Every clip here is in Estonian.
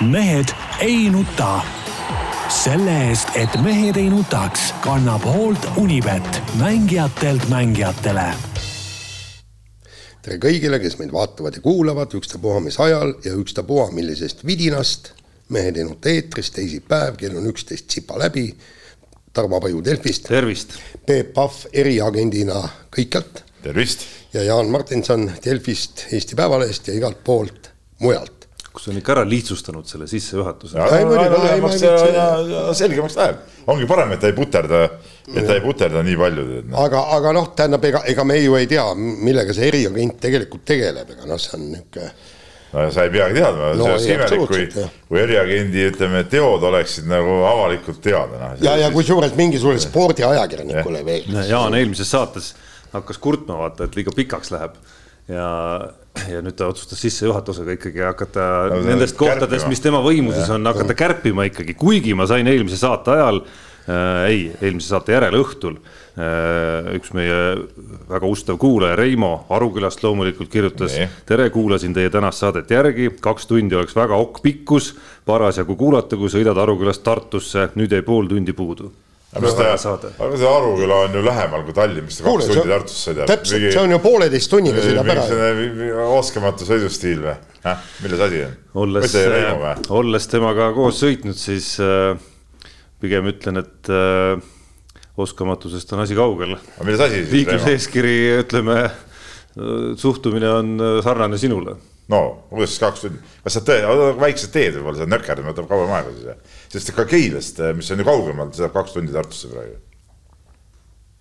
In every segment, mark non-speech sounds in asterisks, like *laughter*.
mehed ei nuta. selle eest, et mehed ei nutaks, kannab hoolt Unibet, mängijatelt mängijatele. tere kõigile, kes meid vaatavad ja kuulavad, ükstapuha mis ajal ja ükstapuha millisest vidinast. mehed ei nuta eetris, teisipäev, kell on üksteist tsipa läbi. Tarmo Paju Delfist. tervist. Peep Pahv eriagendina kõikjalt tervist. ja Jaan Martinson Delfist, Eesti Päevalehest ja igalt poolt mujalt kus on ikka ära lihtsustanud selle sissejuhatuse. selgemaks läheb, ongi parem, et ta ei puterda, et ta ei puterda nii palju. No. aga, aga noh, tähendab, ega, ega me ju ei tea, millega see eriagent tegelikult tegeleb, ega noh, see on niisugune no sa ei peagi teadma no,, see oleks imelik, kui, kui eriagendi, ütleme, teod oleksid nagu avalikult teada no,. ja, ja kusjuures mingisugusele spordiajakirjanikule veel. Jaan eelmises saates hakkas kurtma, vaata, et liiga pikaks läheb ja, ja nüüd ta otsustas sissejuhatusega ikkagi hakata no, nendest kohtadest, mis tema võimuses on, hakata kärpima ikkagi, kuigi ma sain eelmise saate ajal äh,, ei, eelmise saate järel õhtul äh,. üks meie väga ustav kuulaja, Reimo Arukülast loomulikult kirjutas. tere, kuulasin teie tänast saadet järgi, kaks tundi oleks väga okk pikkus, parasjagu kuulata, kui sõidad Arukülast Tartusse, nüüd jäi pool tundi puudu aga see, Aruküla on ju lähemal kui Tallinn, mis ta kaks tundi Tartusse sõidab. täpselt, see on ju pooleteist tunniga sõidab ära. oskamatu sõidustiil või, milles asi on? olles, olles temaga koos sõitnud, siis äh, pigem ütlen, et äh, oskamatusest on asi kaugel. aga milles asi siis? liikluseeskiri, ütleme, suhtumine on äh, sarnane sinule no kuidas siis kaks tundi, kas sa tõe-, väiksed teed võib-olla, sa nökerdad, võtab kauem aega siis, sest ka Keilast, mis on ju kaugemal, sõidab kaks tundi Tartusse praegu.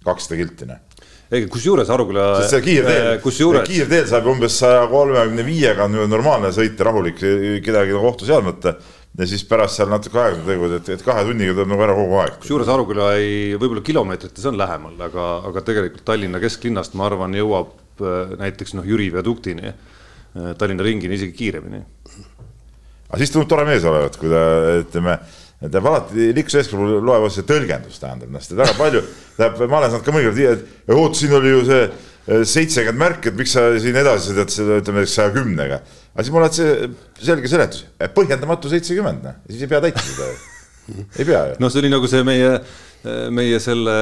kakssada kilti, noh. ei, kusjuures Aruküla. see kiirteel äh,, kusjuures... kiirteel saab umbes saja kolmekümne viiega on normaalne sõit ja rahulik, kedagi ohtu seadmata ja siis pärast seal natuke aega teevad, et, et kahe tunniga tuleb nagu ära kogu aeg. kusjuures Aruküla ei, võib-olla kilomeetrites on lähemal, aga, aga tegelikult Tallinna kesklinnast, ma arvan, jõuab äh, näiteks noh, Jüri viaduktini Tallinna ringini isegi kiiremini. aga siis tundub tore mees olevat, kui ta ütleme, tähendab alati liikluseeskirja loeb see tõlgendus tähendab, noh, sest väga palju, tähendab, ma olen saanud ka mõnikord, oot, siin oli ju see äh, seitsekümmend märki, et miks sa siin edasi sõidad selle, ütleme saja kümnega. aga siis mul on see selge seletus, põhjendamatu seitsekümmend, noh, siis ei pea täitma seda ei pea ju. noh, see oli nagu see meie meie selle,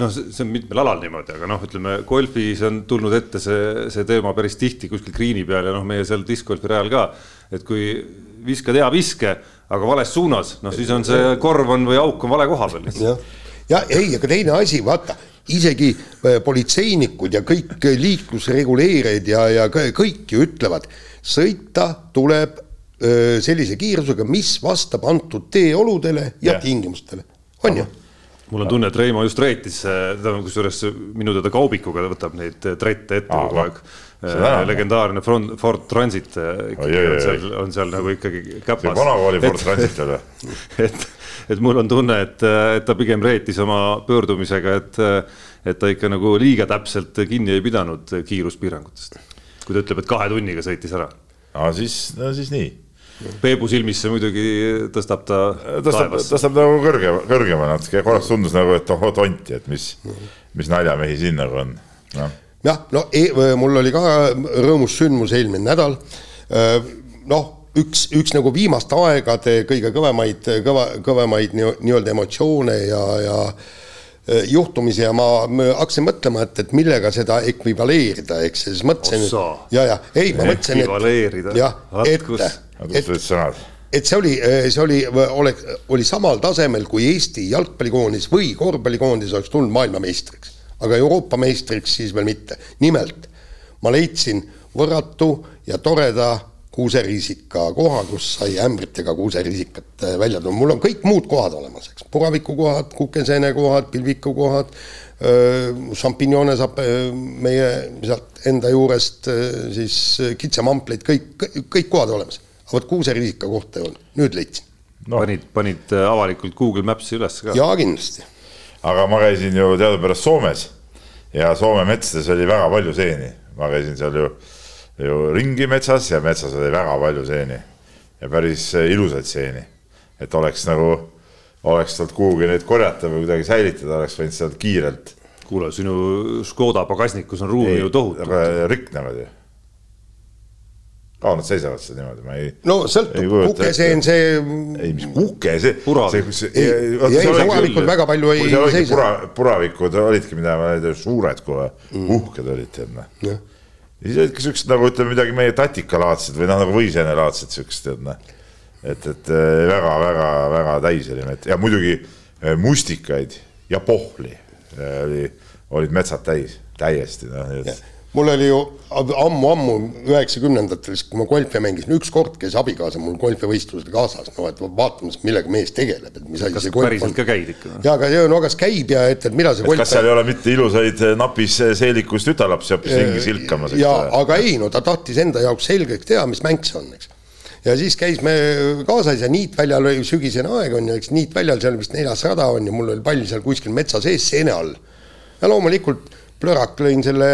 noh, see on mitmel alal niimoodi, aga noh, ütleme golfis on tulnud ette see, see teema päris tihti kuskil green'i peal ja noh, meie seal discgolfi rajal ka. et kui viskad hea viske, aga vales suunas, noh siis on see korv on või auk on vale koha peal lihtsalt. ja ei, aga teine asi, vaata isegi äh, politseinikud ja kõik liiklusreguleerijad ja, ja kõik ju ütlevad, sõita tuleb sellise kiirusega, mis vastab antud teeoludele ja, ja. tingimustele, on ju mul on tunne, et Reimo just reetis, ta on kusjuures minu teada kaubikuga võtab neid trette ette kogu aeg. legendaarne Ford, Ford Transit äh, ikkagi on seal, on seal nagu ikkagi käpas. see vanakooli Ford Transit veel või? *laughs* et, et mul on tunne, et, et ta pigem reetis oma pöördumisega, et, et ta ikka nagu liiga täpselt kinni ei pidanud kiiruspiirangutest. kui ta ütleb, et kahe tunniga sõitis ära. no siis, no siis nii Peebu silmis see muidugi tõstab ta tõstab, tõstab nagu kõrge, kõrgema natuke, korraks tundus nagu, et oh tonti, et mis, mis naljamehi siin nagu on no.. jah, no e mul oli ka rõõmus sündmus eelmine nädal. noh, üks, üks nagu viimaste aegade kõige kõvemaid, kõva, kõvemaid nii-öelda emotsioone ja, ja juhtumisi ja ma hakkasin mõtlema, et, et millega seda ekvivaleerida, eks. Siis mõtlesin. ja, ja. Ei, ma mõtlesin, et jah, et et, et see oli, see oli, oleks, oli samal tasemel, kui Eesti jalgpallikoondis või korvpallikoondis oleks tulnud maailmameistriks. aga Euroopa meistriks siis veel mitte. nimelt ma leidsin võrratu ja toreda kuuseriisika koha, kus sai ämbritega kuuseriisikat äh, välja tuua, mul on kõik muud kohad olemas, eks, puravikukohad, kukeseene kohad, pilvikukohad, šampinjone saab meie sealt enda juurest siis kitsamampleid, kõik, kõik kohad olemas aga vot kuuseriisika kohta ei olnud, nüüd leidsin no.. panid, panid äh, avalikult Google Maps'i üles ka? jaa, kindlasti. aga ma käisin ju teadupärast Soomes ja Soome metsades oli väga palju seeni, ma käisin seal ju, ju ringi metsas ja metsas oli väga palju seeni ja päris äh, ilusaid seeni. et oleks nagu, oleks sealt kuhugi neid korjata või kuidagi säilitada, oleks võinud sealt kiirelt. kuule, sinu Škoda pagasnikus on ruumi ju tohutult. riknevad ju kaua nad seisavad seal niimoodi, ma ei. no sõltub, kukeseen see. ei, mis kuke, see. puravik. ei, ei, puravikud väga palju ei seisa. pura, puravikud olidki, mida ma ei tea, suured kohe mm., uhked olid, tead noh. ja siis olidki siuksed nagu ütleme midagi meie tatikalaadsed või noh, nagu võiseenelaadsed siuksed, tead noh. et, et väga-väga-väga äh, täis oli mett ja muidugi äh, mustikaid ja pohli äh, oli, olid metsad täis, täiesti noh, nii et mul oli ju ammu-ammu üheksakümnendatel, siis kui ma golfi mängisin, ükskord käis abikaasa mul golfivõistlusel kaasas, no et vaatamas, millega mees tegeleb, et mis asi see golf on. päriselt ka käid ikka? jaa, aga no kas käib ja et, et mida see golf kas seal ei ole mitte ilusaid eh, napis eh, seelikus tütarlapsi hoopis ringi silkamas? jaa, aga ei, no ta tahtis enda jaoks selgeks teha, mis mäng see on, eks. ja siis käis me kaasas ja niitväljal oli sügisene aeg on ju, eks niitväljal seal vist neljas rada on ja mul oli pall seal kuskil metsa sees seene all. ja loomulikult plörak lõin selle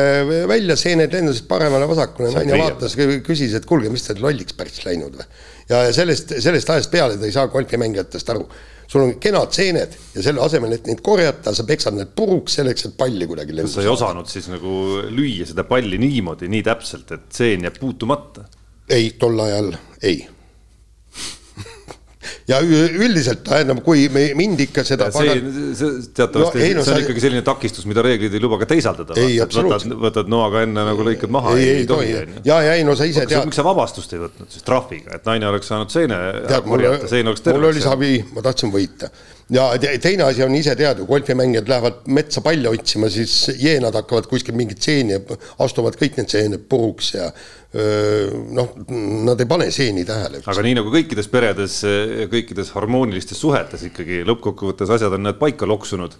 välja, seened lendasid paremale-vasakule, naine vaatas, küsis, et kuulge, mis te lolliks päris läinud või. ja sellest, sellest ajast peale ta ei saa golfimängijatest aru. sul on kenad seened ja selle asemel, et neid korjata, sa peksad need puruks selleks, et palli kuidagi lendu saada. sa ei osanud siis nagu lüüa seda palli niimoodi, nii täpselt, et seen jääb puutumata? ei, tol ajal ei ja üldiselt tähendab, kui mind ikka seda. see, see teatavasti no,, no, see on sa... ikkagi selline takistus, mida reeglid ei luba ka teisaldada. võtad, võtad noaga enne nagu lõikad maha. ei, ei tohi. ja, ja ei no sa ise tead. miks sa vabastust ei võtnud siis trahviga, et naine oleks saanud seene korjata, sein oleks terve. mul oli savi, ma tahtsin võita ja teine asi on ise teada, golfimängijad lähevad metsa palle otsima, siis jeenad hakkavad kuskil mingit seeni, astuvad kõik need seened puruks ja noh, nad ei pane seeni tähele. aga nii nagu kõikides peredes, kõikides harmoonilistes suhetes ikkagi lõppkokkuvõttes asjad on need paika loksunud.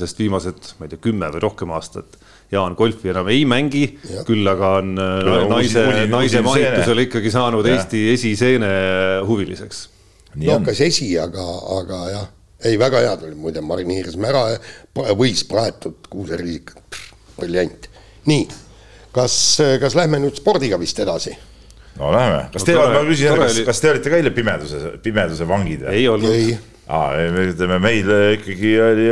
sest viimased, ma ei tea, kümme või rohkem aastat Jaan golfi enam ei mängi, küll aga on Küll naise, naise mahitusel ikkagi saanud ja. Eesti esiseene huviliseks. no kas esi, aga, aga jah ei, väga head olid muide, marineerisime ära, võis praetud kuuseriisikat, briljant. nii, kas, kas lähme nüüd spordiga vist edasi? no lähme, kas no, te, ma küsin jälle, kas, kas te olite ka eile pimeduse, pimeduse vangid? ei olnud. aa, ütleme meil ikkagi oli,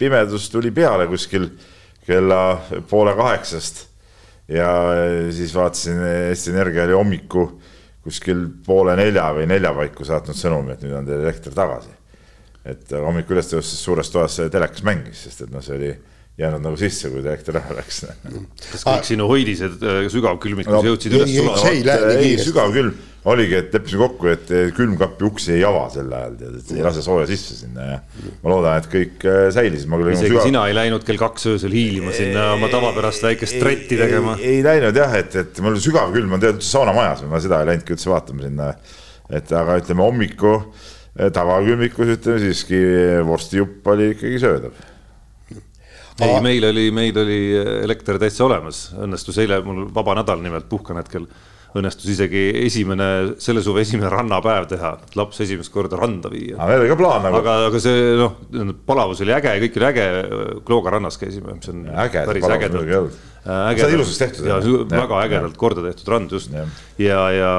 pimedus tuli peale kuskil kella poole kaheksast ja siis vaatasin, Eesti Energia oli hommiku kuskil poole nelja või nelja paiku saatnud sõnumi, et nüüd on teil elekter tagasi et hommikul üles tõustes suures toas telekas mängis, sest et noh, see oli jäänud nagu sisse, kui elekter ära läks. kas kõik ah. sinu hoidised äh, sügavkülmikus no, jõudsid üles sulama? ei, sügavkülm oligi, et leppisime kokku, et külmkapi uksi ei ava sel ajal, tead, et ei lase sooja sisse sinna ja ma loodan, et kõik äh, säilisid. isegi sügav... sina ei läinud kell kaks öösel hiilima sinna oma tavapärast väikest tretti tegema? ei läinud jah, et, et mul sügavkülm on tead üldse saunamajas, ma seda ei läinudki üldse vaatama sinna. et aga ütleme hommiku tavakülmikus ütleme siiski vorstijupp oli ikkagi söödav. Ei, meil oli, meil oli elekter täitsa olemas, õnnestus eile mul vaba nädal nimelt puhkan hetkel õnnestus isegi esimene, selle suve esimene rannapäev teha, laps esimest korda randa viia. aga meil oli ka plaan nagu. aga, aga see noh, palavus oli äge, kõik oli äge, Klooga rannas käisime, mis on äge, päris ägedalt Äh, see on ilusaks tehtud. ja väga ägedalt korda tehtud rand just. Ja, ja, ja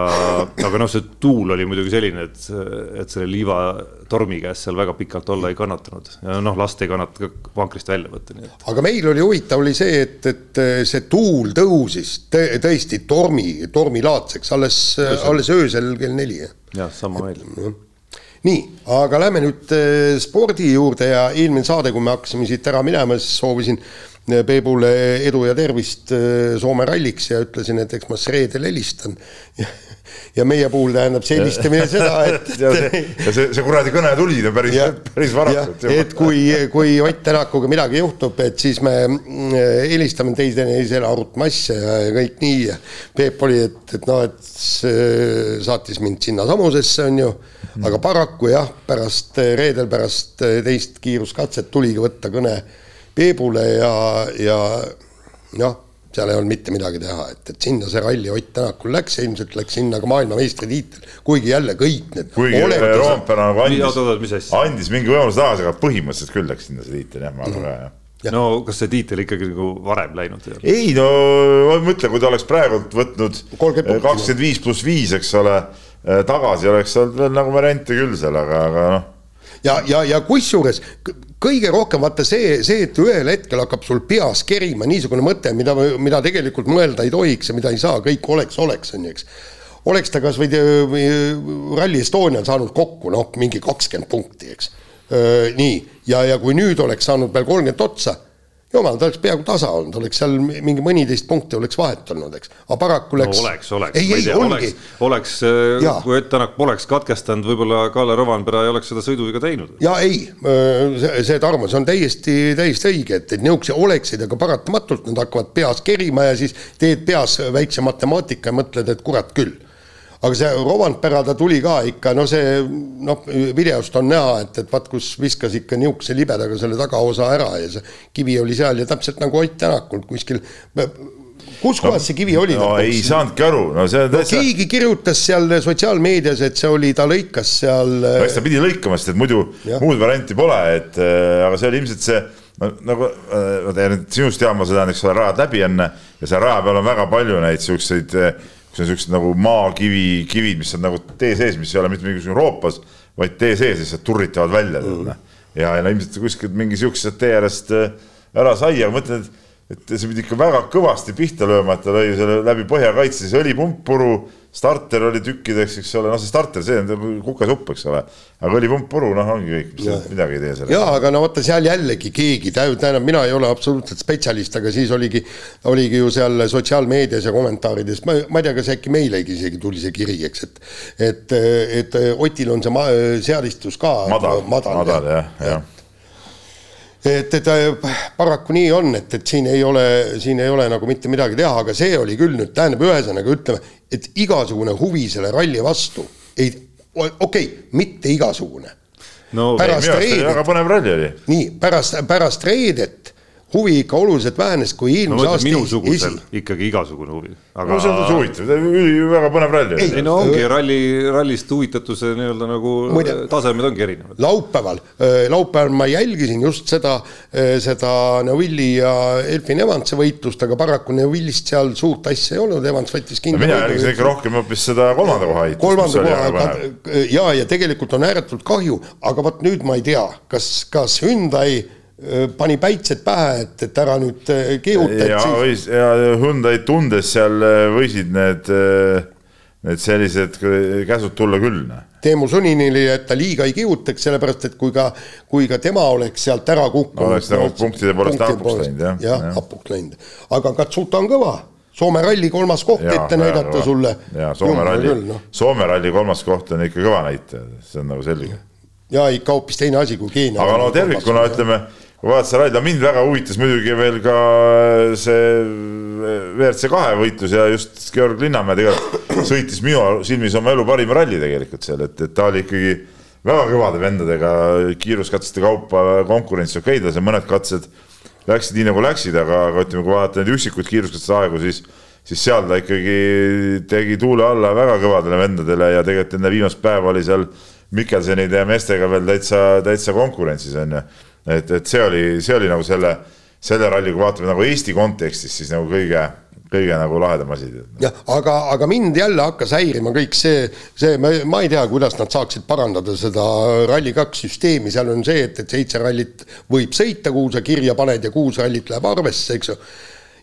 aga noh, see tuul oli muidugi selline, et, et selle liivatormi käes seal väga pikalt olla ei kannatanud. Ja noh, last ei kannata ka vankrist välja võtta, nii et. aga meil oli huvitav, oli see, et, et see tuul tõusis tõesti tormi, tormilaadseks alles, alles öösel kell neli. jah, sama meil. nii, aga lähme nüüd äh, spordi juurde ja eelmine saade, kui me hakkasime siit ära minema, siis soovisin Peebule edu ja tervist äh, Soome ralliks ja ütlesin, et eks ma siis reedel helistan. *laughs* ja meie puhul tähendab see helistamine *laughs* seda, et ja see, ja see, see kuradi kõne tuli päris, päris varakult. et kui, kui Ott Tänakuga midagi juhtub, et siis me mm, helistame teiseteisele, arutame asja ja kõik nii ja Peep oli, et, et noh, et saatis mind sinnasamusesse, on ju, aga paraku jah, pärast reedel pärast teist kiiruskatset tuligi võtta kõne Peebule ja, ja noh, seal ei olnud mitte midagi teha, et, et sinna see ralli Ott Tänakul läks, ilmselt läks sinna ka maailmameistritiitel, kuigi jälle kõik need. kuigi Roompere nagu andis, andis mingi võimaluse tagasi, aga põhimõtteliselt küll läks sinna see tiitel jah, ma arvan ka jah Ja. no kas see tiitel ikkagi nagu varem läinud ei ole? ei no mõtle, kui ta oleks praegult võtnud kakskümmend viis pluss viis, eks ole, tagasi oleks olnud veel nagu variante küll seal, aga, aga noh. ja, ja, ja kusjuures kõige rohkem vaata see, see, et ühel hetkel hakkab sul peas kerima niisugune mõte, mida, mida tegelikult mõelda ei tohiks ja mida ei saa, kõik oleks, oleks, on ju, eks oleks ta kas või Rally Estonial saanud kokku noh, mingi kakskümmend punkti, eks. nii, ja, ja kui nüüd oleks saanud veel kolmkümmend otsa jumal, ta oleks peaaegu tasa olnud, oleks seal mingi mõniteist punkti oleks vahet olnud, eks, aga paraku läks no,. oleks, oleks, ei, ei, oleks, oleks, äh, kui Ott Tänak poleks katkestanud, võib-olla Kalle Rovanpera ei oleks seda sõiduviga teinud. ja ei, äh, see, Tarmo, see on täiesti, täiesti õige, et, et niisuguse oleksid, aga paratamatult nad hakkavad peas kerima ja siis teed peas väikse matemaatika ja mõtled, et kurat küll aga see Rovanpera, ta tuli ka ikka, no see noh, videost on näha, et, et vaat kus viskas ikka nihukese libedaga selle tagaosa ära ja see kivi oli seal ja täpselt nagu Ott Tänakul kuskil kus kohas no, see kivi oli? no ei saanudki aru, no see no, täitsa... keegi kirjutas seal sotsiaalmeedias, et see oli, ta lõikas seal. no eks ta pidi lõikama, sest et muidu ja. muud varianti pole, et äh, aga see oli ilmselt see no nagu äh, sinust tean ma seda, eks ole, rajad läbi enne ja seal raja peal on väga palju neid siukseid äh, kus on siuksed nagu maakivi, kivid, mis on nagu tee sees, mis ei ole mitte mingisugune roopas, vaid tee sees lihtsalt turritavad välja mm.. ja, ja no ilmselt kuskilt mingi siuksest tee äärest äh, ära sai, aga mõtlen, et et see pidi ikka väga kõvasti pihta lööma, et ta lõi selle läbi põhjakaitse, siis õlipump puru, starter oli tükkideks, eks ole, noh, see starter, see on kukasupp, eks ole. aga õlipump puru, noh, ongi kõik, midagi ei tee sellega. jaa, aga no vaata seal jällegi keegi, tähendab, mina ei ole absoluutselt spetsialist, aga siis oligi, oligi ju seal sotsiaalmeedias ja kommentaarides, ma, ma ei tea, kas äkki meilegi isegi tuli see kiri, eks, et et, et Otil on see seadistus ka madal, madal, madal jah, jah ja et, et paraku nii on, et, et siin ei ole, siin ei ole nagu mitte midagi teha, aga see oli küll nüüd, tähendab, ühesõnaga ütleme, et igasugune huvi selle ralli vastu ei, okei okay,, mitte igasugune. no pärast reedet, väga põnev ralli oli. nii, pärast, pärast reedet huvi ikka oluliselt vähenes, kui eelmise no, aasta minusugusel esi... ikkagi igasugune huvi. aga no see on huvitav, väga põnev ralli. ei no ongi ralli, rallist huvitatuse nii-öelda nagu Muide, tasemed ongi erinevad. laupäeval, laupäeval ma jälgisin just seda, seda Neuvilli ja Elfin Evansi võitlust, aga paraku Neuvillist seal suurt asja ei olnud, Evans võttis kindla no,. mina jälgisin ikka rohkem hoopis seda kolmanda koha heitust. kolmanda koha, ja, ja tegelikult on ääretult kahju, aga vot nüüd ma ei tea, kas, kas Hyundai pani päitsed pähe, et, et ära nüüd kihuta. ja siis... võis ja Hyundai'd tundes seal võisid need, need sellised käsud tulla küll. Noh. Teemu Suninile, et ta liiga ei kihutaks, sellepärast et kui ka, kui ka tema oleks sealt ära kukkunud oleks nagu punktide poolest hapuks läinud jah. jah ja., hapuks läinud, aga Katsuta on kõva Soome ralli kolmas koht ja, ette näidata ja, sulle. ja Soome ralli, no. Soome ralli kolmas koht on ikka kõva näitaja, see on nagu selge. ja ikka hoopis teine asi kui Keenia. aga no tervikuna ütleme vaadata seda ralli, mind väga huvitas muidugi veel ka see WRC kahe võitlus ja just Georg Linnamäe tegelikult sõitis minu silmis oma elu parima ralli tegelikult seal, et, et ta oli ikkagi väga kõvade vendadega kiiruskatsete kaupa konkurents okei, tal seal mõned katsed läksid nii nagu läksid, aga, aga ütleme, kui vaadata neid üksikuid kiiruskatsete aegu, siis siis seal ta ikkagi tegi tuule alla väga kõvadele vendadele ja tegelikult enne viimast päeva oli seal Mikkelsenide ja meestega veel täitsa, täitsa konkurentsis on ju et, et see oli, see oli nagu selle, selle ralli, kui vaatame nagu Eesti kontekstis, siis nagu kõige, kõige nagu lahedam asi. jah, aga, aga mind jälle hakkas häirima kõik see, see, ma ei tea, kuidas nad saaksid parandada seda Rally2 süsteemi, seal on see, et, et seitse rallit võib sõita, kuhu sa kirja paned ja kuus rallit läheb arvesse, eks ju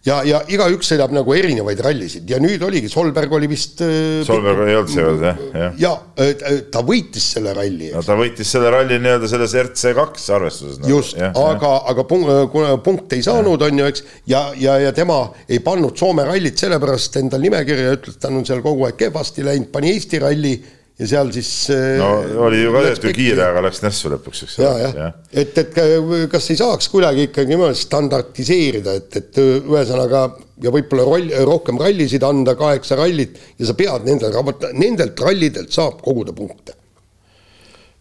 ja, ja igaüks sõidab nagu erinevaid rallisid ja nüüd oligi, Solberg oli vist äh,. Solberg ei olnud seekord jah, jah. ja äh, ta võitis selle ralli. no ta võitis selle ralli nii-öelda selles RC2 arvestuses nagu,. just, aga, aga punkt, punkte ei saanud, on ju, eks, ja, ja, ja tema ei pannud Soome rallit sellepärast endal nimekirja, ütles, et tal on seal kogu aeg kehvasti läinud, pani Eesti ralli ja seal siis. no äh, oli ju ka tehtud kiire, aga läks nässu lõpuks, eks ole. ja, jah, et, et kas ei saaks kuidagi ikkagi niimoodi standardiseerida, et, et ühesõnaga ja võib-olla roll, rohkem rallisid anda, kaheksa rallit ja sa pead nendel, nendelt rallidelt saab koguda punkte.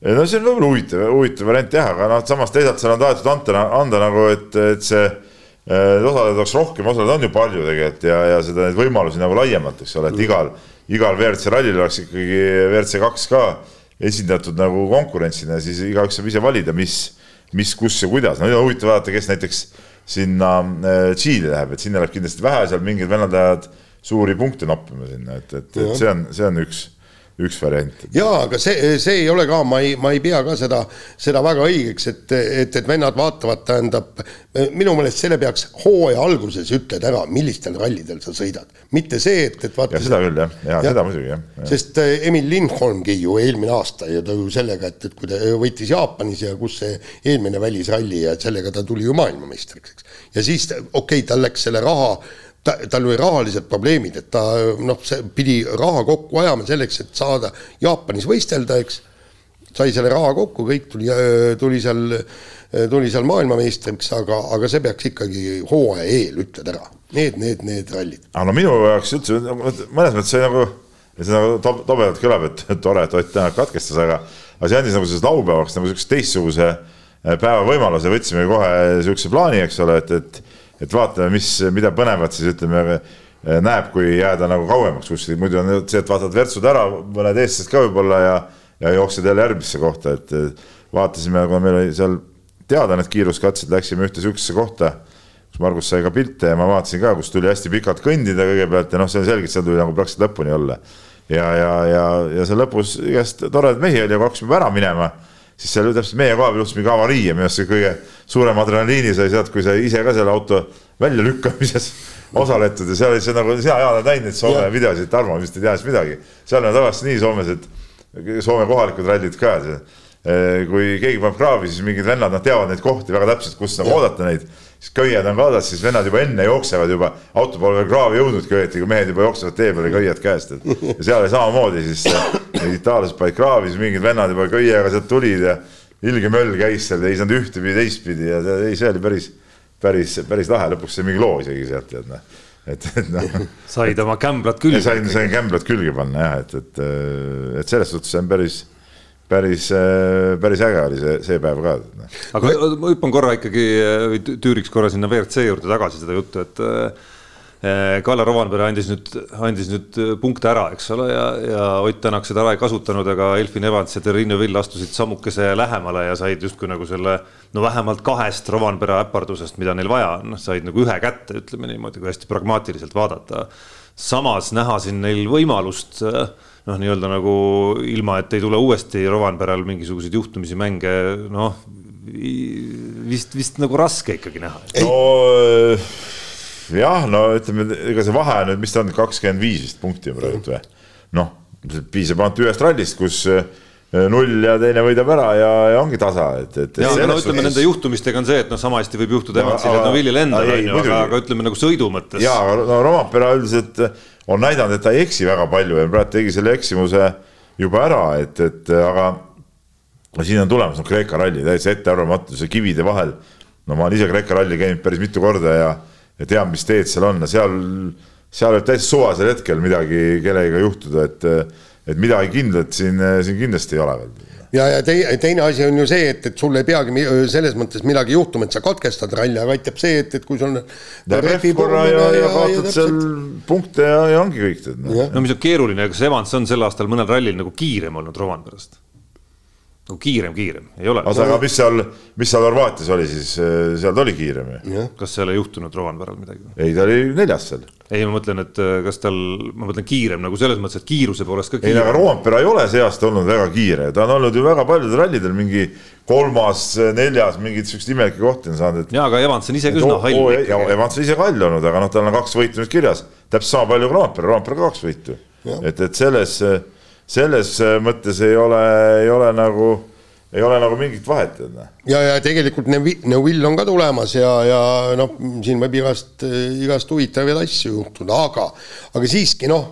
no see on võib-olla huvitav, huvitav variant jah, aga noh, samas teisalt seal on tahetud anda, anda nagu, et, et see osalejaid oleks rohkem, osalejaid on ju palju tegelikult ja, ja seda neid võimalusi nagu laiemalt, eks ole, et igal mm. igal WRC rallil oleks ikkagi WRC kaks ka esindatud nagu konkurentsina, siis igaüks saab ise valida, mis, mis, kus ja kuidas, no huvitav vaadata, kes näiteks sinna äh, Tšiili läheb, et sinna läheb kindlasti vähe, seal mingid vennad lähevad suuri punkte noppima sinna, et, et, et see on, see on üks, üks variant. jaa, aga see, see ei ole ka, ma ei, ma ei pea ka seda, seda väga õigeks, et, et, et vennad vaatavad, tähendab, minu meelest selle peaks hooaja alguses ütled ära, millistel rallidel sa sõidad. mitte see, et, et vaata. seda küll jah, ja, ja seda muidugi jah ja.. sest äh, Emil Lindholmgi ju eelmine aasta ja ta ju sellega, et, et kui ta võitis Jaapanis ja kus see eelmine välisralli ja sellega ta tuli ju maailmameistriks, eks. ja siis okei okay,, tal läks selle raha ta, tal oli rahalised probleemid, et ta noh, see pidi raha kokku ajama selleks, et saada Jaapanis võistelda, eks. sai selle raha kokku, kõik tuli, tuli seal, tuli seal maailmameistriks, aga, aga see peaks ikkagi hooaja eel ütled ära. Need, need, need rallid. aga no minu jaoks üldse mõnes mõttes see nagu, see nagu tobedalt kõlab, et tore, et Ott Tänak katkestas, aga, aga see andis nagu sellest laupäevaks nagu sihukese teistsuguse päeva võimaluse, võtsime kohe sihukese plaani, eks ole, et, et et vaatame, mis, mida põnevat siis ütleme näeb, kui jääda nagu kauemaks kuskil, muidu on see, et vaatad värtsud ära, mõned eestlased ka võib-olla ja, ja jooksed jälle järgmisse kohta, et vaatasime, kuna meil oli seal teada need kiiruskatsed, läksime ühte sihukesesse kohta, kus Margus sai ka pilte ja ma vaatasin ka, kus tuli hästi pikalt kõndida kõigepealt ja noh, see on selge, et seal tuli nagu praktiliselt lõpuni olla. ja, ja, ja, ja seal lõpus igast toredaid mehi oli, aga hakkasime ära minema siis seal täpselt meie koha peal juhtus mingi avarii ja minu arust see kõige suurem adrenaliini sai sealt, kui sa ise ka selle auto väljalükkamises *laughs* osaletud ja seal oli see nagu, sina Jaan oled näinud neid Soome yeah. videosid, Tarmo vist ei tea siis midagi. seal on tavaliselt nii Soomes, et Soome kohalikud rallid ka, kui keegi paneb kraavi, siis mingid vennad, nad teavad neid kohti väga täpselt, kus nagu oodata neid. Siis köied on kaasas, siis vennad juba enne jooksevad juba, auto pole veel kraavi jõudnudki õieti, kui mehed juba jooksevad tee peale köied käest, et ja seal oli samamoodi siis itaallased panid kraavi, siis mingid vennad juba köiega sealt tulid ja ilge möll käis seal, ei saanud ühtepidi, teistpidi ja see, ei, see oli päris, päris, päris lahe, lõpuks sai mingi loo isegi sealt, tead noh. Et, et noh. said oma kämblad külge. sain, sain kämblad külge panna jah, et, et, et selles suhtes see on päris päris, äh, päris äge oli see, see päev ka. aga ma hüppan korra ikkagi, tüüriks korra sinna WRC juurde tagasi seda juttu, et äh, Kalle Rovanpere andis nüüd, andis nüüd punkte ära, eks ole, ja, ja Ott Tänak seda ära ei kasutanud, aga Elfin Evans ja Terrine Vill astusid sammukese lähemale ja said justkui nagu selle no vähemalt kahest Rovanpere äpardusest, mida neil vaja on, noh, said nagu ühe kätte, ütleme niimoodi, kui hästi pragmaatiliselt vaadata. samas näha siin neil võimalust äh, noh, nii-öelda nagu ilma, et ei tule uuesti Rovanperel mingisuguseid juhtumisi, mänge, noh vist, vist nagu raske ikkagi näha. no jah, no ütleme, ega see vahe nüüd, mis ta on, kakskümmend viis vist punkti praegu või? noh, piisab ainult ühest rallist, kus null ja teine võidab ära ja, ja ongi tasa, et, et. ja, aga no ütleme nende juhtumistega on see, et noh, sama hästi võib juhtuda Evansil, et no Villil endal on ju, aga, aga ütleme nagu sõidu mõttes. ja, aga no Rompera üldiselt on näidanud, et ta ei eksi väga palju ja praegu tegi selle eksimuse juba ära, et, et aga siin on tulemas no Kreeka ralli täitsa ettearvamatu, see kivide vahel. no ma olen ise Kreeka ralli käinud päris mitu korda ja, ja tean, mis teed seal on seal, seal võib täitsa suvalisel hetkel midagi kellegagi juhtuda, et, et midagi kindlat siin, siin kindlasti ei ole veel ja, ja teine, teine asi on ju see, et, et sul ei peagi selles mõttes midagi juhtuma, et sa katkestad ralli, aga aitab see, et, et kui sul. ja rehv korra ja, ja, ja kaotad seal punkte ja, ja ongi kõik tead. no mis on keeruline, kas Evans on sel aastal mõnel rallil nagu kiirem olnud Rovanperast? Nagu kiirem, kiirem, ei ole. oota, aga mis seal, mis seal Horvaatias oli siis, seal ta oli kiirem ju. kas seal ei juhtunud Rovanperal midagi? ei, ta oli neljas seal. ei, ma mõtlen, et äh, kas tal, ma mõtlen kiirem nagu selles mõttes, et kiiruse poolest ka kiirem. ei, aga Rovanpera ei ole see aasta olnud väga kiire, ta on olnud ju väga paljudel rallidel mingi kolmas, neljas, mingeid siukseid imelikke kohti on saanud, et. jaa, aga Evans on ise ka üsna hall. Evans on ise hall olnud, aga noh, tal on kaks võitu nüüd kirjas, täpselt sama palju kui Rovanpera, Rovanpera kaks võitu. et, et selles, selles mõttes ei ole, ei ole nagu ei ole nagu mingit vahet. Noh. ja, ja tegelikult Neuvill on ka tulemas ja, ja noh, siin võib igast, igast huvitavaid asju juhtuda, aga, aga siiski noh,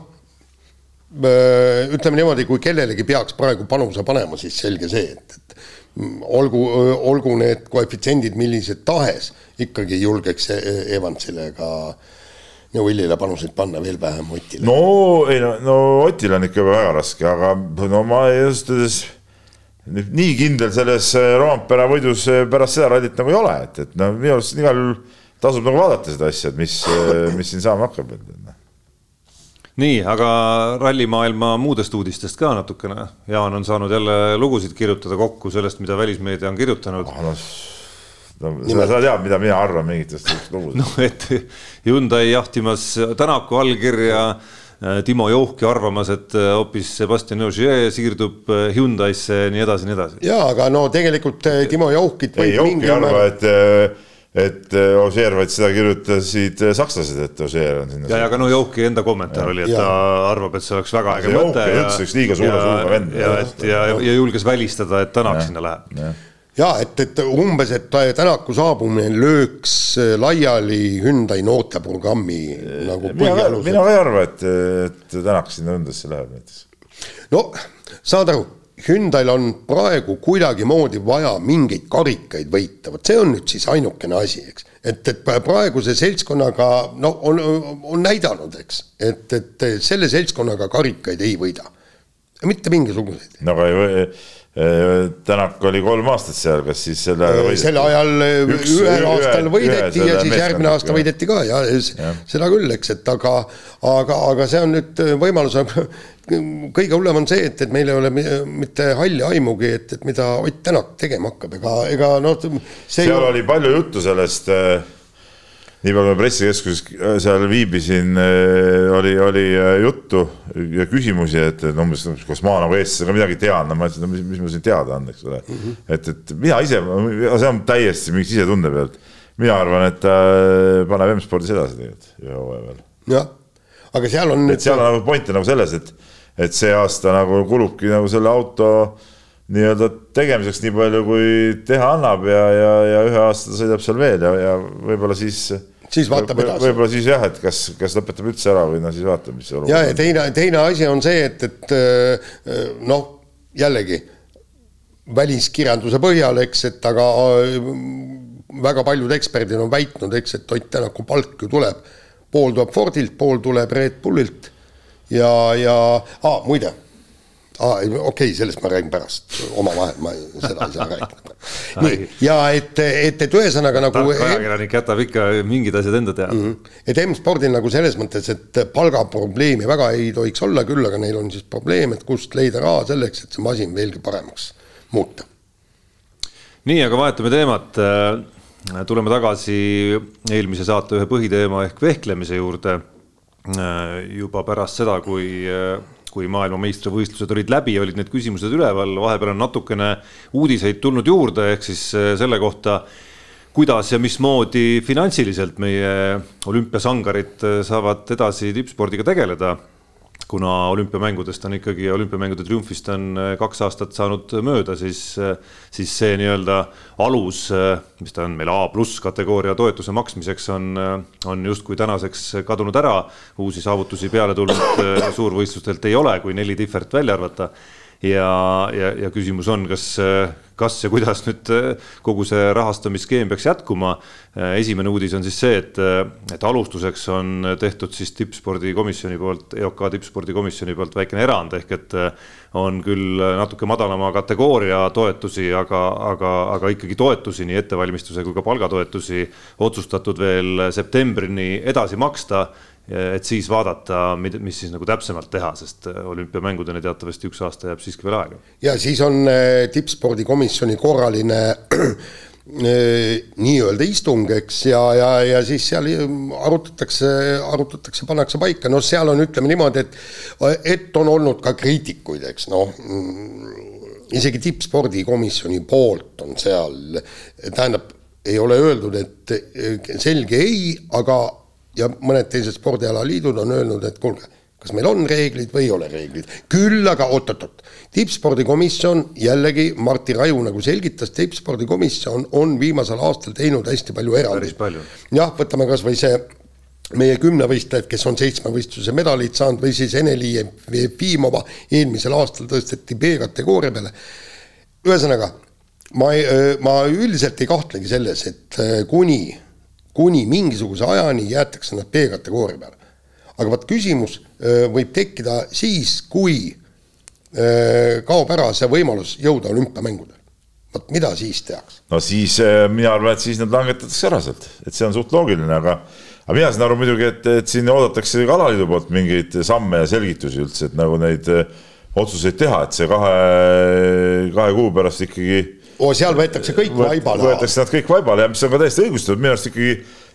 ütleme niimoodi, kui kellelegi peaks praegu panuse panema, siis selge see, et, et olgu, olgu need koefitsiendid millised tahes, ikkagi julgeks Evansile ka Neuvillile panuseid panna, veel vähem Otile. no ei no, no Otil on ikka väga raske, aga no ma just nii kindel selles äh, Roompere võidus äh, pärast seda rallit nagu ei ole, et, et no minu arust igal juhul tasub nagu vaadata seda asja, et mis, äh, mis siin saama hakkab. Noh. nii, aga rallimaailma muudest uudistest ka natukene. Jaan on saanud jälle lugusid kirjutada kokku sellest, mida välismeedia on kirjutanud oh,. No, no, sa, tead, mida mina arvan mingitest lugudest. noh, et Hyundai jahtimas Tänaku allkirja Timo Jouhki arvamas, et hoopis Sebastian Ogier siirdub Hyundai'sse ja nii edasi, nii edasi. ja aga no tegelikult Timo Jouhkit ei, Jouhki ei arva, et et Ožeer, vaid seda kirjutasid sakslased, et Ožeer on sinna. ja, ja aga no Jouki enda kommentaar ja, oli, et ja. ta arvab, et see oleks väga äge mõte. üldse üks liiga suure suuga vend. ja, et ja, ja, ja julges välistada, et Tänak sinna läheb ja et, et umbes, et Tänaku saabumine lööks laiali Hyundai noorteprogrammi nagu põhialused. mina ka ei arva, et, et Tänak sinna Hyundai'sse läheb näiteks. no saad aru Hyundai'l on praegu kuidagimoodi vaja mingeid karikaid võita, vot see on nüüd siis ainukene asi, eks. et, et praeguse seltskonnaga no on, on näidanud, eks, et, et selle seltskonnaga karikaid ei võida. mitte mingisuguseid. no aga ei Tänak oli kolm aastat seal, kas siis selle ajal võideti? selle ajal Üks, ühel aastal võideti ühe ja siis järgmine aasta jah. võideti ka ja, ja seda küll, eks, et aga, aga, aga see on nüüd võimalus, *laughs* kõige hullem on see, et, et meil ei ole mitte halli aimugi, et, et mida Ott Tänak tegema hakkab, ega, ega noh. seal ei... oli palju juttu sellest äh nii palju ma pressikeskuses äh, seal viibisin, äh, oli, oli äh, juttu ja küsimusi, et, et umbes, kas ma nagu eestlasena midagi tean, no ma ütlesin, no mis, mis mul siin teada on, eks ole mm. -hmm. et, et mina ise, see on täiesti mingi sisetunde pealt. mina arvan, et ta paneb M-spordis edasi tegelikult ühe hooaja veel. jah, aga seal on. et seal on nagu point on nagu selles, et, et see aasta nagu kulubki nagu selle auto nii-öelda tegemiseks nii palju, kui teha annab ja, ja, ja ühe aasta ta sõidab seal veel ja, ja võib-olla siis siis vaatab edasi. võib-olla siis jah, et kas, kas lõpetab üldse ära või noh, siis vaatab, mis olukord on. ja, ja teine, teine asi on see, et, et äh, noh, jällegi väliskirjanduse põhjal, eks, et aga äh, väga paljud eksperdid on väitnud, eks, et Ott Tänaku palk ju tuleb, pool tuleb Fordilt, pool tuleb Red Bullilt ja, ja ah, muide aa, okei okay,, sellest ma räägin pärast, omavahel ma seda ei saa rääkida. *laughs* nii, ja et, et, et ühesõnaga nagu. ajakirjanik jätab ikka mingid asjad enda teada mm. -hmm. et M-spordil nagu selles mõttes, et palgaprobleemi väga ei tohiks olla, küll aga neil on siis probleem, et kust leida raha selleks, et see masin veelgi paremaks muuta. nii, aga vahetame teemat. tuleme tagasi eelmise saate ühe põhiteema ehk vehklemise juurde. juba pärast seda, kui kui maailmameistrivõistlused olid läbi, olid need küsimused üleval, vahepeal on natukene uudiseid tulnud juurde, ehk siis äh, selle kohta, kuidas ja mismoodi finantsiliselt meie olümpiasangarid äh, saavad edasi tippspordiga tegeleda kuna olümpiamängudest on ikkagi, olümpiamängude triumfist on äh, kaks aastat saanud mööda, siis, äh, siis see nii-öelda alus, äh, mis ta on meil A pluss kategooria toetuse maksmiseks on, on justkui tänaseks kadunud ära. uusi saavutusi peale tulnud suurvõistlustelt ei ole, kui neli tihvert välja arvata ja, ja, ja küsimus on, kas, kas ja kuidas nüüd kogu see rahastamisskeem peaks jätkuma. esimene uudis on siis see, et, et alustuseks on tehtud siis tippspordikomisjoni poolt, EOK tippspordikomisjoni poolt väikene erand ehk et on küll natuke madalama kategooria toetusi, aga, aga, aga ikkagi toetusi, nii ettevalmistuse kui ka palgatoetusi otsustatud veel septembrini edasi maksta et siis vaadata, mis siis nagu täpsemalt teha, sest äh, olümpiamängudeni teatavasti üks aasta jääb siiski veel aega. ja siis on äh, tippspordikomisjoni korraline äh, nii-öelda istung, eks, ja, ja, ja siis seal arutatakse, arutatakse, pannakse paika, noh, seal on, ütleme niimoodi, et, et on olnud ka kriitikuid, eks noh, mm, isegi tippspordikomisjoni poolt on seal, tähendab, ei ole öeldud, et selge ei, aga ja mõned teised spordialaliidud on öelnud, et kuulge, kas meil on reeglid või ei ole reeglid. küll aga oot-oot-oot, tippspordikomisjon jällegi Martti Raju nagu selgitas, tippspordikomisjon on viimasel aastal teinud hästi palju erandeid. jah, võtame kasvõi see meie kümnevõistlejad, kes on seitsmevõistluse medalid saanud või siis Ene-Li Jefimova eelmisel aastal tõsteti B-kategooria peale. ühesõnaga, ma, ma üldiselt ei kahtlegi selles, et kuni kuni mingisuguse ajani jäetakse nad B-kategooria peale. aga vot küsimus võib tekkida siis, kui kaob ära see võimalus jõuda olümpiamängudele. vot mida siis tehakse? no siis mina arvan, et siis nad langetatakse ära sealt, et see on suht loogiline, aga aga mina saan aru muidugi, et, et siin oodatakse ka alaliidu poolt mingeid samme ja selgitusi üldse, et nagu neid otsuseid teha, et see kahe, kahe kuu pärast ikkagi oo, seal võetakse kõik vaibale. võetakse nad kõik vaibale ja mis on ka täiesti õigustatud, minu arust ikkagi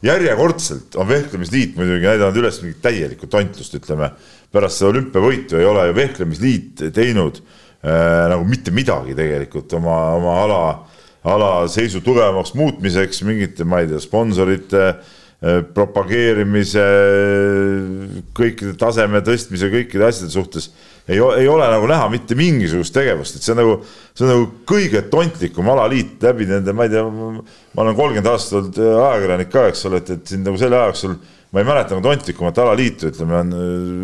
järjekordselt on vehklemisliit muidugi näidanud üles mingit täielikku tontlust, ütleme. pärast seda olümpiavõitu ei ole ju vehklemisliit teinud äh, nagu mitte midagi tegelikult oma, oma ala, ala seisu tugevamaks muutmiseks, mingite, ma ei tea, sponsorite äh, propageerimise, kõikide taseme tõstmise, kõikide asjade suhtes ei, ei ole nagu näha mitte mingisugust tegevust, et see on nagu, see on nagu kõige tontlikum alaliit läbi nende, ma ei tea, ma olen kolmkümmend aastat olnud ajakirjanik ka, eks ole, et, et siin nagu selle aja jooksul ma ei mäleta nagu tontlikumat alaliitu, ütleme, on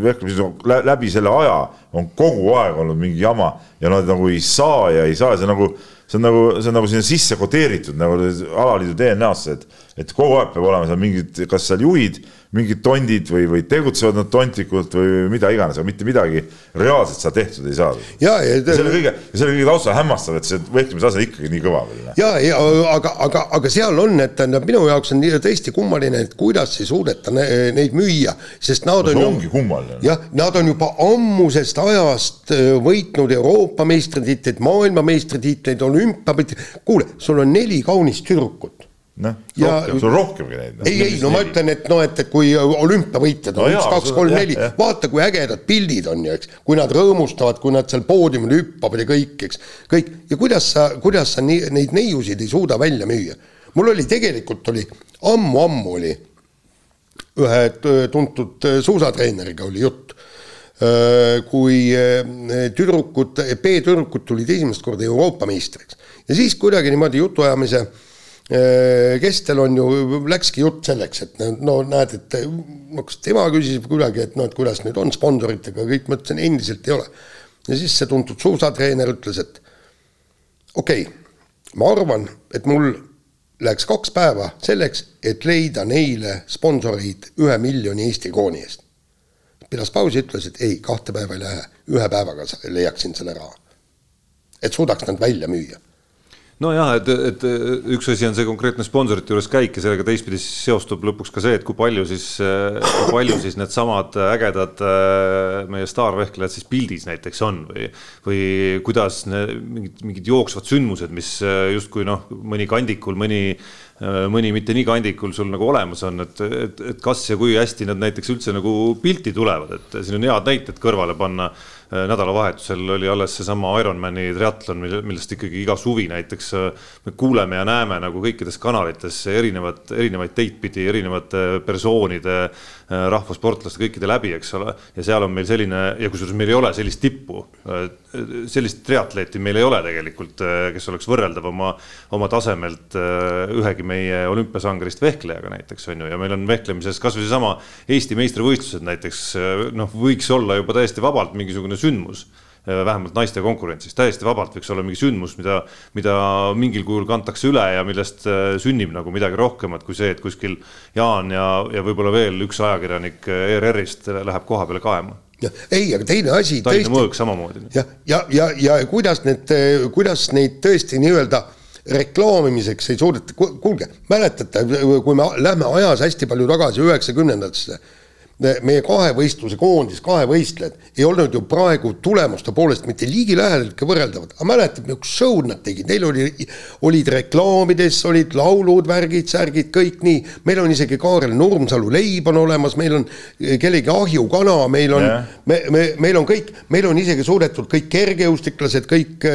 vehklemisliidu läbi selle aja on kogu aeg olnud mingi jama ja nad nagu ei saa ja ei saa, see nagu, see on nagu, see on nagu sinna sisse kodeeritud nagu alaliidu DNA-sse, et, et kogu aeg peab olema seal mingid, kas seal juhid mingid tondid või, või tegutsevad nad tontikult või mida iganes, aga mitte midagi reaalselt seal tehtud ei saa. ja, ja, ja selle kõige, selle kõige taustal hämmastav, et see vehklemisase ikkagi nii kõva veel. ja, ja aga, aga, aga seal on, et tähendab minu jaoks on tõesti kummaline, et kuidas ei suudeta neid müüa, sest nad no, on. ongi kummaline. jah, nad on juba ammusest ajast äh, võitnud Euroopa meistritiitleid, maailmameistritiitleid, olümpiameistrit. kuule, sul on neli kaunist tüdrukut noh, rohkem, sul on rohkemgi neid no.. ei, ei, no ma ütlen, et noh, et, et kui olümpiavõitjad on no üks, kaks, kolm, neli, vaata, kui ägedad pildid on ju, eks. kui nad rõõmustavad, kui nad seal poodiumil hüppavad ja kõik, eks. kõik ja kuidas sa, kuidas sa nii, neid neiusid ei suuda välja müüa. mul oli tegelikult oli ammu-ammu oli ühe tuntud suusatreeneriga oli jutt kui tüdrukud, B-tüdrukud tulid esimest korda Euroopa meistriks ja siis kuidagi niimoodi jutuajamise äh, Äh, kestel on ju, läkski jutt selleks, et no näed, et no kas tema küsis kuidagi, et noh, et kuidas nüüd on sponsoritega, kõik, ma ütlesin, endiselt ei ole. ja siis see tuntud suusatreener ütles, et okei okay,, ma arvan, et mul läks kaks päeva selleks, et leida neile sponsoreid ühe miljoni Eesti krooni eest. pidas pausi, ütles, et ei, kahte päeva ei lähe, ühe päevaga leiaksin selle raha. et suudaks nad välja müüa nojah, et, et üks asi on see konkreetne sponsorite juures käik ja sellega teistpidi seostub lõpuks ka see, et kui palju siis, kui palju siis needsamad ägedad äh, meie staarvehklejad siis pildis näiteks on või, või kuidas mingid, mingid jooksvad sündmused, mis äh, justkui noh, mõni kandikul, mõni äh, mõni mitte nii kandikul sul nagu olemas on, et, et, et kas ja kui hästi nad näiteks üldse nagu pilti tulevad, et siin on head näited kõrvale panna nädalavahetusel oli alles seesama Ironmani triatlon, millest ikkagi iga suvi näiteks äh, me kuuleme ja näeme nagu kõikides kanalites erinevat, erinevaid teid pidi erinevate persoonide, äh, rahvasportlaste kõikide läbi, eks ole. ja seal on meil selline ja kusjuures meil ei ole sellist tippu, sellist triatleeti meil ei ole tegelikult, kes oleks võrreldav oma, oma tasemelt ühegi meie olümpiasangrist vehklejaga näiteks on ju, ja meil on vehklemises kasvõi seesama Eesti meistrivõistlused näiteks noh, võiks olla juba täiesti vabalt mingisugune mingisugune sündmus äh, vähemalt naiste konkurentsis, täiesti vabalt võiks olla mingi sündmus, mida, mida mingil kujul kantakse üle ja millest äh, sünnib nagu midagi rohkemat kui see, et kuskil Jaan ja, ja võib-olla veel üks ajakirjanik äh, ERR-ist läheb koha peale kaema ja ei, aga teine asi. Tallinna mõõk samamoodi. ja, ja, ja, ja kuidas need, kuidas neid tõesti nii-öelda reklaamimiseks ei suudeta, kuulge, mäletate, kui me lähme ajas hästi palju tagasi üheksakümnendatesse meie kahevõistluse koondis, kahevõistlejad ei olnud ju praegu tulemuste poolest mitte ligilähedaseltki võrreldavad, aga mäletad, niisugust show'd nad tegid, neil oli, olid reklaamides, olid laulud, värgid, särgid, kõik nii. meil on isegi Kaarel Nurmsalu leib on olemas, meil on kellegi ahjukana, meil on yeah., me, me, meil on kõik, meil on isegi suudetud kõik kergejõustiklased, kõik,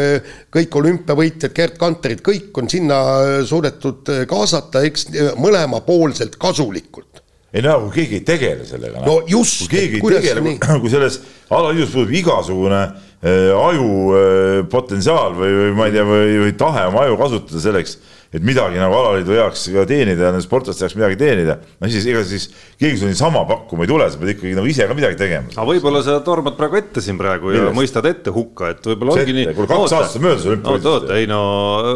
kõik olümpiavõitjad, Gerd Kanterid, kõik on sinna suudetud kaasata, eks mõlemapoolselt kasulikult ei no kui keegi ei tegele sellega. no just. kui keegi ei tegele, *clears throat* kui selles alaliidus puudub igasugune äh, aju äh, potentsiaal või, või ma ei tea, või, või tahe oma aju kasutada selleks et midagi nagu alaliidu heaks ka teenida ja sportlaste heaks midagi teenida, no siis ega siis keegi sulle niisama pakkuma ei tule, sa pead ikkagi nagu ise ka midagi tegema. aga võib-olla sa tormad praegu ette siin praegu ja Millest? mõistad ette hukka, et võib-olla ongi nii. kuule kaks aastat möödas olümpiavõistlust. oota, oota, ei no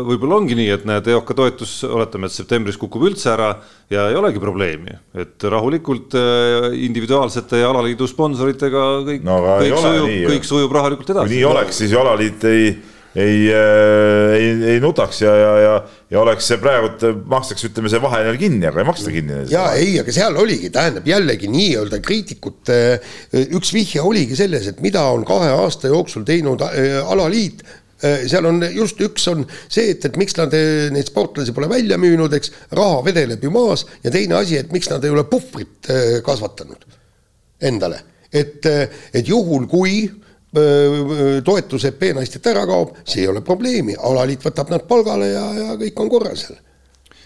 võib-olla ongi nii, et näed, EOK toetus, oletame, et septembris kukub üldse ära ja ei olegi probleemi, et rahulikult äh, individuaalsete ja alaliidu sponsoritega kõik no,, kõik sujub, kõik sujub rahulikult edasi. kui nii oleks, siis ju alaliit ei ei, äh, ei, ei nutaks ja, ja, ja, ja oleks see praegu, makstakse, ütleme, see vahe neil kinni, aga ei maksta kinni. ja ei, aga seal oligi, tähendab jällegi nii-öelda kriitikute üks vihje oligi selles, et mida on kahe aasta jooksul teinud äh, alaliit seal on just üks on see, et, et miks nad neid sportlasi pole välja müünud, eks, raha vedeleb ju maas ja teine asi, et miks nad ei ole puhvrit kasvatanud endale, et, et juhul, kui toetus EP naistelt ära kaob, see ei ole probleemi, alaliit võtab nad palgale ja, ja kõik on korras seal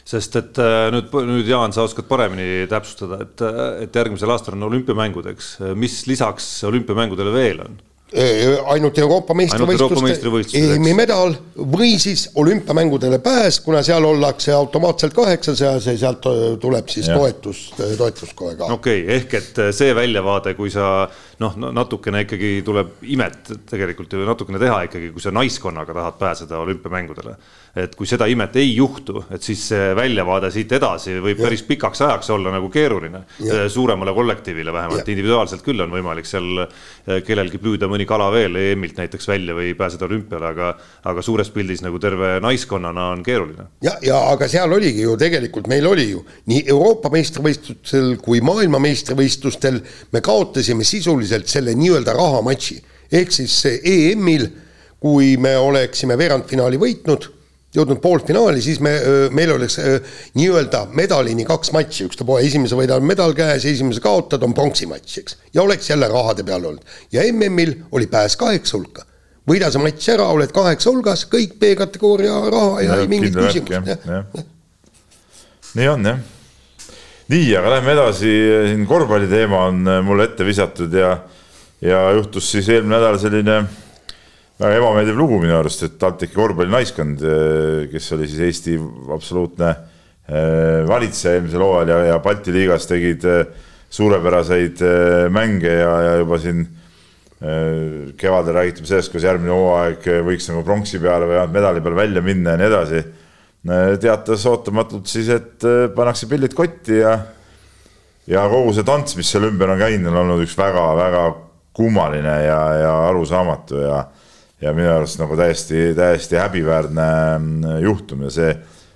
sest et nüüd, nüüd Jaan, sa oskad paremini täpsustada, et, et järgmisel aastal on olümpiamängud, eks, mis lisaks olümpiamängudele veel on? ainult Euroopa meistrivõistluste EM-i medal või siis olümpiamängudele pääs, kuna seal ollakse automaatselt kaheksas ja see sealt tuleb siis ja. toetus, toetus kohe ka. okei okay,, ehk et see väljavaade, kui sa noh, natukene ikkagi tuleb imet tegelikult ju natukene teha ikkagi, kui sa naiskonnaga tahad pääseda olümpiamängudele. et kui seda imet ei juhtu, et siis see väljavaade siit edasi võib ja. päris pikaks ajaks olla nagu keeruline. suuremale kollektiivile vähemalt, individuaalselt küll on võimalik seal eh, kellelgi püüda mõni kala veel EM-ilt näiteks välja või pääseda olümpiale, aga, aga suures pildis nagu terve naiskonnana on keeruline. ja, ja aga seal oligi ju tegelikult, meil oli ju nii Euroopa meistrivõistlustel kui maailmameistrivõistlustel me kaotasime sisuliselt sisuliselt selle nii-öelda rahamatši. ehk siis EM-il, kui me oleksime veerandfinaali võitnud, jõudnud poolfinaali, siis me, meil oleks nii-öelda medalini kaks matši, ükstapuha, esimese võidad medal käes, esimese kaotad, on pronksimatš, eks. ja oleks jälle rahade peal olnud. ja MM-il oli pääs kaheksa hulka. võida see matš ära, oled kaheksa hulgas, kõik B-kategooria raha ja, ja ei mingit küsimust. nii on jah nii, aga lähme edasi, siin korvpalli teema on äh, mulle ette visatud ja, ja juhtus siis eelmine nädal selline väga ebameeldiv lugu minu arust, et TalTechi korvpallinaiskond, äh, kes oli siis Eesti absoluutne äh, valitseja eelmisel hooajal ja, ja Balti liigas tegid suurepäraseid mänge ja, ja juba siin kevadel räägiti sellest, kuidas järgmine hooaeg võiks nagu pronksi peale või medali peale välja minna ja nii edasi teatas ootamatult siis, et äh, pannakse pillid kotti ja ja kogu see tants, mis seal ümber on käinud, on olnud üks väga-väga kummaline ja, ja arusaamatu ja ja minu arust nagu täiesti, täiesti häbiväärne mm, juhtum ja see,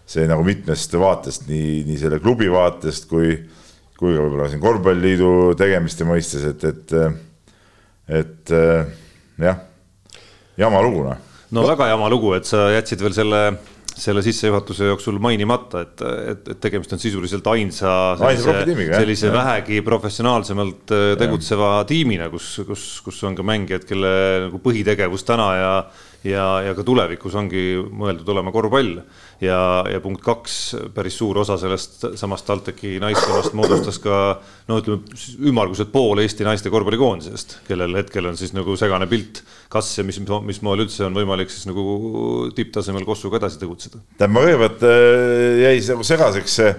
see nagu mitmest vaatest, nii, nii selle klubi vaatest kui, kui ka võib-olla siin korvpalliliidu tegemiste mõistes, et, et, et äh, jah, jama lugu noh. no väga jama lugu, et sa jätsid veel selle selle sissejuhatuse jooksul mainimata, et, et, et tegemist on sisuliselt ainsa sellise, tiimiga, sellise jah. vähegi professionaalsemalt äh, tegutseva ja. tiimina, kus, kus, kus on ka mängijad, kelle nagu põhitegevus täna ja ja, ja ka tulevikus ongi mõeldud olema korvpall. ja, ja punkt kaks, päris suur osa sellest samast TalTechi naiskonnast moodustas ka no ütleme ümmarguselt pool Eesti naiste korvpallikoondisest, kellel hetkel on siis nagu segane pilt, kas ja mis, mis moel üldse on võimalik siis nagu tipptasemel Kossuga edasi tegutseda. tähendab, ma kõigepealt äh, jäi nagu segaseks see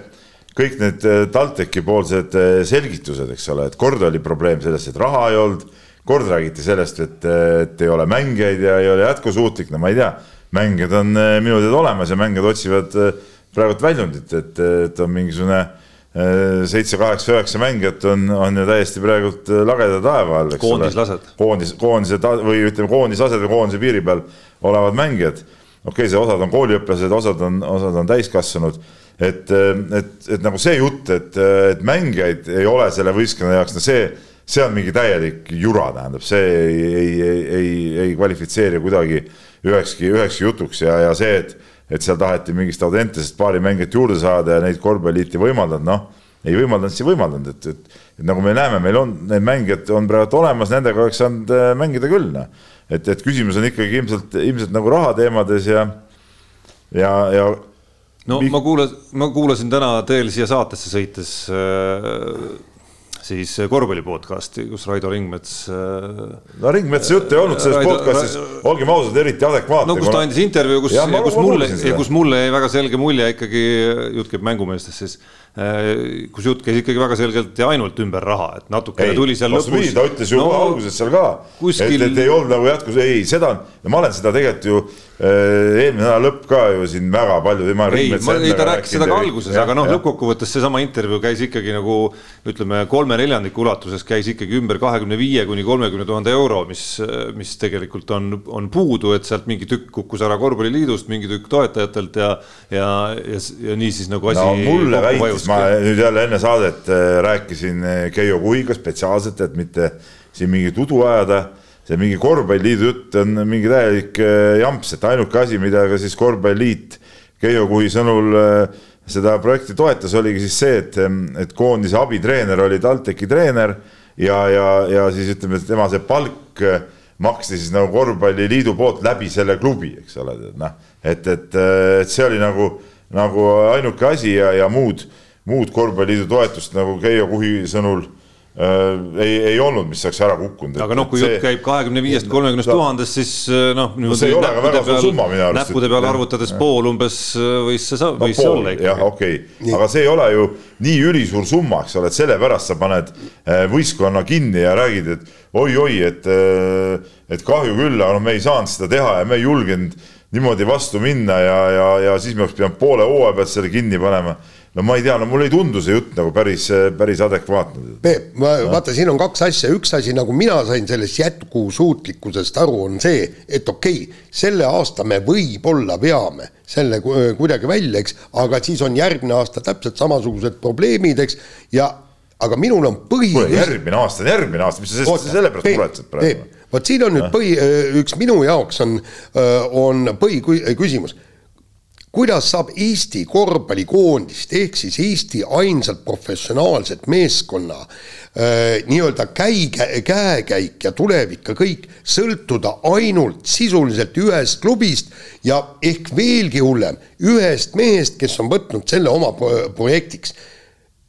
kõik need äh, TalTechi poolsed äh, selgitused, eks ole, et kord oli probleem selles, et raha ei olnud kord räägiti sellest, et, et ei ole mängijaid ja ei ole jätkusuutlik, no ma ei tea, mängijad on eh, minu teada olemas ja mängijad otsivad eh, praegult väljundit, et, et on mingisugune eh, seitse, kaheksa, üheksa mängijat on, on ju täiesti praegult lageda taeva all, koondislased. koondis, koondised või ütleme, koondislased või koondise piiri peal olevad mängijad. okei okay,, see osad on kooliõpilased, osad on, osad on täiskasvanud et, et, et nagu see jutt, et, et mängijaid ei ole selle võistkonna jaoks, no see see on mingi täielik jura, tähendab, see ei, ei, ei, ei, ei kvalifitseeri kuidagi ühekski, ühekski jutuks ja, ja see, et, et seal taheti mingist Audentesest paari mängijat juurde saada ja neid korvpalliliit ei võimaldanud, noh, ei võimaldanud, siis ei võimaldanud, et, et, et nagu me näeme, meil on need mängijad on praegu olemas, nendega oleks saanud äh, mängida küll, noh. et, et küsimus on ikkagi ilmselt, ilmselt nagu rahateemades ja, ja, ja no Mik... ma kuulasin, ma kuulasin täna teel siia saatesse sõites äh siis äh, korvpalli podcast'i, kus Raido Ringmets. Äh, no Ringmetsa jutt ei olnud selles Raido, podcast'is, olgem ausad, eriti adekvaatne. no kus ta andis intervjuu, kus, kus mulle, kus mulle jäi väga selge mulje ikkagi, jutt käib mängumeestest siis kus jutt käis ikkagi väga selgelt ja ainult ümber raha, et natukene tuli seal lõpus. ta ütles ju no, alguses seal ka kuskil..., et, et ei olnud nagu jätkus, ei seda, ma olen seda tegelikult ju äh, eelmine nädal lõpp ka ju siin väga palju. ei, ma, ei ta rääkis seda ka alguses, aga noh, lõppkokkuvõttes seesama intervjuu käis ikkagi nagu ütleme, kolme neljandiku ulatuses käis ikkagi ümber kahekümne viie kuni kolmekümne tuhande euro, mis, mis tegelikult on, on puudu, et sealt mingi tükk kukkus ära korvpalliliidust, mingi tükk toetajatelt ja, ja, ja, ja nii siis nagu asi no, mulle väitis ma nüüd jälle enne saadet äh, rääkisin äh, Keijo Kuhiga spetsiaalselt, et mitte siin mingit udu ajada. see mingi korvpalliliidu jutt on mingi täielik äh, jamps, et ainuke asi, mida ka siis korvpalliliit Keijo Kuhi sõnul seda projekti toetas, oligi siis see, et, et koondise abitreener oli TalTechi treener ja, ja, ja siis ütleme, et tema see palk maksti siis nagu korvpalliliidu poolt läbi selle klubi, eks ole, noh, et, et, et see oli nagu, nagu ainuke asi ja, ja muud, muud korvpalliliidu toetust nagu Keijo Kuhi sõnul äh, ei, ei olnud, mis oleks ära kukkunud. aga noh, kui jutt käib kahekümne viiest, kolmekümnest tuhandest, siis äh, noh. no see ei ole ka väga suur summa minu arust. näppude peale arvutades ja. pool umbes äh, võis see, võis no, see olla ikkagi. jah, okei okay., aga see ei ole ju nii ülisuur summa, eks ole, et sellepärast sa paned võistkonna kinni ja räägid, et oi-oi, et, äh, et kahju küll, aga no me ei saanud seda teha ja me ei julgenud niimoodi vastu minna ja, ja, ja siis me oleks pidanud poole hooaja pealt selle kinni panema. No ma ei tea, no mulle ei tundu see jutt nagu päris, päris adekvaatne. Peep, vaata, siin on kaks asja, üks asi, nagu mina sain sellest jätkusuutlikkusest aru, on see, et okei okay,, selle aasta me võib-olla veame selle kuidagi välja, eks, aga siis on järgmine aasta täpselt samasugused probleemid, eks, ja aga minul on põhi. järgmine aasta on järgmine aasta, mis sa selle pärast muretsed praegu? vot siin on nüüd põhi, üks minu jaoks on, on põhiküsimus. Kuidas saab Eesti korvpallikoondist ehk siis Eesti ainsat professionaalset meeskonna nii-öelda käi, käekäik ja tulevik ja kõik sõltuda ainult sisuliselt ühest klubist ja ehk veelgi hullem, ühest mehest, kes on võtnud selle oma projektiks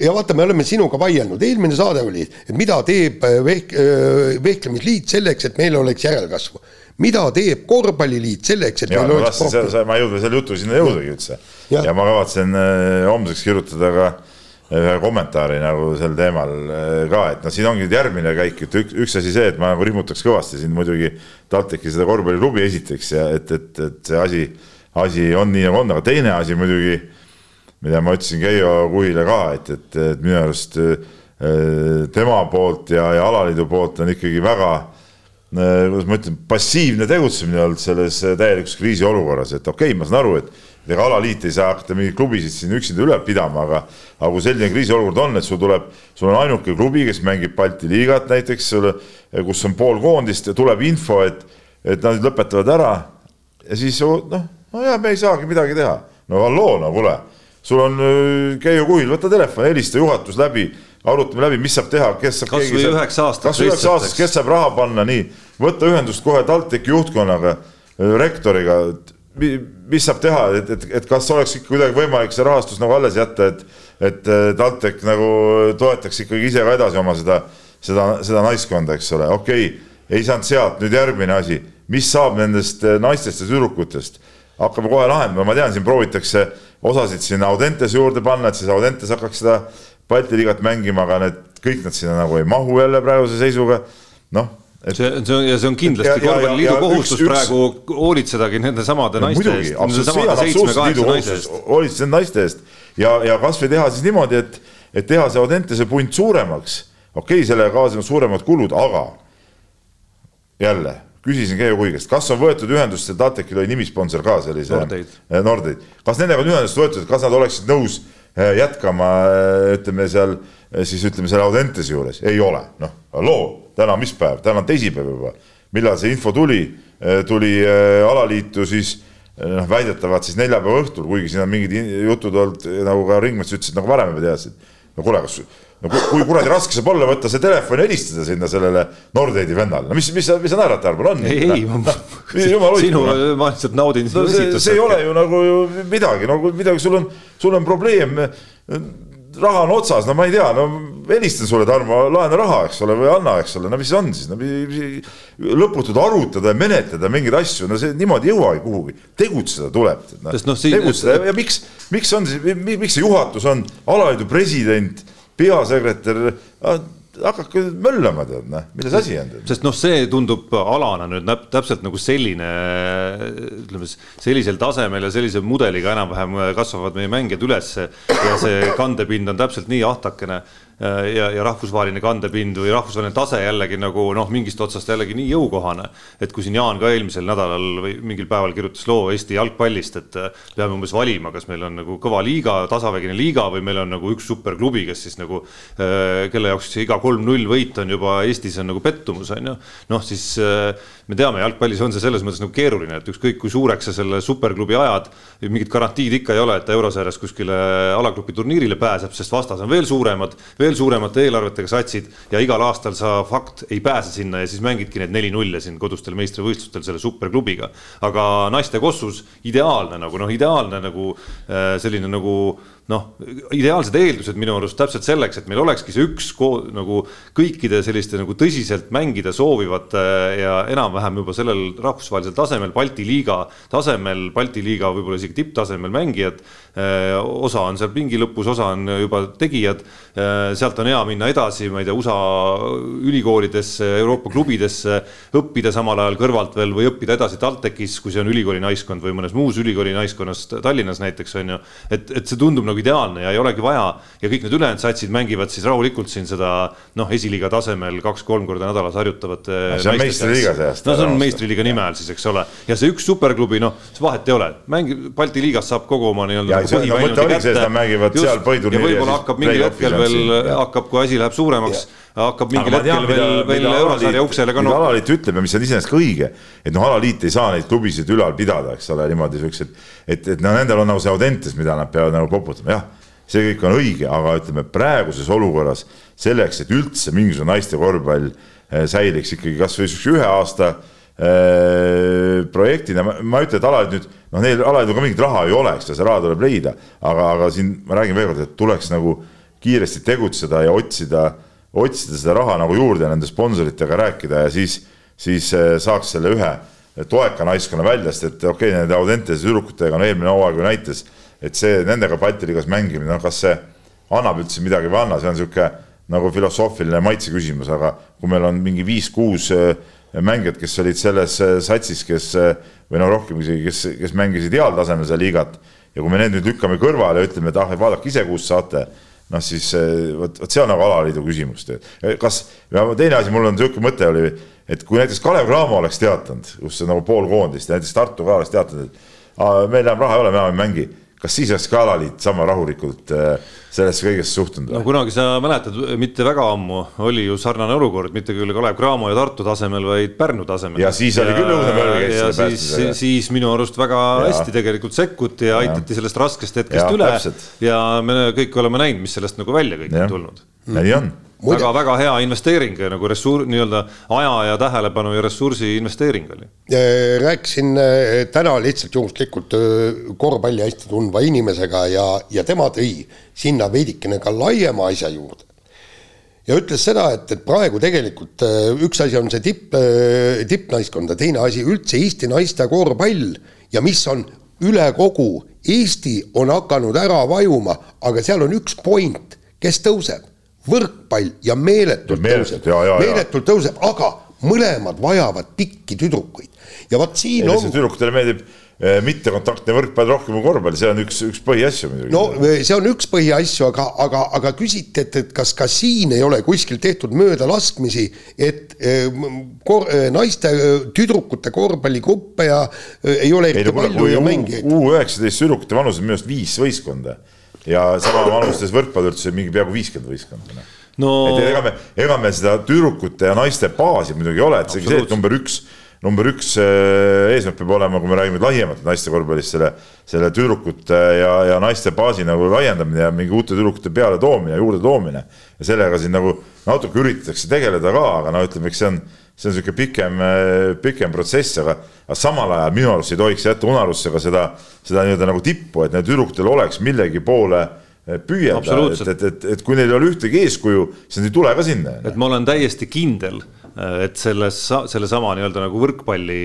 ja vaata, me oleme sinuga vaielnud, eelmine saade oli, et mida teeb äh, vehk-, äh, vehklemisliit selleks, et meil oleks järelkasvu. Mida teeb korvpalliliit selleks, et ja, meil oleks profi-. ma ei jõudnud selle jutu sinna jõudagi üldse. Ja, ma kavatsen äh, homseks kirjutada ka ühe kommentaari nagu sel teemal ka, et noh, siin ongi järgmine käik, et üks, üks asi see, et ma nagu rihmutaks kõvasti siin muidugi TalTechi seda korvpalliklubi esiteks ja et, et, et see asi, asi on nii nagu on, aga teine asi muidugi mida ma ütlesin Keijo Kuhile ka, et, et, et minu arust äh, tema poolt ja, ja alaliidu poolt on ikkagi väga äh, kuidas ma ütlen, passiivne tegutsemine olnud selles täielikus kriisiolukorras, et okei okay,, ma saan aru, et ega alaliit ei saa hakata mingeid klubisid siin üksinda üleval pidama, aga aga kui selline kriisiolukord on, et sul tuleb, sul on ainuke klubi, kes mängib Balti liigat näiteks, kus on pool koondist ja tuleb info, et, et nad lõpetavad ära ja siis noh, nojah, me ei saagi midagi teha. no halloo, no kuule sul on äh, Keijo Kuhil, võta telefon, helista juhatus läbi, arutame läbi, mis saab teha, kes saab. kasvõi üheks aastaks. kasvõi üheks aastaks, kes saab raha panna, nii, võtta ühendust kohe TalTechi juhtkonnaga, äh, rektoriga, mis saab teha, et, et, et kas oleks ikka kuidagi võimalik see rahastus nagu alles jätta, et, et äh, TalTech nagu toetaks ikkagi ise ka edasi oma seda, seda, seda naiskonda, eks ole, okei okay,, ei saanud sealt, nüüd järgmine asi, mis saab nendest naistest ja tüdrukutest? Hakkame kohe lahendama, ma tean, siin proovitakse osasid sinna Audentese juurde panna, et siis Audentes hakkaks seda Balti liigat mängima, aga need kõik nad sinna nagu ei mahu jälle praeguse seisuga. noh et see, see on ja see on kindlasti korvpalliliidu kohustus üks, praegu hoolitsedagi nende samade no, naiste eest, hoolitseda naiste eest ja, ja kasvõi teha siis niimoodi, et, et teha see Audentese punt suuremaks. okei okay,, sellega kaasnevad suuremad kulud, aga jälle küsisin Keijo Kui käest, kas on võetud ühendust, see TalTechil oli nimisponsor ka sellise Nordeid, Nordeid., kas nendega on ühendust võetud, kas nad oleksid nõus jätkama, eh, ütleme seal siis ütleme selle Audentese juures, ei ole, noh, halloo, täna mis päev, täna on teisipäev juba, millal see info tuli, tuli alaliitu siis noh, väidetavalt siis neljapäeva õhtul, kuigi siin on mingid jutud olnud nagu ka Ringmets ütles, et nagu varem juba teadsid. no kuule, kas no kui, kui kuradi raske saab olla võtta see telefon ja helistada sinna sellele Nordeidi vennale, no mis, mis sa, mis sa naerad, Tarmo, on? ei, ei, ma, *laughs* sinu, ma lihtsalt naudin no, sinu esitust. see ei ole ju nagu ju midagi, no midagi, sul on, sul on probleem, raha on otsas, no ma ei tea, no helistan sulle, Tarmo, laena raha, eks ole, või anna, eks ole, no mis on siis, no lõputult arutada ja menetleda mingeid asju, no see niimoodi ei jõuagi kuhugi, tegutseda tuleb no,. No, siin... tegutseda ja, ja miks, miks on siis, miks see juhatus on alaliidu president peasekretär, hakake möllama, tead, noh, milles asi on. sest noh, see tundub alana nüüd täpselt nagu selline, ütleme sellisel tasemel ja sellise mudeliga enam-vähem kasvavad meie mängijad üles ja see kandepind on täpselt nii ahtakene ja, ja rahvusvaheline kandepind või rahvusvaheline tase jällegi nagu noh, mingist otsast jällegi nii jõukohane. et kui siin Jaan ka eelmisel nädalal või mingil päeval kirjutas loo Eesti jalgpallist, et äh, peame umbes valima, kas meil on nagu kõva liiga, tasavägine liiga või meil on nagu üks superklubi, kes siis nagu, äh, kelle jaoks iga kolm-null võit on juba Eestis on nagu pettumus, on ju. noh, siis me teame, jalgpallis on see selles mõttes nagu keeruline, et ükskõik kui suureks sa selle superklubi ajad, mingit garantiid ikka ei ole, et ta eurosarjas kuskile alagrupi turniirile pääseb, sest vastas on veel suuremad veel suuremate eelarvetega satsid ja igal aastal sa fakt ei pääse sinna ja siis mängidki need neli-nulle siin kodustel meistrivõistlustel selle superklubiga. aga naiste kossus ideaalne nagu noh, ideaalne nagu äh, selline nagu noh, ideaalsed eeldused minu arust täpselt selleks, et meil olekski see üks nagu kõikide selliste nagu tõsiselt mängida soovivate ja enam-vähem juba sellel rahvusvahelisel tasemel, Balti liiga tasemel, Balti liiga võib-olla isegi tipptasemel mängijad. Eh, osa on seal pingi lõpus, osa on juba tegijad. Eh, sealt on hea minna edasi, ma ei tea, USA ülikoolidesse, Euroopa klubidesse, õppida samal ajal kõrvalt veel või õppida edasi TalTechis, kui see on ülikooli naiskond või mõnes muus ülikooli naiskonnas Tallinnas näiteks on ju. et, et see tundub nagu nagu ideaalne ja ei olegi vaja ja kõik need ülejäänud satsid mängivad siis rahulikult siin seda noh, esiliiga tasemel kaks-kolm korda nädalas harjutavate. see on meistriliiga seast. no see on meistriliiga nime all siis, eks ole, ja see üks superklubi, noh, vahet ei ole, mängi Balti liigas saab kogu oma nii-öelda. No, mängivad seal põhiturniiri. ja võib-olla hakkab mingil hetkel veel hakkab, kui asi läheb suuremaks hakkab mingil hetkel veel, veel eurosarja uksele ka noppima. alaliit ütleb ja mis on iseenesest ka õige, et noh, alaliit ei saa neid klubisid ülal pidada, eks ole, niimoodi siuksed, et, et no nendel on nagu see Audentes, mida nad peavad nagu poputama, jah see kõik on õige, aga ütleme praeguses olukorras selleks, et üldse mingisugune naiste korvpall eh, säiliks ikkagi kasvõi niisuguse ühe aasta äh, projektina, ma ei ütle, et alaliit nüüd, noh, neil alaliidul ka mingit raha ei ole, eks ta, see raha tuleb leida, aga, aga siin ma räägin veel kord, et tuleks nagu kiiresti tegutseda ja otsida otsida seda raha nagu juurde, nende sponsoritega rääkida ja siis, siis eh, saaks selle ühe toeka naiskonna välja, sest et okei okay,, nende Audentese tüdrukutega, no eelmine hooaeg ju näitas, et see nendega Balti liigas mängimine, noh, kas see annab üldse midagi või ei anna, see on niisugune nagu filosoofiline maitse küsimus, aga kui meil on mingi viis-kuus eh, mängijat, kes olid selles eh, satsis, kes või no rohkem isegi, kes, kes mängisid heal tasemel seda liigat ja kui me need nüüd lükkame kõrvale ja ütleme, et ah, vaadake ise, kuhu saate noh, siis eh, vot, vot see on nagu alaliidu küsimus. Kas, teine asi, mul on niisugune mõte oli, et kui näiteks Kalev Cramo oleks teatanud, kus nagu pool koondist ja näiteks Tartu ka oleks teatanud, et aa, meil enam raha ei ole, me enam ei mängi kas siis oleks ka alaliit sama rahulikult äh, sellesse kõigesse suhtunud? no kunagi sa mäletad, mitte väga ammu oli ju sarnane olukord, mitte küll Kalev Cramo ja Tartu tasemel, vaid Pärnu tasemel. ja siis oli küll õudne mölg. ja siis, siis minu arust väga ja. hästi tegelikult sekkuti ja aitati sellest raskest hetkest ja, üle. ja me kõik oleme näinud, mis sellest nagu välja kõik on tulnud. nii on väga-väga hea investeering nagu ressuur, nii-öelda aja ja tähelepanu ja ressursi investeering oli. rääkisin äh, täna lihtsalt juhuslikult äh, korvpalli hästi tundva inimesega ja, ja tema tõi sinna veidikene ka laiema asja juurde. ja ütles seda, et, et praegu tegelikult äh, üks asi on see tipp, tippnaiskond ja teine asi üldse Eesti naiste korvpall ja mis on üle kogu Eesti on hakanud ära vajuma, aga seal on üks point, kes tõuseb võrkpall ja meeletult, meeletult tõuseb, meeletult tõuseb, aga mõlemad vajavad pikki tüdrukuid ja vot siin ja on. tüdrukutele meeldib eh, mittekontaktne võrkpall rohkem kui korvpall, see on üks, üks põhiasju muidugi. no eh, see on üks põhiasju, aga, aga, aga küsiti, et, et kas ka siin ei ole kuskil tehtud möödalaskmisi, et eh, kor, naiste, tüdrukute korvpalligruppe ja ei ole eriti palju ja mängijaid. U üheksateist tüdrukute vanus on minu arust viis võistkonda ja sama vanustes võrkpall üldse mingi peaaegu viiskümmend võistkonda noh. no.. et ega me, ega me seda tüdrukute ja naiste baasi muidugi ei ole, et see, see number üks, number üks äh, eesmärk peab olema, kui me räägime laiemalt naiste korvpallist, selle, selle tüdrukute ja, ja naiste baasi nagu laiendamine ja mingi uute tüdrukute peale toomine, juurde toomine. ja sellega siin nagu natuke üritatakse tegeleda ka, aga no ütleme, eks see on see on niisugune pikem, pikem protsess, aga, aga samal ajal minu arust ei tohiks jätta unarusse ka seda, seda nii-öelda nagu tippu, et neil tüdrukutel oleks millegi poole eh, püüelda, et, et, et, et kui neil ei ole ühtegi eeskuju, siis nad ei tule ka sinna. et ma olen täiesti kindel, et selles, sellesama nii-öelda nagu võrkpalli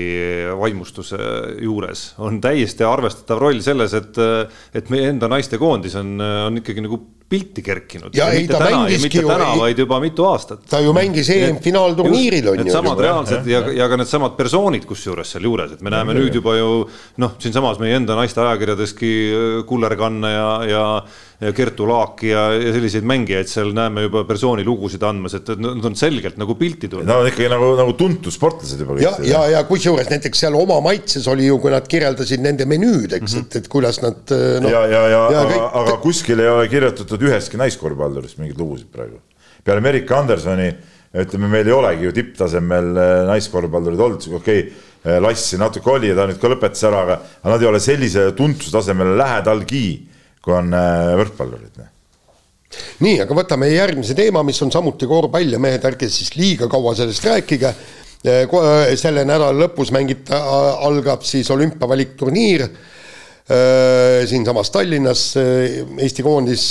vaimustuse juures on täiesti arvestatav roll selles, et, et meie enda naistekoondis on, on ikkagi nagu pilti kerkinud. ja ei, ta mängiski ju. täna, vaid juba mitu aastat. ta ju mängis EM-finaalturniiril on ju. Needsamad reaalsed ja, ja ka needsamad persoonid kusjuures sealjuures, et me näeme ja, nüüd juba ju noh, siinsamas meie enda naiste ajakirjadeski Kullerkanne ja, ja ja Kertu Laaki ja, ja selliseid mängijaid seal näeme juba persooni lugusid andmas, et nad on selgelt nagu pilti tulnud. Nad on ikkagi nagu, nagu tuntud sportlased juba. ja, ja, ja kusjuures näiteks seal oma maitses oli ju, kui nad kirjeldasid nende menüüd, eks mm, -hmm. et, et kuidas nad no,. ja, ja, ja, ja aga, kõik... aga kuskil ei ole kirjutatud ühestki naiskorvpallurist mingeid lugusid praegu. peale Merike Andersoni ütleme, meil ei olegi ju tipptasemel äh, naiskorvpallurid olnud, okei okay,, äh, Lassi natuke oli ja ta nüüd ka lõpetas ära, aga, nad ei ole sellise tuntsustasemele lähedalgi kui on äh, võrkpallurid. Noh. nii, aga võtame järgmise teema, mis on samuti korvpall ja mehed, ärge siis liiga kaua sellest rääkige. Selle nädala lõpus mängita, algab siis olümpiavalikturniir siinsamas Tallinnas. Eesti koondis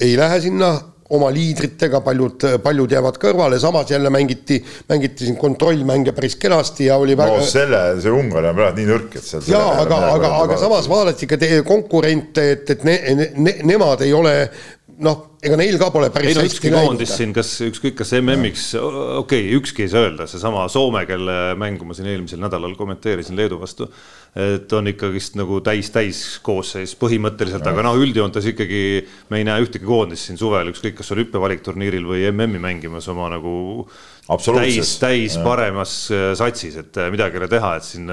ei lähe sinna oma liidritega, paljud, paljud jäävad kõrvale, samas jälle mängiti, mängiti siin kontrollmänge päris kenasti ja oli väga. no selle, see Ungari on praegu nii nõrk, et seal. jaa, aga, aga, aga samas vaadati ka teie konkurente, et, et ne, ne, nemad ei ole noh, ega neil ka pole päris ei, no, hästi läinud. siin, kas ükskõik, kas MM-iks, okei okay,, ükski ei saa öelda, seesama Soome, kelle mängu ma siin eelmisel nädalal kommenteerisin Leedu vastu, et on ikkagist nagu täis-täis koosseis põhimõtteliselt, aga noh, üldjoontes ikkagi me ei näe ühtegi koondist siin suvel, ükskõik, kas olümpiavalikturniiril või MM-i mängimas oma nagu täis, täis paremas satsis, et midagi ei ole teha, et siin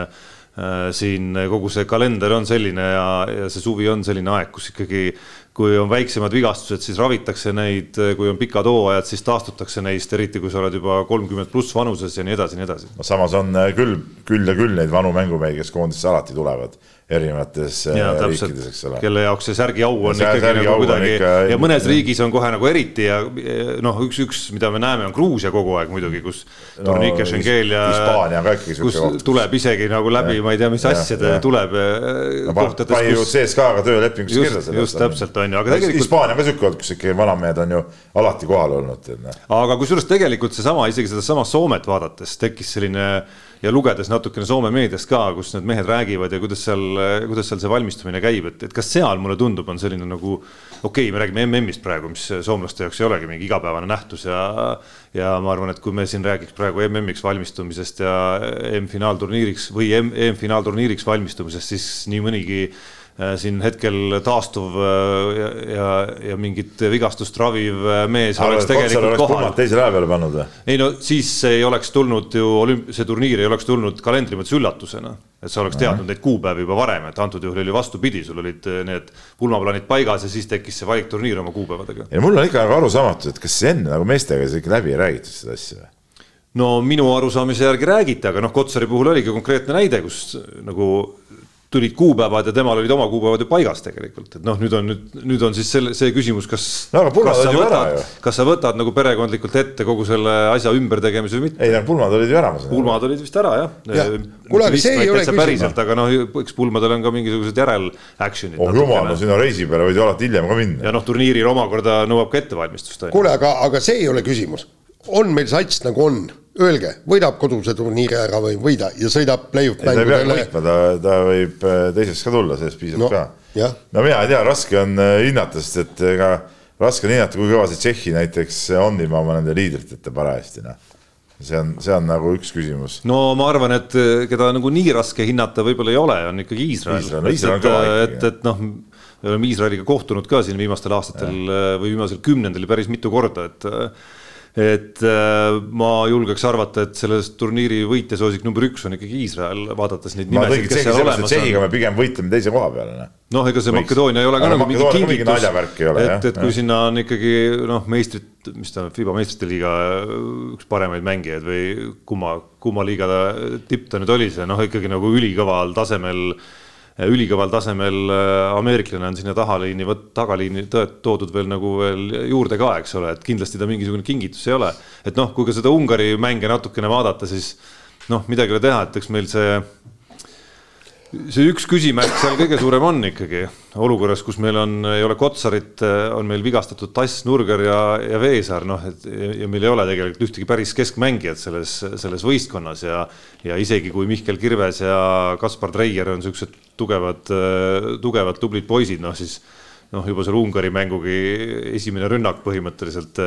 siin kogu see kalender on selline ja, ja see suvi on selline aeg, kus ikkagi kui on väiksemad vigastused, siis ravitakse neid, kui on pikad hooajad, siis taastutakse neist, eriti kui sa oled juba kolmkümmend pluss vanuses ja nii edasi, nii edasi. no samas on äh, küll, küll ja küll neid vanu mängumehi, kes koondisse alati tulevad erinevates äh, ja, riikides, eks ole. kelle jaoks see särgi au on ja ikkagi nagu kuidagi ikka... ja mõnes riigis on kohe nagu eriti ja noh, üks, üks, mida me näeme, on Gruusia kogu aeg muidugi, kus no, Tornike Schengel ja Hispaania on ka ikkagi kus koht. tuleb isegi nagu läbi, ma ei tea, mis asjade tuleb äh, no, pani ju CSKA-ga töölepingus kirja selle. just täpselt on ju, aga tegelikult. Hispaania on ka sihuke olnud, kus ikkagi vanamehed on ju alati kohal olnud. Noh. aga kusjuures tegelikult seesama, isegi sedasama Soomet vaadates tekkis selline ja lugedes natukene Soome meediast ka, kus need mehed räägivad ja kuidas seal, kuidas seal see valmistumine käib, et, et kas seal mulle tundub, on selline nagu okei okay,, me räägime MM-ist praegu, mis soomlaste jaoks ei olegi mingi igapäevane nähtus ja ja ma arvan, et kui me siin räägiks praegu MM-iks valmistumisest ja EM-finaalturniiriks või EM-finaalturniiriks valmistumisest, siis nii mõnigi siin hetkel taastuv äh, ja, ja, ja mingit vigastust raviv äh, mees aga oleks tegelikult kohal. teise lähe peale pannud või? ei no siis ei oleks tulnud ju olümp-, see turniir ei oleks tulnud kalendri mõttes üllatusena. et sa oleks teadnud neid kuupäevi juba varem, et antud juhul oli vastupidi, sul olid need pulmaplaanid paigas ja siis tekkis see valikturniir oma kuupäevadega. ja mul on ikka nagu arusaamatu, et kas enne nagu meestega siis ikka läbi ei räägitud seda asja või? no minu arusaamise järgi räägiti, aga noh, Kotsari puhul oligi konkreetne näide, kus nagu tulid kuupäevad ja temal olid oma kuupäevad ju paigas tegelikult, et noh, nüüd on nüüd, nüüd on siis selle, see küsimus, kas no,. kas sa võtad, kas sa võtad nagu perekondlikult ette kogu selle asja ümbertegemise või mitte? ei, need pulmad olid ju ära. pulmad olid vist ära jah ja.. kuule, aga see ei ole küsimus. aga noh, eks pulmadel on ka mingisugused järel action'id. oh jumal, no sinna reisi peale võid ju alati hiljem ka minna. ja noh, turniiril omakorda nõuab ka ettevalmistust. kuule, aga, aga see ei ole küsimus. on meil sats nagu on öelge, võidab koduse turniiri ära või ei võida ja sõidab play-off mängudele. ta, ta võib äh, teiseks ka tulla, sellest piisab no, ka. no mina ei tea, raske on äh, hinnata, sest et ega raske on hinnata, kui kõva see Tšehhi näiteks on ilma oma nende liidriteta parajasti, noh see on, see on nagu üks küsimus. no ma arvan, et äh, keda nagu nii raske hinnata võib-olla ei ole, on ikkagi Iisrael. et, et, et noh, me oleme Iisraeliga kohtunud ka siin viimastel aastatel ja. või viimasel kümnendil päris mitu korda, et et äh, ma julgeks arvata, et selles turniiri võitjasoosik number üks on ikkagi Iisrael, vaadates neid nimesid, kes seal olemas on. Tšehhiga me pigem võitleme teise koha peale, noh. noh, ega see Võiks. Makedoonia ei ole ka nagu mingi kingitus, et, et kui sinna on ikkagi noh, meistrid, mis ta, FIBA meistrite liiga üks paremaid mängijaid või kumma, kumma liiga tipp ta nüüd oli, see noh, ikkagi nagu ülikõval tasemel ülikõval tasemel äh, ameeriklane on sinna tahaliini, tagaliini toodud veel nagu veel juurde ka, eks ole, et kindlasti ta mingisugune kingitus ei ole. et noh, kui ka seda Ungari mänge natukene vaadata, siis noh, midagi ei ole teha, et eks meil see see üks küsimärk seal kõige suurem on ikkagi. Olukorras, kus meil on, ei ole Kotsarit, on meil vigastatud Tass, Nurger ja, ja Veesaar, noh, et ja meil ei ole tegelikult ühtegi päris keskmängijat selles, selles võistkonnas ja ja isegi kui Mihkel Kirves ja Kaspar Treier on niisugused tugevad, tugevad, tublid poisid, noh siis noh, juba seal Ungari mängugi esimene rünnak põhimõtteliselt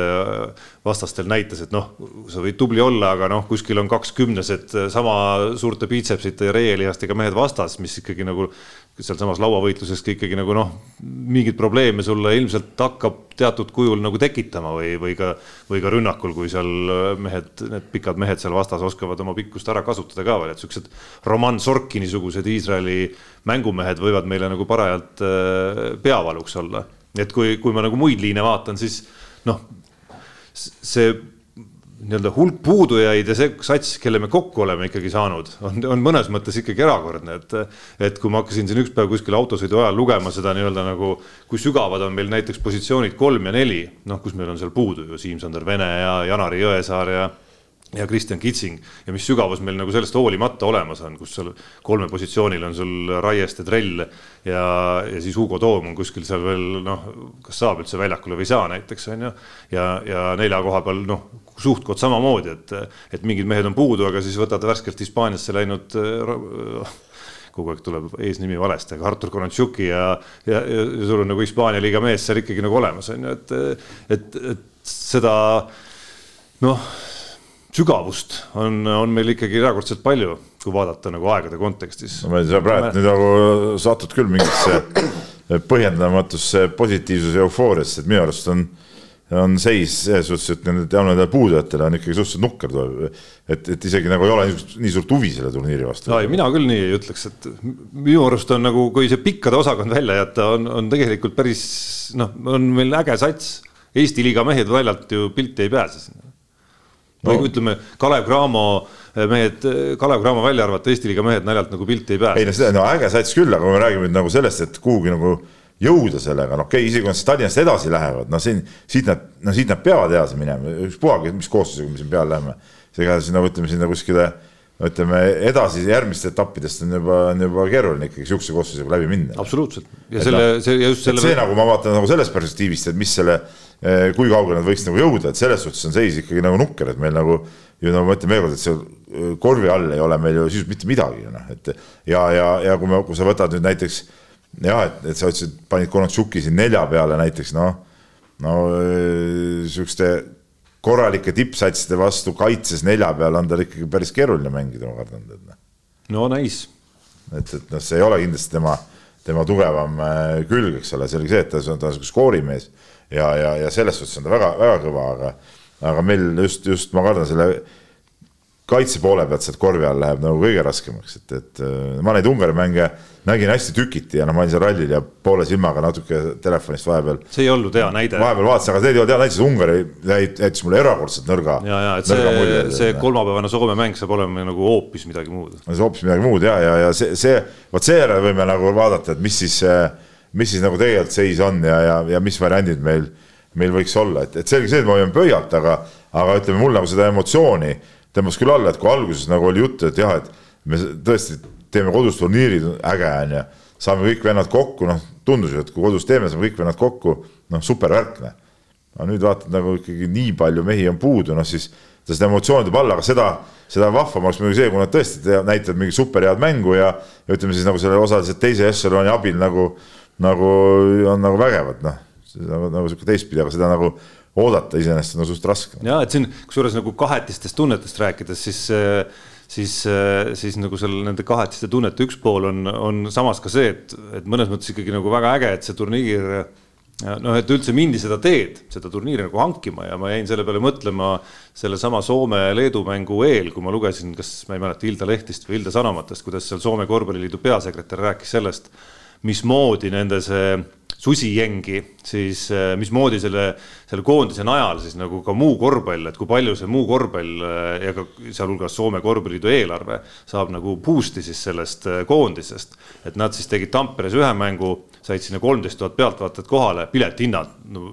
vastastel näitas, et noh, sa võid tubli olla, aga noh, kuskil on kakskümnesed sama suurte biitsepsite ja reielihastega mehed vastas, mis ikkagi nagu sealsamas lauavõitluses ka ikkagi nagu noh, mingeid probleeme sulle ilmselt hakkab teatud kujul nagu tekitama või, või ka, või ka rünnakul, kui seal mehed, need pikad mehed seal vastas oskavad oma pikkust ära kasutada ka veel, et siuksed Roman Sorki niisugused Iisraeli mängumehed võivad meile nagu parajalt äh, peavaluks olla. et kui, kui ma nagu muid liine vaatan, siis noh, see nii-öelda hulk puudujaid ja see sats, kelle me kokku oleme ikkagi saanud, on, on mõnes mõttes ikkagi erakordne, et. et kui ma hakkasin siin üks päev kuskil autosõidu ajal lugema seda nii-öelda nagu, kui sügavad on meil näiteks positsioonid kolm ja neli, noh, kus meil on seal puudu ju Siim-Sander Vene ja Janari Jõesaar ja ja Kristjan Kitsing ja mis sügavus meil nagu sellest hoolimata olemas on, kus seal kolme positsioonil on sul Raieste trell ja, ja siis Hugo Toom on kuskil seal veel noh, kas saab üldse väljakule või ei saa näiteks on ju. ja, ja nelja koha peal noh, suht-koht samamoodi, et, et mingid mehed on puudu, aga siis võtad värskelt Hispaaniasse läinud kogu aeg tuleb eesnimi valesti, aga Artur Konantšuki ja, ja, ja, ja sul on nagu Hispaania liiga mees seal ikkagi nagu olemas on ju, et, et, et seda noh sügavust on, on meil ikkagi erakordselt palju, kui vaadata nagu aegade kontekstis. no ma ei tea, praegu nüüd nagu satud küll mingisse põhjendamatusse positiivsuse eufooriasse, et minu arust on, on seis selles suhtes, et nendele puudujatele on ikkagi suhteliselt nukker tuleb. et, et isegi nagu ei ole nii, nii suurt huvi selle turniiri vastu. ei, mina küll nii ei ütleks, et minu arust on nagu, kui see pikkade osakond välja jätta, on, on tegelikult päris noh, on meil äge sats. Eesti liiga mehed väljalt ju pilti ei pääse sinna no. või ütleme, Kalev Cramo eh, mehed, eh, Kalev Cramo välja arvata, Eesti liiga mehed naljalt nagu pilti ei pääse. ei no seda, no äge sats küll, aga kui me räägime nüüd nagu sellest, et kuhugi nagu jõuda sellega, no okei okay,, isegi kui nad Tallinnast edasi lähevad, no siin, siit nad, no siit nad peavad edasi minema, ükspuha, mis koosseisuga me siin peale läheme. seega siin nagu ütleme sinna kuskile, ütleme edasi järgmistest etappidest on juba, on juba keeruline ikkagi sihukese koosseisuga läbi minna. absoluutselt. ja et selle no,, see ja just selle. see nagu ma vaatan nagu sellest perspektiivist, et mis selle Eh, kui kaugele nad võiks nagu jõuda, et selles suhtes on seis ikkagi nagu nukker, et meil nagu ju no ma ütlen veel kord, et seal eh, korvi all ei ole meil ju sisuliselt mitte midagi, noh, et ja, ja, ja kui me, kui sa võtad nüüd näiteks jah, et, et sa ütlesid, panid Konatsjuki siin nelja peale näiteks noh, no eh, siukeste korralike tippsatside vastu kaitses nelja peal on tal ikkagi päris keeruline mängida, ma kardan. Noh. no nice. et, et noh, see ei ole kindlasti tema, tema tugevam külg, eks ole, selge see, et ta on, ta on sihuke skoorimees ja, ja, ja selles suhtes on ta väga-väga kõva, aga, aga meil just, just ma kardan selle kaitse poole pealt sealt korvi all läheb nagu kõige raskemaks, et, et äh, ma neid Ungari mänge nägin hästi tükiti ja noh, ma olin seal rallil ja poole silmaga natuke telefonist vahepeal. see ei olnud hea näide. vahepeal vaatasin, aga need ei olnud hea näide, sest Ungari jättis mulle erakordselt nõrga. ja, ja et see, see kolmapäevane Soome mäng saab olema nagu hoopis midagi muud. see hoopis midagi muud ja, ja, ja see, see, vot seejärel võime nagu vaadata, et mis siis äh, mis siis nagu tegelikult seis on ja, ja, ja mis variandid meil, meil võiks olla, et, et selge see, et ma hoian pöialt, aga, aga ütleme, mul nagu seda emotsiooni tõmbas küll alla, et kui alguses nagu oli juttu, et jah, et me tõesti teeme kodus turniirid, äge on ju, saame kõik vennad kokku, noh, tundus ju, et kui kodus teeme, saame kõik vennad kokku, noh, super värk, noh. aga nüüd vaatad nagu ikkagi nii palju mehi on puudu, noh siis seda emotsiooni tuleb alla, aga seda, seda vahvam oleks muidugi see, kui nad tõesti näitavad mingi super head mängu ja, ja ütleme siis nagu selle osaliselt teise ešeloni abil nagu nagu on nagu vägev, et noh, nagu, nagu sihuke teistpidi, aga seda nagu oodata iseenesest on suht raske. ja et siin kusjuures nagu kahetistest tunnetest rääkides, siis siis, siis nagu seal nende kahetiste tunnete üks pool on, on samas ka see, et, et mõnes mõttes ikkagi nagu väga äge, et see turniir noh, et üldse mindi seda teed, seda turniiri nagu hankima ja ma jäin selle peale mõtlema sellesama Soome-Leedu mängu eel, kui ma lugesin, kas ma ei mäleta, Hilda Lehtist või Hilda Sanomatest, kuidas seal Soome korvpalliliidu peasekretär rääkis sellest mismoodi nende see susijängi, siis äh, mismoodi selle, selle koondise najal siis nagu ka muu korvpall, et kui palju see muu korvpall äh, ja ka sealhulgas Soome korvpalliliidu eelarve saab nagu boost'i siis sellest äh, koondisest. et nad siis tegid Tamperes ühe mängu, said sinna kolmteist tuhat pealtvaatajat kohale, piletihinnad no,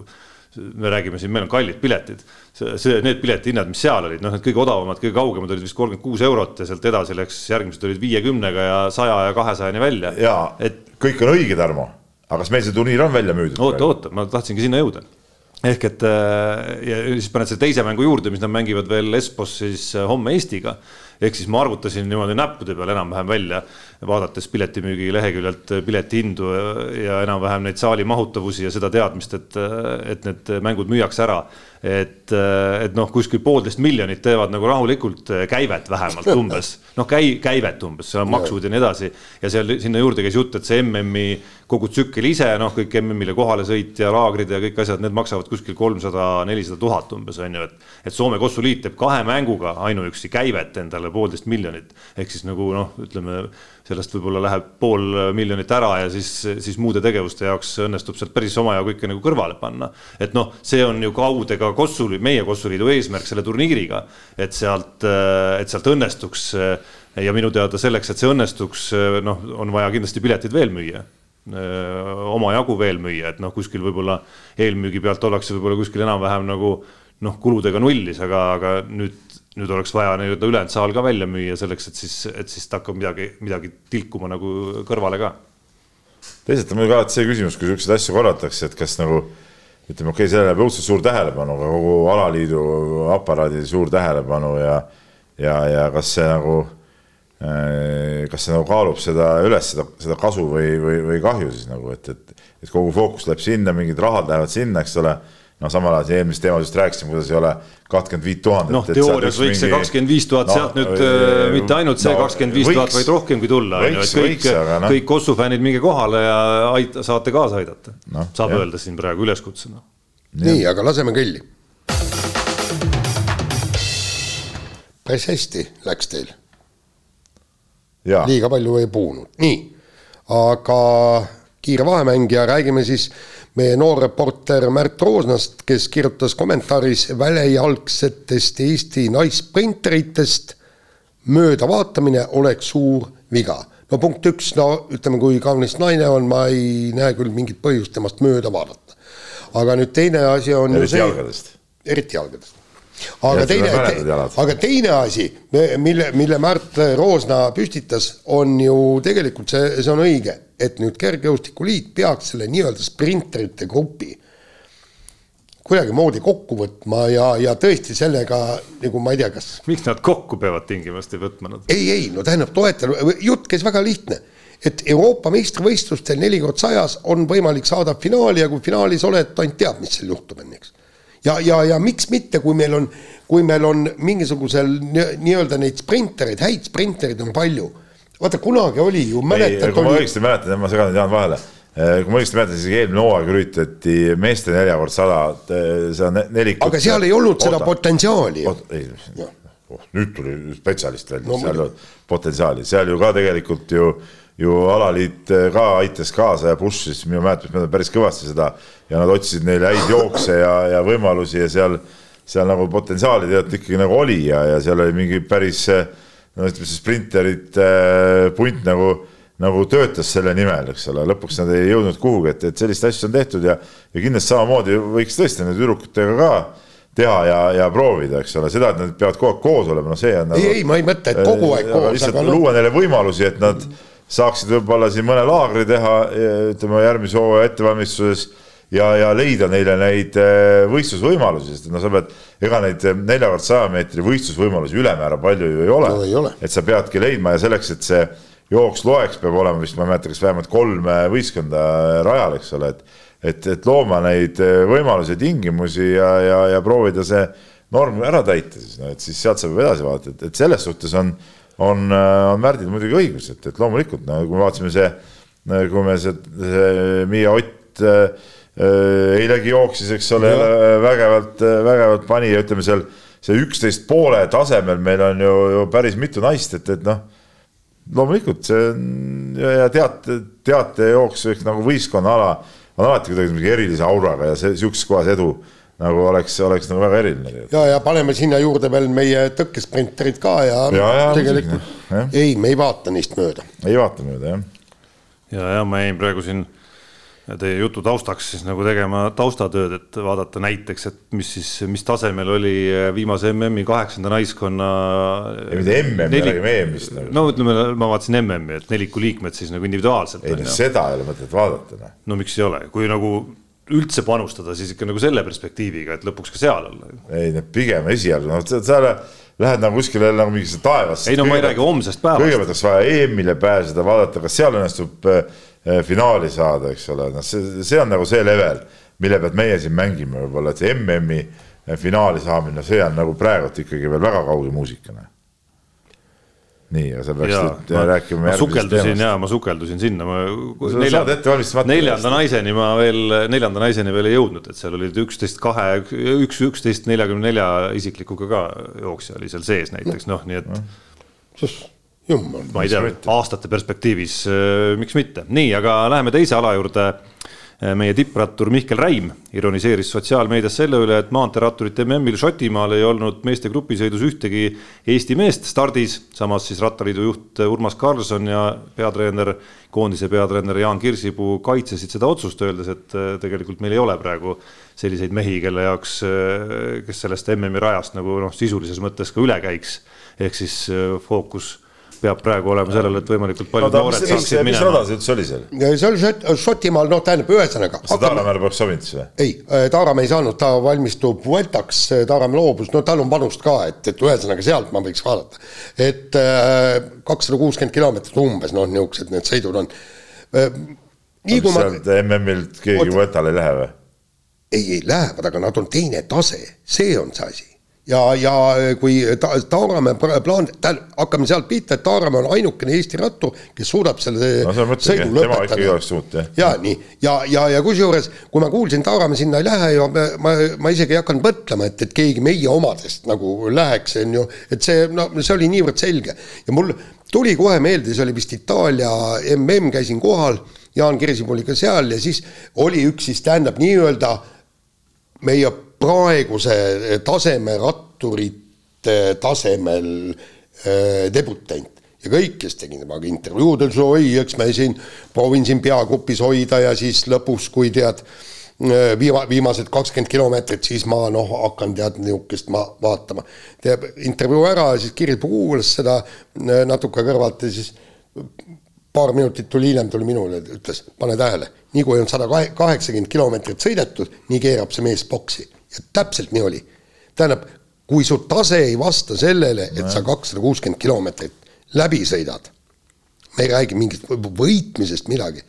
me räägime siin, meil on kallid piletid, see, need piletihinnad, mis seal olid, noh, need kõige odavamad, kõige kaugemad olid vist kolmkümmend kuus eurot ja sealt edasi läks, järgmised olid viiekümnega ja saja ja kahesajani välja. ja et... kõik on õige, Tarmo, aga kas meil see turniir on välja müüdud? oota, oota, ma tahtsingi sinna jõuda ehk et äh, ja siis paned selle teise mängu juurde, mis nad mängivad veel Espos siis äh, homme Eestiga. ehk siis ma arvutasin niimoodi näppude peal enam-vähem välja, vaadates piletimüügi leheküljelt piletihindu ja enam-vähem neid saali mahutavusi ja seda teadmist, et, et need mängud müüakse ära et, et noh, kuskil poolteist miljonit teevad nagu rahulikult käivet vähemalt *laughs* umbes, noh, käi-, käivet umbes, seal on maksud ja nii edasi. ja seal sinna juurde käis jutt, et see MM-i kogu tsükkel ise, noh, kõik MM-ile kohalesõit ja laagrid ja kõik asjad, need maksavad kuskil kolmsada, nelisada tuhat umbes on ju, et. et Soome Kossuliit teeb kahe mänguga ainuüksi käivet endale poolteist miljonit ehk siis nagu noh, ütleme sellest võib-olla läheb pool miljonit ära ja siis, siis muude tegevuste jaoks õnnestub sealt päris omajagu ikka nagu kõrvale panna. et noh, see on ju kaude ka Kossuli, meie Kossuliidu eesmärk selle turniiriga, et sealt, et sealt õnnestuks ja minu teada selleks, et see õnnestuks, noh, on vaja kindlasti piletid veel müüa omajagu veel müüa, et noh, kuskil võib-olla eelmüügi pealt ollakse võib-olla kuskil enam-vähem nagu noh, kuludega nullis, aga, aga nüüd nüüd oleks vaja nii-öelda ülejäänud saal ka välja müüa selleks, et siis, et siis ta hakkab midagi, midagi tilkuma nagu kõrvale ka. teisalt on muidugi alati see küsimus, kui siukseid asju korratakse, et kas nagu ütleme, okei okay,, sellele läheb õudselt suur tähelepanu, aga kogu alaliidu aparaadil suur tähelepanu ja ja, ja kas see nagu, äh, kas see nagu kaalub seda üles, seda, seda kasu või, või, või kahju siis nagu, et, et, et kogu fookus läheb sinna, mingid rahad lähevad sinna, eks ole noh, samal ajal eelmist teemat just rääkisime, kuidas ei ole kakskümmend viit tuhandet. noh, teoorias võiks see kakskümmend viis tuhat sealt nüüd no, mitte ainult see kakümmend viis tuhat, vaid rohkemgi tulla, on ju, et kõik, no. kõik Kossu fännid, minge kohale ja aita, saate kaasa aidata no,. saab jah. öelda siin praegu üleskutsena. nii, aga laseme kõlli. päris hästi läks teil. liiga palju ei puhunud, nii, aga kiire vahemäng ja räägime siis meie noor reporter Märt Roosnast, kes kirjutas kommentaaris välejalgsetest Eesti naissprinteritest möödavaatamine oleks suur viga. no punkt üks, no ütleme, kui kaunis naine on, ma ei näe küll mingit põhjust temast mööda vaadata. aga nüüd teine asi on eriti jalgadest. eriti jalgadest aga teine, aga teine asi, mille, mille Märt Roosna püstitas, on ju tegelikult see, see on õige et nüüd Kergejõustikuliit peaks selle nii-öelda sprinterite grupi kuidagimoodi kokku võtma ja, ja tõesti sellega nagu ma ei tea, kas. miks nad kokku peavad tingimasti võtma nad? ei, ei, no tähendab toetada, jutt käis väga lihtne, et Euroopa meistrivõistlustel neli kord sajas on võimalik saada finaali ja kui finaalis oled, tont teab, mis seal juhtub, on ju, eks. Ja, ja, ja miks mitte, kui meil on, kui meil on mingisugusel nii-öelda neid sprintereid, häid sprintereid on palju vaata kunagi oli ju, mäletad. kui ma õigesti mäletan, ma segan Jaan vahele eh, kui ma õigesti mäletan, siis eelmine hooaeg üritati meeste neljakord sada, eh, seda nelikut. aga seal ei olnud seda potentsiaali. ei, oh, nüüd tuli spetsialist välja no,, seal on potentsiaali, seal ju ka tegelikult ju, ju alaliit eh, ka aitas kaasa ja push'is minu mäletamist päris kõvasti seda ja nad otsisid neile häid jookse ja, ja võimalusi ja seal, seal nagu potentsiaali tegelikult ikkagi nagu oli ja, ja seal oli mingi päris äh, no ütleme, see sprinterite äh, punt nagu, nagu töötas selle nimel, eks ole, lõpuks nad ei jõudnud kuhugi, et, et selliseid asju on tehtud ja, ja kindlasti samamoodi võiks tõesti nende tüdrukutega ka teha ja, ja proovida, eks ole, seda, et nad peavad kogu aeg koos olema, no see on nagu,. ei, ei, ma ei mõtle, et kogu aeg koos. lihtsalt aga luua no... neile võimalusi, et nad saaksid võib-olla siin mõne laagri teha, ütleme järgmise hooaja ettevalmistuses ja, ja leida neile neid äh, võistlusvõimalusi, sest no sa pead, ega neid äh, neljakord saja meetri võistlusvõimalusi ülemäära palju ju ei ole no,. et sa peadki leidma ja selleks, et see jooks loeks, peab olema vist, ma ei mäleta, kas vähemalt kolm võistkonda rajal, eks ole, et et, et looma neid võimalusi, tingimusi ja, ja, ja proovida see norm ära täita siis, no et siis sealt saab edasi vaadata, et, et selles suhtes on, on, on Märdil muidugi õigus, et, et loomulikult no kui me vaatasime see, kui me see, see Miia Ott Äh, eilegi jooksis, eks ole, vägevalt, vägevalt pani ja ütleme seal see üksteist poole tasemel meil on ju, ju päris mitu naist, et, et noh, loomulikult see on ja teate, teatejooks nagu võistkonnaala on alati kuidagi mingi erilise auraga ja see sihukeses kohas edu nagu oleks, oleks nagu väga eriline. ja, ja paneme sinna juurde veel meie tõkkesprinterid ka ja, ja, ja tegelikult ja. ei, me ei vaata neist mööda. ei vaata mööda jah. ja, ja ma jäin praegu siin teie jutu taustaks siis nagu tegema taustatööd, et vaadata näiteks, et mis siis, mis tasemel oli viimase MM-i kaheksanda naiskonna. ei mitte MM-i, me räägime EM-ist nagu. no ütleme, ma vaatasin MM-i, et neliku liikmed siis nagu individuaalselt. ei no seda ei ole mõtet vaadata. Noh. no miks ei ole, kui nagu üldse panustada, siis ikka nagu selle perspektiiviga, et lõpuks ka seal olla. ei pigem esialgu, noh seal lähed nagu kuskile nagu mingisse taevasse. ei no ma ei räägi homsest päevast. kõigepealt oleks vaja EM-ile pääseda, vaadata, kas seal õnnestub äh, finaali saada, eks ole, noh, see, see on nagu see level, mille pealt meie siin mängime võib-olla, et see MM-i finaali saamine, see on nagu praegult ikkagi veel väga kauge muusika noh nii, aga sa peaksid ja, ma, rääkima ma sukeldusin ja ma sukeldusin sinna, ma nelja, neljanda naiseni ma veel, neljanda naiseni veel ei jõudnud, et seal olid üksteist kahe, üks üksteist neljakümne nelja isiklikuga ka jooksja oli seal sees näiteks noh, nii et. jumal. ma ei tea, aastate perspektiivis, äh, miks mitte, nii, aga läheme teise ala juurde meie tipprattur Mihkel Räim ironiseeris sotsiaalmeedias selle üle, et maanteeratturite MM-il Šotimaal ei olnud meeste grupisõidus ühtegi Eesti meest stardis. samas siis Rattaliidu juht Urmas Karlsson ja peatreener, koondise peatreener Jaan Kirsipuu kaitsesid seda otsust, öeldes, et äh, tegelikult meil ei ole praegu selliseid mehi, kelle jaoks, äh, kes sellest MM-i rajast nagu noh, sisulises mõttes ka üle käiks. ehk siis äh, fookus peab praegu olema sellel, et võimalikult paljud no, noored saaksid minema. mis rada see üldse oli seal? see oli Šotimaal, noh, tähendab ühesõnaga. kas Taaramäele poleks sobinud siis või? ei, äh, Taaramäe ei saanud, ta valmistub Vueltaks, äh, Taaramäe loobus, no tal on vanust ka, et, et ühesõnaga sealt ma võiks vaadata. et äh, kakssada kuuskümmend kilomeetrit umbes, noh, niisugused need sõidud on. nii kui ma. sealt MM-ilt keegi Vueltale ei lähe või? ei, ei lähevad, aga nad on teine tase, see on see asi ja, ja kui ta, Taaramäe plaan, hakkame sealt pihta, et Taaramäe on ainukene Eesti rattur, kes suudab selle no, sõidu lõpetada. ja nii, ja, ja, ja kusjuures, kui ma kuulsin, Taaramäe sinna ei lähe ja ma, ma, ma isegi ei hakanud mõtlema, et, et keegi meie omadest nagu läheks, on ju, et see, no see oli niivõrd selge. Ja mul tuli kohe meelde, see oli vist Itaalia mm, käisin kohal, Jaan Kirsipuu oli ka seal ja siis oli üks siis tähendab nii-öelda meie praeguse taseme ratturite tasemel äh, debutant ja kõik, kes tegid temaga intervjuudel, oi, eks me siin proovin siin peagrupis hoida ja siis lõpus, kui tead, äh, viima-, viimased kakskümmend kilomeetrit, siis ma noh, hakkan tead niisugust ma vaatama. teeb intervjuu ära ja siis Kirp kuulas seda natuke kõrvalt ja siis paar minutit tuli hiljem, tuli minule, ütles, pane tähele, nii kui on sada kaheksakümmend kilomeetrit sõidetud, nii keerab see mees boksi ja täpselt nii oli. tähendab, kui su tase ei vasta sellele, et sa kakssada kuuskümmend kilomeetrit läbi sõidad, me ei räägi mingist võitmisest midagi,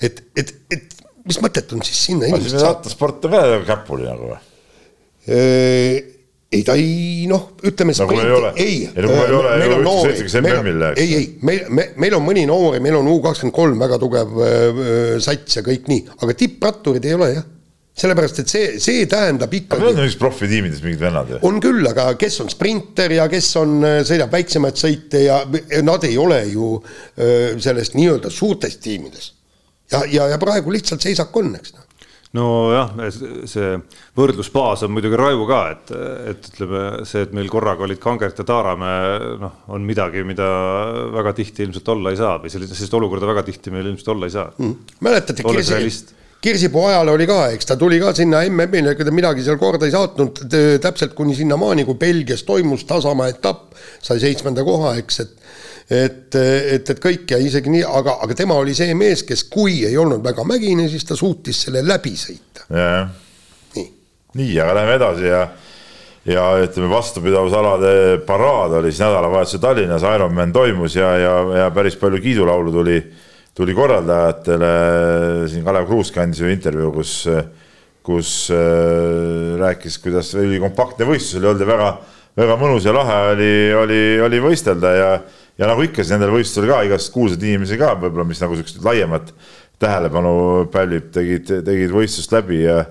et, et, et mis mõtet on siis sinna inimest saata? rattasport on ka käpuli nagu või? ei ta ei noh, ütleme nagu ei ei, ei, nagu ei meil ei, ei, meil, me, meil on mõni noori, meil on U kakskümmend kolm väga tugev äh, sats ja kõik nii, aga tippratturid ei ole jah sellepärast, et see, see tähendab ikkagi. meil on vist profitiimides mingid vennad ju. on küll, aga kes on sprinter ja kes on, äh, sõidab väiksemaid sõite ja nad ei ole ju äh, sellest nii-öelda suurtes tiimides. ja, ja, ja praegu lihtsalt seisak on, eks noh nojah, see võrdlusbaas on muidugi raju ka, et, et ütleme see, et meil korraga olid Kangert ja Taaramäe, noh, on midagi, mida väga tihti ilmselt olla ei saa või sellist, sellist olukorda väga tihti meil ilmselt olla ei saa mm.. mäletate, Kirsipuu ajal oli ka, eks ta tuli ka sinna MM-ile, ega ta midagi seal korda ei saatnud täpselt kuni sinnamaani, kui Belgias toimus tasamaa etapp, sai seitsmenda koha, eks, et et, et, et kõik ja isegi nii, aga, aga tema oli see mees, kes, kui ei olnud väga mägine, siis ta suutis selle läbi sõita. nii, nii, aga lähme edasi ja ja ütleme, vastupidavusalade paraad oli siis nädalavahetusel Tallinnas, Ironman toimus ja, ja, ja päris palju kiidulaulu tuli tuli korraldajatele, siin Kalev Kruusk andis ju intervjuu, kus, kus äh, rääkis, kuidas ülikompaktne võistlus oli olnud väga, väga mõnus ja lahe oli, oli, oli võistelda ja, ja nagu ikka, siis nendel võistlustel ka igast kuulsaid inimesi ka võib-olla, mis nagu siukest laiemat tähelepanu pälvib, tegid, tegid võistlust läbi ja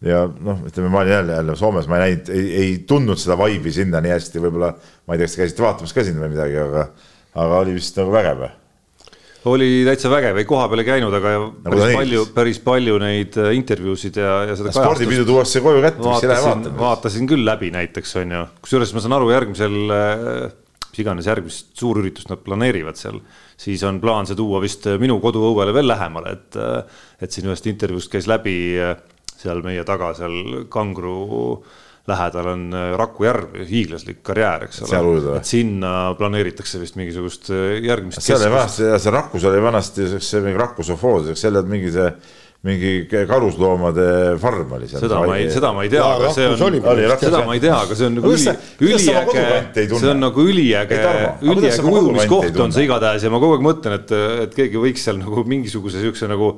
ja noh, ütleme, ma olin jälle, jälle Soomes, ma ei näinud, ei, ei tundnud seda vibe'i sinna nii hästi, võib-olla ma ei tea, kas te käisite vaatamas ka siin või midagi, aga, aga oli vist nagu vägev oli täitsa vägev, ei koha peal ei käinud, aga nagu päris palju, päris palju neid äh, intervjuusid ja, ja seda spordipidu tuuakse koju kätte, miks ei lähe vaatama? vaatasin küll läbi näiteks on ju, kusjuures ma saan aru, järgmisel, äh, mis iganes järgmist suurüritust nad planeerivad seal, siis on plaan see tuua vist äh, minu koduõuele veel lähemale, et, et siin ühest intervjuust käis läbi seal meie taga seal Kangro lähedal on äh, Raku järv, hiiglaslik karjäär, eks ole. et sinna planeeritakse vist mingisugust äh, järgmist. seal oli vanasti, see Rakus oli vanasti siukse mingi Raku sovhoos, seal oli mingi see mingi karusloomade farm oli seal. seda ma ei, seda ma ei tea, aga see on, seda ma ei tea, aga see on nagu üli, üliäge, see on nagu üliäge, üliäge ujumiskoht on see igatahes ja ma kogu aeg mõtlen, et, et keegi võiks seal nagu mingisuguse siukse nagu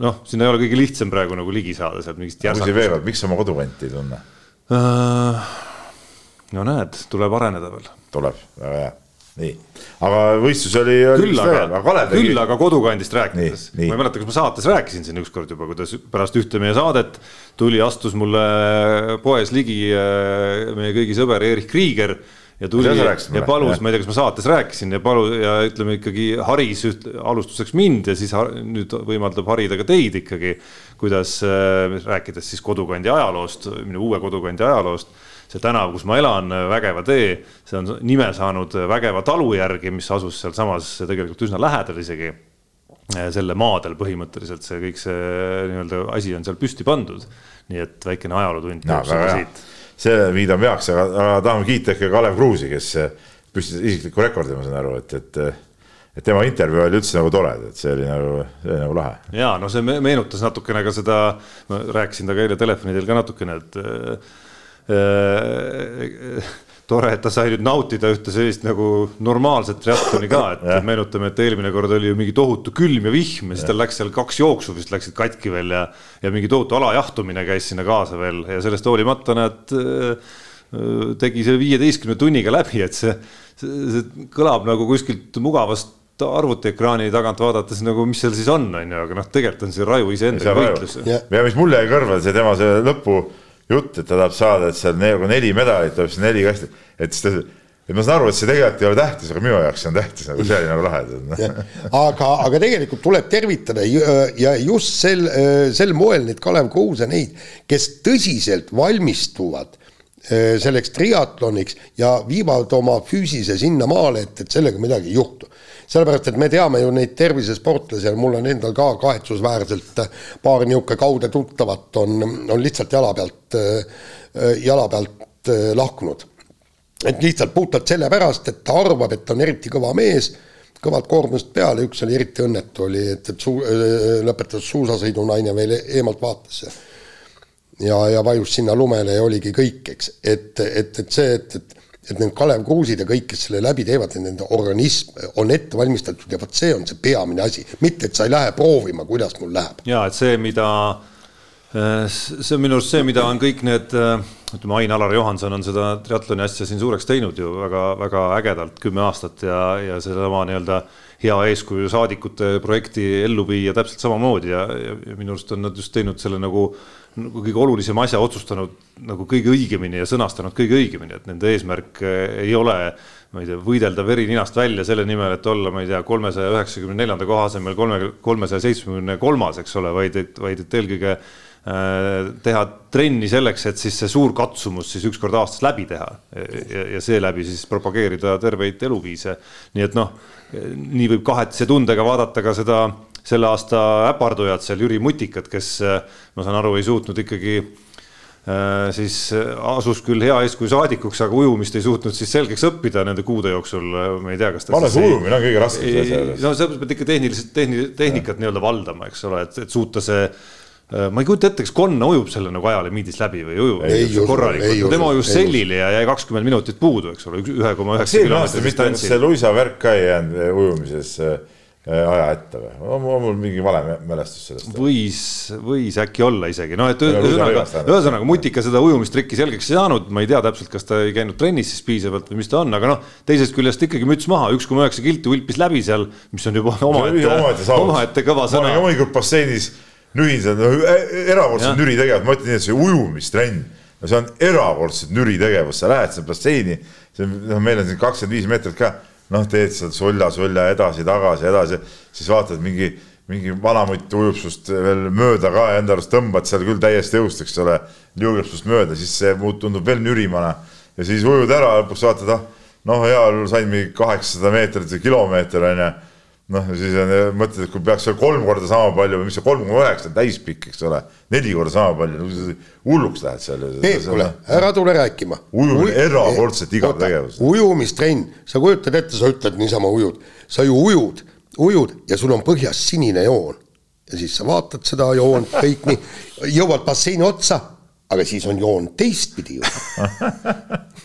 noh, sinna ei ole kõige lihtsam praegu nagu ligi saada sealt mingist järsakust. miks sa oma kodukanti ei tunne? No näed, tuleb areneda veel. tuleb, väga hea. Nii, aga võistlus oli. küll aga, küll tegi... aga kodukandist rääkides, ma ei mäleta, kas ma saates rääkisin siin ükskord juba, kuidas pärast ühte meie saadet tuli, astus mulle poes ligi äh, meie kõigi sõber Erich Krieger ja tuli ja palus, ma ei tea, kas ma saates rääkisin ja palu- ja ütleme ikkagi haris üht, alustuseks mind ja siis nüüd võimaldab harida ka teid ikkagi, kuidas äh, rääkides siis kodukandi ajaloost, minu uue kodukandi ajaloost see tänav, kus ma elan, Vägeva tee, see on nime saanud Vägeva talu järgi, mis asus sealsamas tegelikult üsna lähedal isegi selle maadel põhimõtteliselt see kõik see nii-öelda asi on seal püsti pandud. nii et väikene ajalootund siit. see viidame heaks, aga, aga tahame kiita ikka Kalev Kruusi, kes püstitas isikliku rekordi, ma saan aru, et, et et tema intervjuu oli üldse nagu tore, et see oli nagu, see oli nagu lahe. ja no see meenutas natukene ka seda, ma rääkisin temaga eile telefoni teel ka natukene, et Äh, tore, et ta sai nüüd nautida ühte sellist nagu normaalset triatloni ka, et ja. meenutame, et eelmine kord oli ju mingi tohutu külm ja vihm ja siis tal läks seal kaks jooksu vist läksid katki veel ja, ja mingi tohutu alajahtumine käis sinna kaasa veel ja sellest hoolimata näed, äh, tegi selle viieteistkümne tunniga läbi, et see, see, see kõlab nagu kuskilt mugavast arvutiekraani tagant vaadates nagu, mis seal siis on, on ju, aga noh, tegelikult on see raju iseendaga võitlus. ja mis mulle jäi kõrva, see tema see lõpu jutt, et ta tahab saada, et seal nagu neli medalit tuleb siis neli kasti, et siis ta et ma saan aru, et see tegelikult ei ole tähtis, aga minu jaoks see on tähtis, nagu see oli nagu lahe. aga, aga tegelikult tuleb tervitada ja just sel, sel moel neid Kalev Kruuse, neid, kes tõsiselt valmistuvad eh, selleks triatloniks ja viivad oma füüsise sinnamaale, et, et sellega midagi ei juhtu sellepärast, et me teame ju neid tervisesportlasi ja mul on endal ka kahetsusväärselt paar niisugune kaude tuttavat on, on lihtsalt jala pealt, jala pealt lahkunud. et lihtsalt puhtalt sellepärast, et ta arvab, et ta on eriti kõva mees, kõvalt koormust peale, üks oli eriti õnnetu, oli, et, et suu-, lõpetas suusasõidunaine veel eemalt vaatas ja, ja vajus sinna lumele ja oligi kõik, eks, et, et, et see, et, et et need Kalev Kruusid ja kõik, kes selle läbi teevad, nende organism on ette valmistatud ja vot see on see peamine asi, mitte et sa ei lähe proovima, kuidas mul läheb. ja et see, mida, äh, see on minu arust see, mida on kõik need, äh, ütleme, Ain-Alar Johanson on seda triatloni asja siin suureks teinud ju väga-väga ägedalt kümme aastat ja, ja sedasama nii-öelda hea eeskuju saadikute projekti ellu viia täpselt samamoodi ja, ja, ja minu arust on nad just teinud selle nagu nagu kõige olulisema asja otsustanud nagu kõige õigemini ja sõnastanud kõige õigemini, et nende eesmärk eh, ei ole, ma ei tea, võidelda veri ninast välja selle nimel, et olla, ma ei tea, kolmesaja üheksakümne neljanda koha asemel kolme, kolmesaja seitsmekümne kolmas, eks ole, vaid et, vaid et eelkõige teha trenni selleks, et siis see suur katsumus siis ükskord aastas läbi teha ja, ja seeläbi siis propageerida terveid eluviise. nii et noh, nii võib kahetise tundega vaadata ka seda selle aasta äpardujad seal, Jüri Mutikat, kes ma saan aru, ei suutnud ikkagi äh, siis asus küll hea eeskuju saadikuks, aga ujumist ei suutnud siis selgeks õppida nende kuude jooksul, ma ei tea, kas ma arvan, see ujumine on kõige raskem selles. no sa pead ikka tehniliselt, tehni-, tehnikat nii-öelda valdama, eks ole, et, et suuta see äh, ma ei kujuta ette, kas Konna ujub selle nagu ajale-miidis läbi või ujub korralikult, tema ujus sellile ja jäi kakskümmend minutit puudu, eks ole, ühe koma üheksa kilomeetri distantsil. see luisa värk ka ei jäänud ujumises äh, Äh, aja ette või, on mul mingi vale mälestus sellest? võis, võis äkki olla isegi, noh, et ühesõnaga, ühesõnaga Mutika seda ujumistrikki selgeks ei saanud, ma ei tea täpselt, kas ta ei käinud trennis siis piisavalt või mis ta on, aga noh, teisest küljest ikkagi müts maha, üks koma üheksa kilti ulpis läbi seal, mis on juba omaette, omaette kõva sõna. hommikul basseinis nühin seda, noh, erakordselt nüri tegevus, ma ütlen nii, et see ujumistrenn, no see on erakordselt nüri tegevus, sa lähed sinna basseini, see on, noh, meil on siin kakskümmend viis meetrit ka noh, teed seal sulja-sulja edasi-tagasi, edasi, siis vaatad mingi, mingi vanamutt ujub sinust veel mööda ka ja enda arust tõmbad seal küll täiesti jõust, eks ole, liugeb sinust mööda, siis see muut tundub veel nürimana. Ja siis ujud ära, lõpuks vaatad, ah, noh, heal juhul sain mingi kaheksasada meetrit või kilomeeter onju noh, siis on, mõtled, et kui peaks seal kolm korda sama palju või mis see kolm koma üheksa on täispikk, eks ole, neli korda sama palju, hulluks lähed seal. Peep, kuule, ära tule rääkima. ujumine Uj... erakordselt igav tegevus. ujumistrenn, sa kujutad ette, sa ütled niisama ujud, sa ju ujud, ujud ja sul on põhjas sinine joon. ja siis sa vaatad seda joont kõik nii, jõuad basseini otsa, aga siis on joon teistpidi juba *laughs*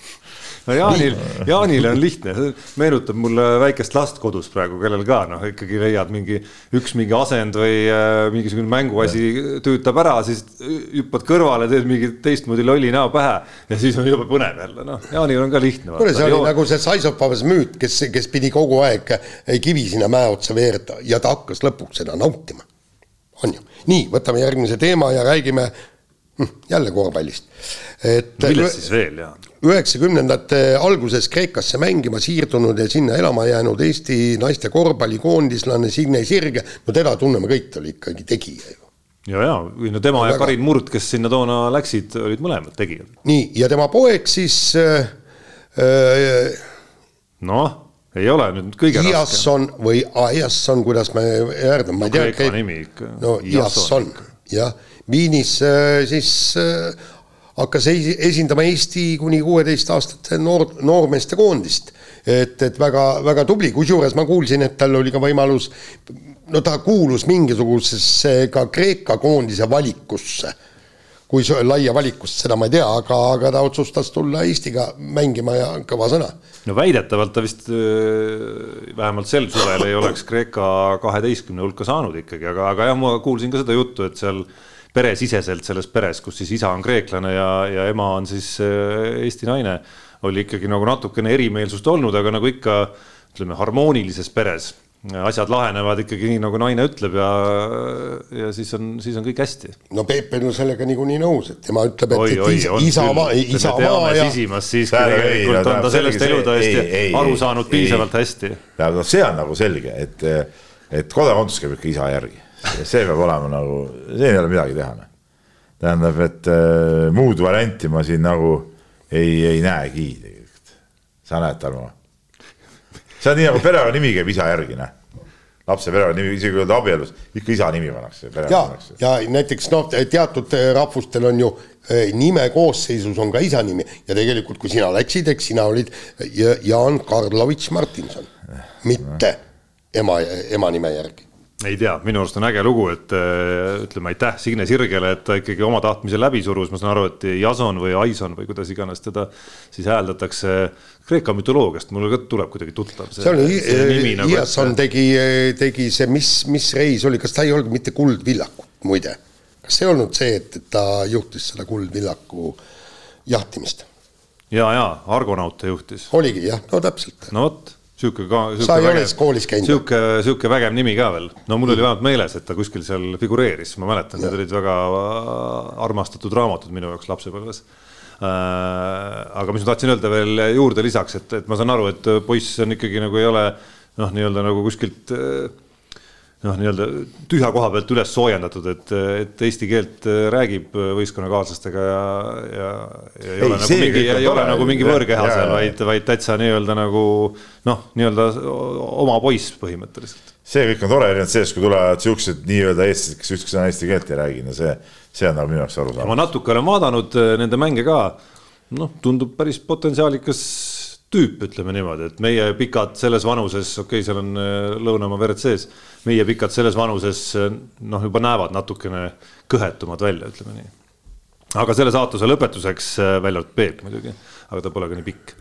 no Jaanil, Jaanile on lihtne, meenutab mulle väikest last kodus praegu, kellel ka noh, ikkagi leiad mingi üks mingi asend või äh, mingisugune mänguasi tüütab ära, siis hüppad kõrvale, teed mingi teistmoodi lolli näo pähe ja siis on jube põnev jälle, noh, Jaanil on ka lihtne. kuule, see oli joo... nagu see Saisopavas müüt, kes, kes pidi kogu aeg kivi sinna mäe otsa veereda ja ta hakkas lõpuks seda nautima. on ju, nii, võtame järgmise teema ja räägime hm, jälle korvpallist. et. millest siis veel, Jaan? Üheksakümnendate alguses Kreekasse mängima siirdunud ja sinna elama jäänud Eesti naiste korvpallikoondislane Signe Sirge, no teda tunneme kõik, ta oli ikkagi tegija ju. ja, ja, või no tema ja, ja väga... Karin Murd, kes sinna toona läksid, olid mõlemad tegijad. nii, ja tema poeg siis äh, äh, noh, ei ole nüüd kõige Iasson raskem. või Aiasson, kuidas me häärdame, ma ei tea. Kreeka nimi ikka. no Iasson, jah, Viinis äh, siis äh, hakkas esindama Eesti kuni kuueteistaastaste noor, noormeeste koondist. et, et väga-väga tubli, kusjuures ma kuulsin, et tal oli ka võimalus, no ta kuulus mingisugusesse ka Kreeka koondise valikusse. kui laia valikust, seda ma ei tea, aga, aga ta otsustas tulla Eestiga mängima ja kõva sõna. no väidetavalt ta vist vähemalt sel suvel ei oleks Kreeka kaheteistkümne hulka saanud ikkagi, aga, aga jah, ma kuulsin ka seda juttu, et seal peresiseselt selles peres, kus siis isa on kreeklane ja, ja ema on siis äh, Eesti naine, oli ikkagi nagu natukene erimeelsust olnud, aga nagu ikka ütleme, harmoonilises peres asjad lahenevad ikkagi nii, nagu naine ütleb ja, ja siis on, siis on kõik hästi. no Peep on ju sellega niikuinii nõus, et tema ütleb, et, et is, isamaa, isamaa ja. sisimas siiski tegelikult on ta sellest elutõesti aru saanud piisavalt hästi. tähendab, see on nagu selge, et, et kodakondsus käib ikka isa järgi see peab olema nagu, siin ei ole midagi teha. Noh. tähendab, et äh, muud varianti ma siin nagu ei, ei näegi tegelikult. sa näed, Tarmo? see on nii nagu perekonnanimi käib isa järgi, noh lapse perekonnanimi, isegi kui oled abielus, ikka isa nimi pannakse. ja, ja näiteks noh, teatud rahvustel on ju äh, nime koosseisus on ka isa nimi ja tegelikult, kui sina läksid, eks sina olid Jaan Karlovitš Martinson, mitte ema, ema nime järgi ei tea, minu arust on äge lugu, et äh, ütleme aitäh Signe Sirgele, et ta ikkagi oma tahtmise läbi surus, ma saan aru, et Jason või Aison või kuidas iganes teda siis hääldatakse Kreeka mütoloogiast, mulle ka tuleb kuidagi tuttav. see oli, nagu, Jason tegi, tegi see, mis, mis reis oli, kas ta ei olnud mitte Kuldvillakut muide? kas see ei olnud see, et, et ta juhtis seda Kuldvillaku jahtimist? ja, ja Argonaute juhtis. oligi jah, no täpselt. no vot sihuke ka. sa ei ole koolis käinud? sihuke, sihuke vägev nimi ka veel, no mul oli vähemalt meeles, et ta kuskil seal figureeris, ma mäletan, need olid väga armastatud raamatud minu jaoks lapsepõlves äh,. aga mis ma tahtsin öelda veel juurde lisaks, et, et ma saan aru, et poiss on ikkagi nagu ei ole noh, nii-öelda nagu kuskilt äh, noh, nii-öelda tühja koha pealt üles soojendatud, et, et eesti keelt räägib võistkonnakaaslastega ja, ja, ja ei ole ei, nagu mingi, ei ole nagu mingi võõrkeha seal, vaid, vaid täitsa nii-öelda nagu noh, nii-öelda oma poiss põhimõtteliselt. see kõik on tore, erinevalt sellest, kui tulevad siuksed nii-öelda eestlased, kes ükski sõna eesti keelt ei räägi, no see, see on nagu minu jaoks arusaadav. ma natuke olen vaadanud eh, nende mänge ka, noh, tundub päris potentsiaalikas tüüp, ütleme niimoodi, et meie pikad selles vanuses, okei okay,, seal on äh, lõunamaa verd sees, meie pikad selles vanuses äh, noh, juba näevad natukene kõhetumad välja, ütleme nii. aga selle saatuse lõpetuseks, äh, välja arvatud Peep muidugi, aga ta pole ka nii pikk.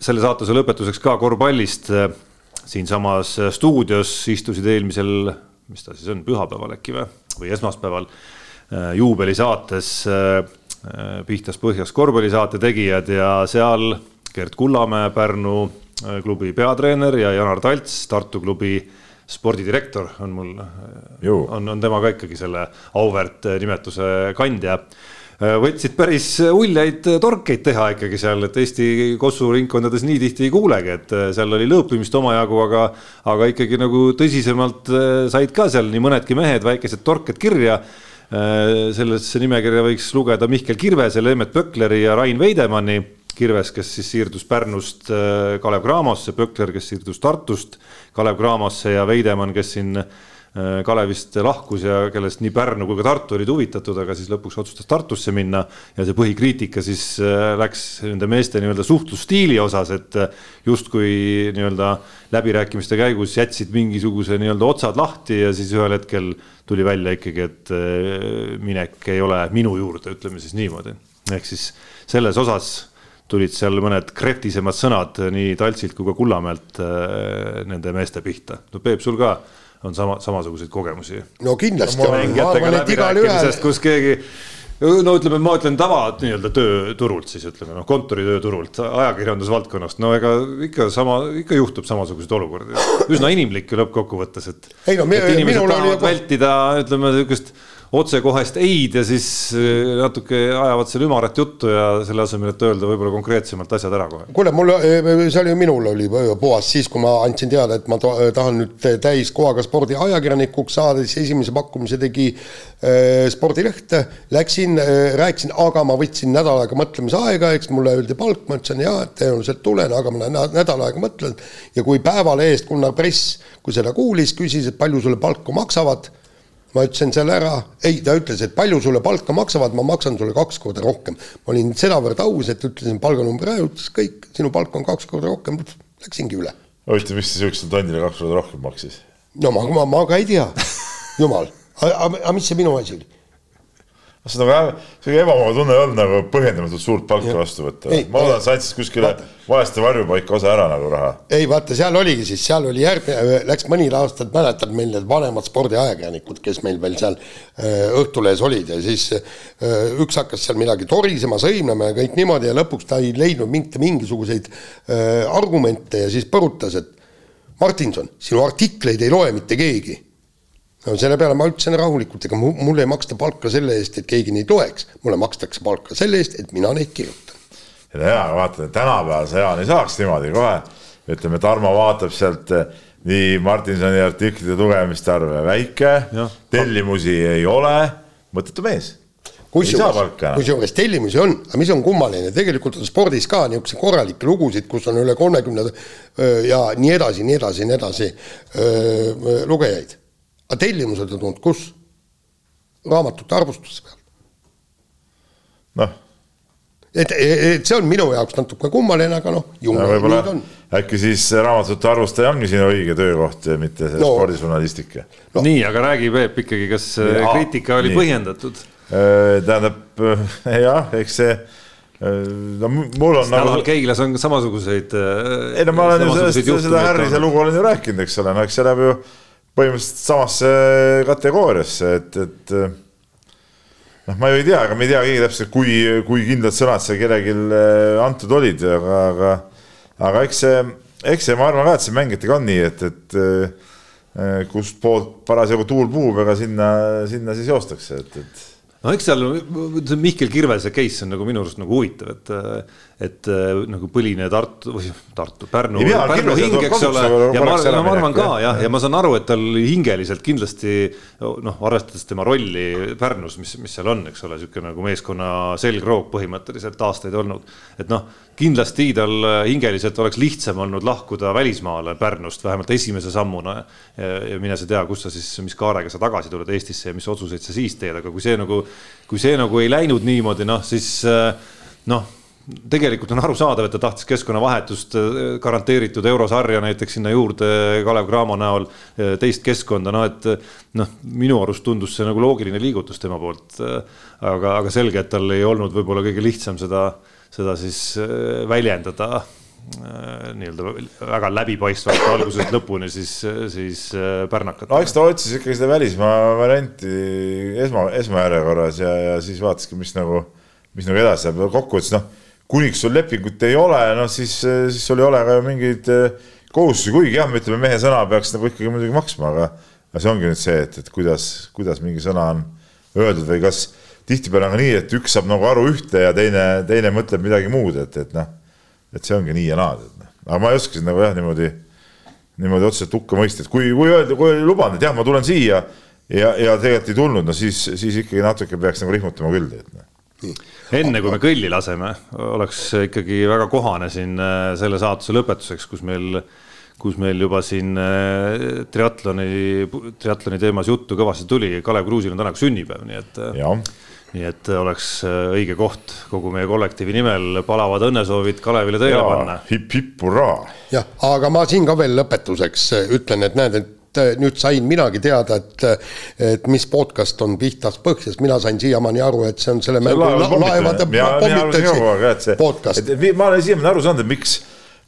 selle saatuse lõpetuseks ka korvpallist siinsamas stuudios istusid eelmisel, mis ta siis on, pühapäeval äkki või, või esmaspäeval juubelisaates Pihtas Põhjas korvpallisaate tegijad ja seal Gerd Kullamäe, Pärnu äh, klubi peatreener ja Janar Talts, Tartu klubi spordidirektor on mul, äh, on, on tema ka ikkagi selle auväärt nimetuse kandja. võtsid päris uljaid torkeid teha ikkagi seal, et Eesti kossuringkondades nii tihti ei kuulegi, et seal oli lõõpimist omajagu, aga, aga ikkagi nagu tõsisemalt said ka seal nii mõnedki mehed väikesed torked kirja Äh, sellesse nimekirja võiks lugeda Mihkel Kirvese, Leemet Pökleri ja Rain Veidemanni. Kirves, kes siis siirdus Pärnust äh, Kalev Cramosse, Pökler, kes siirdus Tartust Kalev Cramosse ja Veidemann, kes siin Äh, Kalevist lahkus ja kellest nii Pärnu kui ka Tartu olid huvitatud, aga siis lõpuks otsustas Tartusse minna. ja see põhikriitika siis äh, läks nende meeste nii-öelda suhtlusstiili osas, et äh, justkui nii-öelda läbirääkimiste käigus jätsid mingisuguse nii-öelda otsad lahti ja siis ühel hetkel tuli välja ikkagi, et minek ei ole minu juurde, ütleme siis niimoodi. ehk siis selles osas tulid seal mõned krehtisemad sõnad nii Taltsilt kui ka Kullamäelt nende meeste pihta. no Peep, sul ka on sama, samasuguseid kogemusi. no kindlasti on, ma arvan, et igalühel. kus keegi no ütleme, ma ütlen tava nii-öelda tööturult siis ütleme noh, kontoritööturult, ajakirjandusvaldkonnast, no ega ikka sama, ikka juhtub samasuguseid olukordi. üsna inimlik ju lõppkokkuvõttes, et. ei no, et inimesed tahavad juba... vältida, ütleme niisugust otsekohest ei-d ja siis äh, natuke ajavad seal ümarat juttu ja selle asemel, et öelda võib-olla konkreetsemalt asjad ära kohe. kuule, mul, äh, see oli minul oli puhas siis, kui ma andsin teada, et ma tahan nüüd täiskohaga spordiajakirjanikuks saada, siis esimese pakkumise tegi äh, spordileht. Läksin äh,, rääkisin, aga ma võtsin nädal aega mõtlemisaega, eks mulle öeldi palk, ma ütlesin jaa, et tõenäoliselt tulen, aga ma nädal aega mõtlen. ja kui Päevalehest Gunnar Press, kui seda kuulis, küsis, et palju sulle palka maksavad ma ütlesin selle ära, ei, ta ütles, et palju sulle palka maksavad, ma maksan sulle kaks korda rohkem. ma olin sedavõrd aus, et ütlesin palganumbri ära, ütles kõik, sinu palk on kaks korda rohkem, läksingi üle. huvitav, mis ta sihukesele tondile kaks korda rohkem maksis? no ma, ma, ma ka ei tea, *laughs* jumal, aga mis see minu asi oli seda väga, see ebamugav tunne ei olnud nagu põhjendamatult suurt palka vastu võtta. ma loodan, sa andsid kuskile vaeste varjupaika osa ära nagu raha. ei vaata, seal oligi siis, seal oli järgmine, läks mõni aasta, mäletad meil need vanemad spordiajakirjanikud, kes meil veel seal äh, Õhtulehes olid ja siis äh, üks hakkas seal midagi torisema, sõimlema ja kõik niimoodi ja lõpuks ta ei leidnud mitte mingisuguseid äh, argumente ja siis põrutas, et Martinson, sinu artikleid ei loe mitte keegi no selle peale ma ütlesin rahulikult, ega mulle ei maksta palka selle eest, et keegi neid loeks, mulle makstakse palka selle eest, et mina neid kirjutan. ja hea, vaata tänapäevase ajal ei saaks niimoodi kohe, ütleme, Tarmo vaatab sealt eh, nii Martinsoni artiklite lugemiste arv väike, tellimusi ei ole, mõttetu mees. Kusjuures, kusjuures tellimusi on, aga mis on kummaline, tegelikult on spordis ka niisuguseid korralikke lugusid, kus on üle kolmekümne ja nii edasi, nii edasi, nii edasi lugejaid aga tellimused on tulnud kus? raamatute arvustuse pealt. noh. et, et see on minu jaoks natuke kummaline, aga noh, ju nii ta on. äkki siis raamatute arvustaja ongi sinu õige töökoht ja mitte see no. spordižurnalistika no.. nii, aga räägi, Peep, ikkagi, kas ja, kriitika oli nii. põhjendatud? Äh, tähendab *laughs* jah, eks see äh, no mul on nagu. Keiglas on samasuguseid. ei no ma olen ju sellest, seda Harrise lugu olen ju rääkinud, eks ole, no eks see läheb ju põhimõtteliselt samasse kategooriasse, et, et noh, ma ju ei tea, aga me ei tea keegi täpselt, kui, kui kindlad sõnad seal kellelgi äh, antud olid, aga, aga, aga eks see, eks see, ma arvan ka, et see mängijatega on nii, et, et äh, kustpoolt parasjagu tuul puhub, ega sinna, sinna siis joostakse, et, et no eks seal Mihkel Kirvese case on nagu minu arust nagu huvitav, et et äh, nagu põline Tartu või Tartu, Pärnu, Pärnu hing, eks ole. ja ma, no, ma arvan ka jah, ja ma saan aru, et tal hingeliselt kindlasti noh, arvestades tema rolli Pärnus, mis, mis seal on, eks ole, sihuke nagu meeskonna selgroog põhimõtteliselt aastaid olnud. et noh, kindlasti tal hingeliselt oleks lihtsam olnud lahkuda välismaale Pärnust vähemalt esimese sammuna. ja, ja mine sa tea, kus sa siis, mis kaarega sa tagasi tuled Eestisse ja mis otsuseid sa siis teed, aga kui see nagu, kui see nagu ei läinud niimoodi, noh siis noh tegelikult on arusaadav, et ta tahtis keskkonnavahetust, äh, garanteeritud eurosarja näiteks sinna juurde Kalev Cramo näol, äh, teist keskkonda, no et noh, minu arust tundus see nagu loogiline liigutus tema poolt. aga, aga selge, et tal ei olnud võib-olla kõige lihtsam seda, seda siis äh, väljendada nii-öelda väga läbipaistvalt algusest lõpuni siis, siis pärnakat. no eks ta otsis ikkagi seda välismaa varianti esma, esmajärjekorras ja, ja siis vaataski, mis nagu, mis nagu edasi saab, kokkuvõttes noh kuniks sul lepingut ei ole, noh siis, siis sul ei ole ka mingeid eh, kohustusi, kuigi jah, me ütleme, mehe sõna peaks nagu ikkagi muidugi maksma, aga, aga see ongi nüüd see, et, et kuidas, kuidas mingi sõna on öeldud või kas tihtipeale on ka nii, et üks saab nagu aru ühte ja teine, teine mõtleb midagi muud, et, et noh, et see ongi nii ja naa, et noh, aga ma ei oska seda nagu jah, niimoodi, niimoodi otseselt hukka mõista, et kui, kui öelda, kui lubanud, et jah, ma tulen siia ja, ja tegelikult ei tulnud, no siis, siis ikkagi natuke peaks nagu rihmutama küll, et noh enne kui me kõlli laseme, oleks ikkagi väga kohane siin äh, selle saatuse lõpetuseks, kus meil kus meil juba siin äh, triatloni, triatloni teemas juttu kõvasti tuli, Kalev Kruusil on täna ka sünnipäev, nii et. nii et oleks õige koht kogu meie kollektiivi nimel palavad õnnesoovid Kalevile teele panna hip,. hipp-hipp, hurraa. jah, aga ma siin ka veel lõpetuseks ütlen, et näed, et et nüüd sain minagi teada, et, et mis podcast on Pihtas põhjas, mina sain siiamaani aru, et see on selle mängu laevade pommitamise podcast. ma olen siiamaani aru saanud, et miks,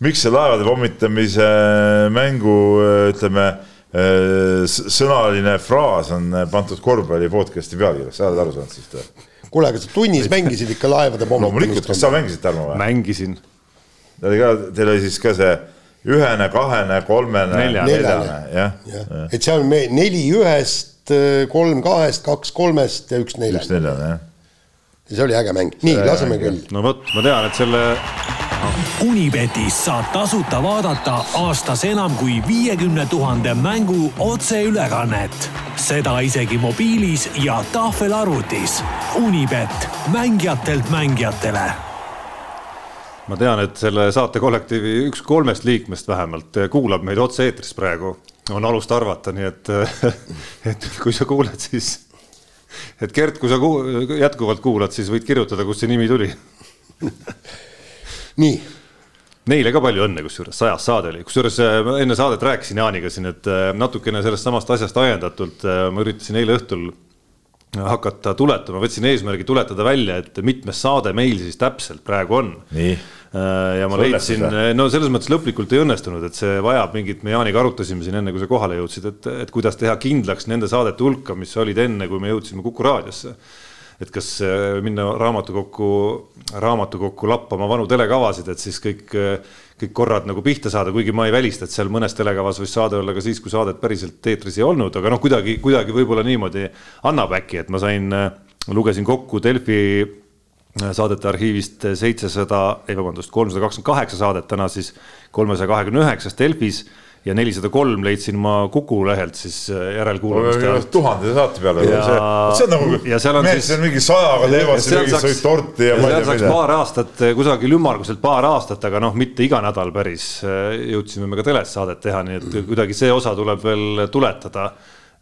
miks see laevade pommitamise mängu ütleme sõnaline fraas on pandud korvpalli podcast'i pealkirjas, sa oled aru saanud siis või? kuule, aga sa tunnis mängisid ikka laevade pommitamist? loomulikult, kas sa mängisid, Tarmo mängisin. oli ka, teil oli siis ka see ühene, kahene, kolmene, neljane, jah ja. ja.. et seal on me neli ühest, kolm kahest, kaks kolmest ja üks neljane. üks neljane, jah. ja see oli äge mäng, nii, laseme küll. no vot, ma tean, et selle Unibetis saab tasuta vaadata aastas enam kui viiekümne tuhande mängu otseülekannet. seda isegi mobiilis ja tahvelarvutis. Unibet, mängijatelt mängijatele ma tean, et selle saate kollektiivi üks kolmest liikmest vähemalt kuulab meid otse-eetris praegu, on alust arvata, nii et, *laughs* et kui sa kuuled, siis, et Gert, kui sa kuul, jätkuvalt kuulad, siis võid kirjutada, kust see nimi tuli. Nii. Neile ka palju õnne, kusjuures sajas saade oli, kusjuures äh, enne saadet rääkisin Jaaniga siin, et natukene sellest samast asjast ajendatult ma üritasin eile õhtul hakata tuletama, võtsin eesmärgi tuletada välja, et mitmes saade meil siis täpselt praegu on. äh, ja ma leidsin, no selles mõttes lõplikult ei õnnestunud, et see vajab mingit, me Jaaniga arutasime siin enne, kui sa kohale jõudsid, et, et kuidas teha kindlaks nende saadete hulka, mis olid enne, kui me jõudsime Kuku raadiosse. et kas äh, minna raamatukokku, raamatukokku lappama vanu telekavasid, et siis kõik kõik korrad nagu pihta saada, kuigi ma ei välista, et seal mõnes telekavas võis saade olla ka siis, kui saadet päriselt eetris ei olnud, aga noh, kuidagi, kuidagi võib-olla niimoodi annab äkki, et ma sain, lugesin kokku Delfi saadete arhiivist seitsesada, ei vabandust, kolmsada kakskümmend kaheksa saadet täna siis kolmesaja kahekümne üheksas Delfis ja nelisada kolm leidsin ma Kuku lehelt siis äh, järelkuulamiste alt. tuhande saate peale. ja see on nagu, mees, on mingi sajaga teevad siin mingi sõit torti ja ei tea mida. paar aastat, äh, kusagil ümmarguselt paar aastat, aga noh, mitte iga nädal päris äh, jõudsime me ka teles saadet teha, nii et kuidagi see osa tuleb veel tuletada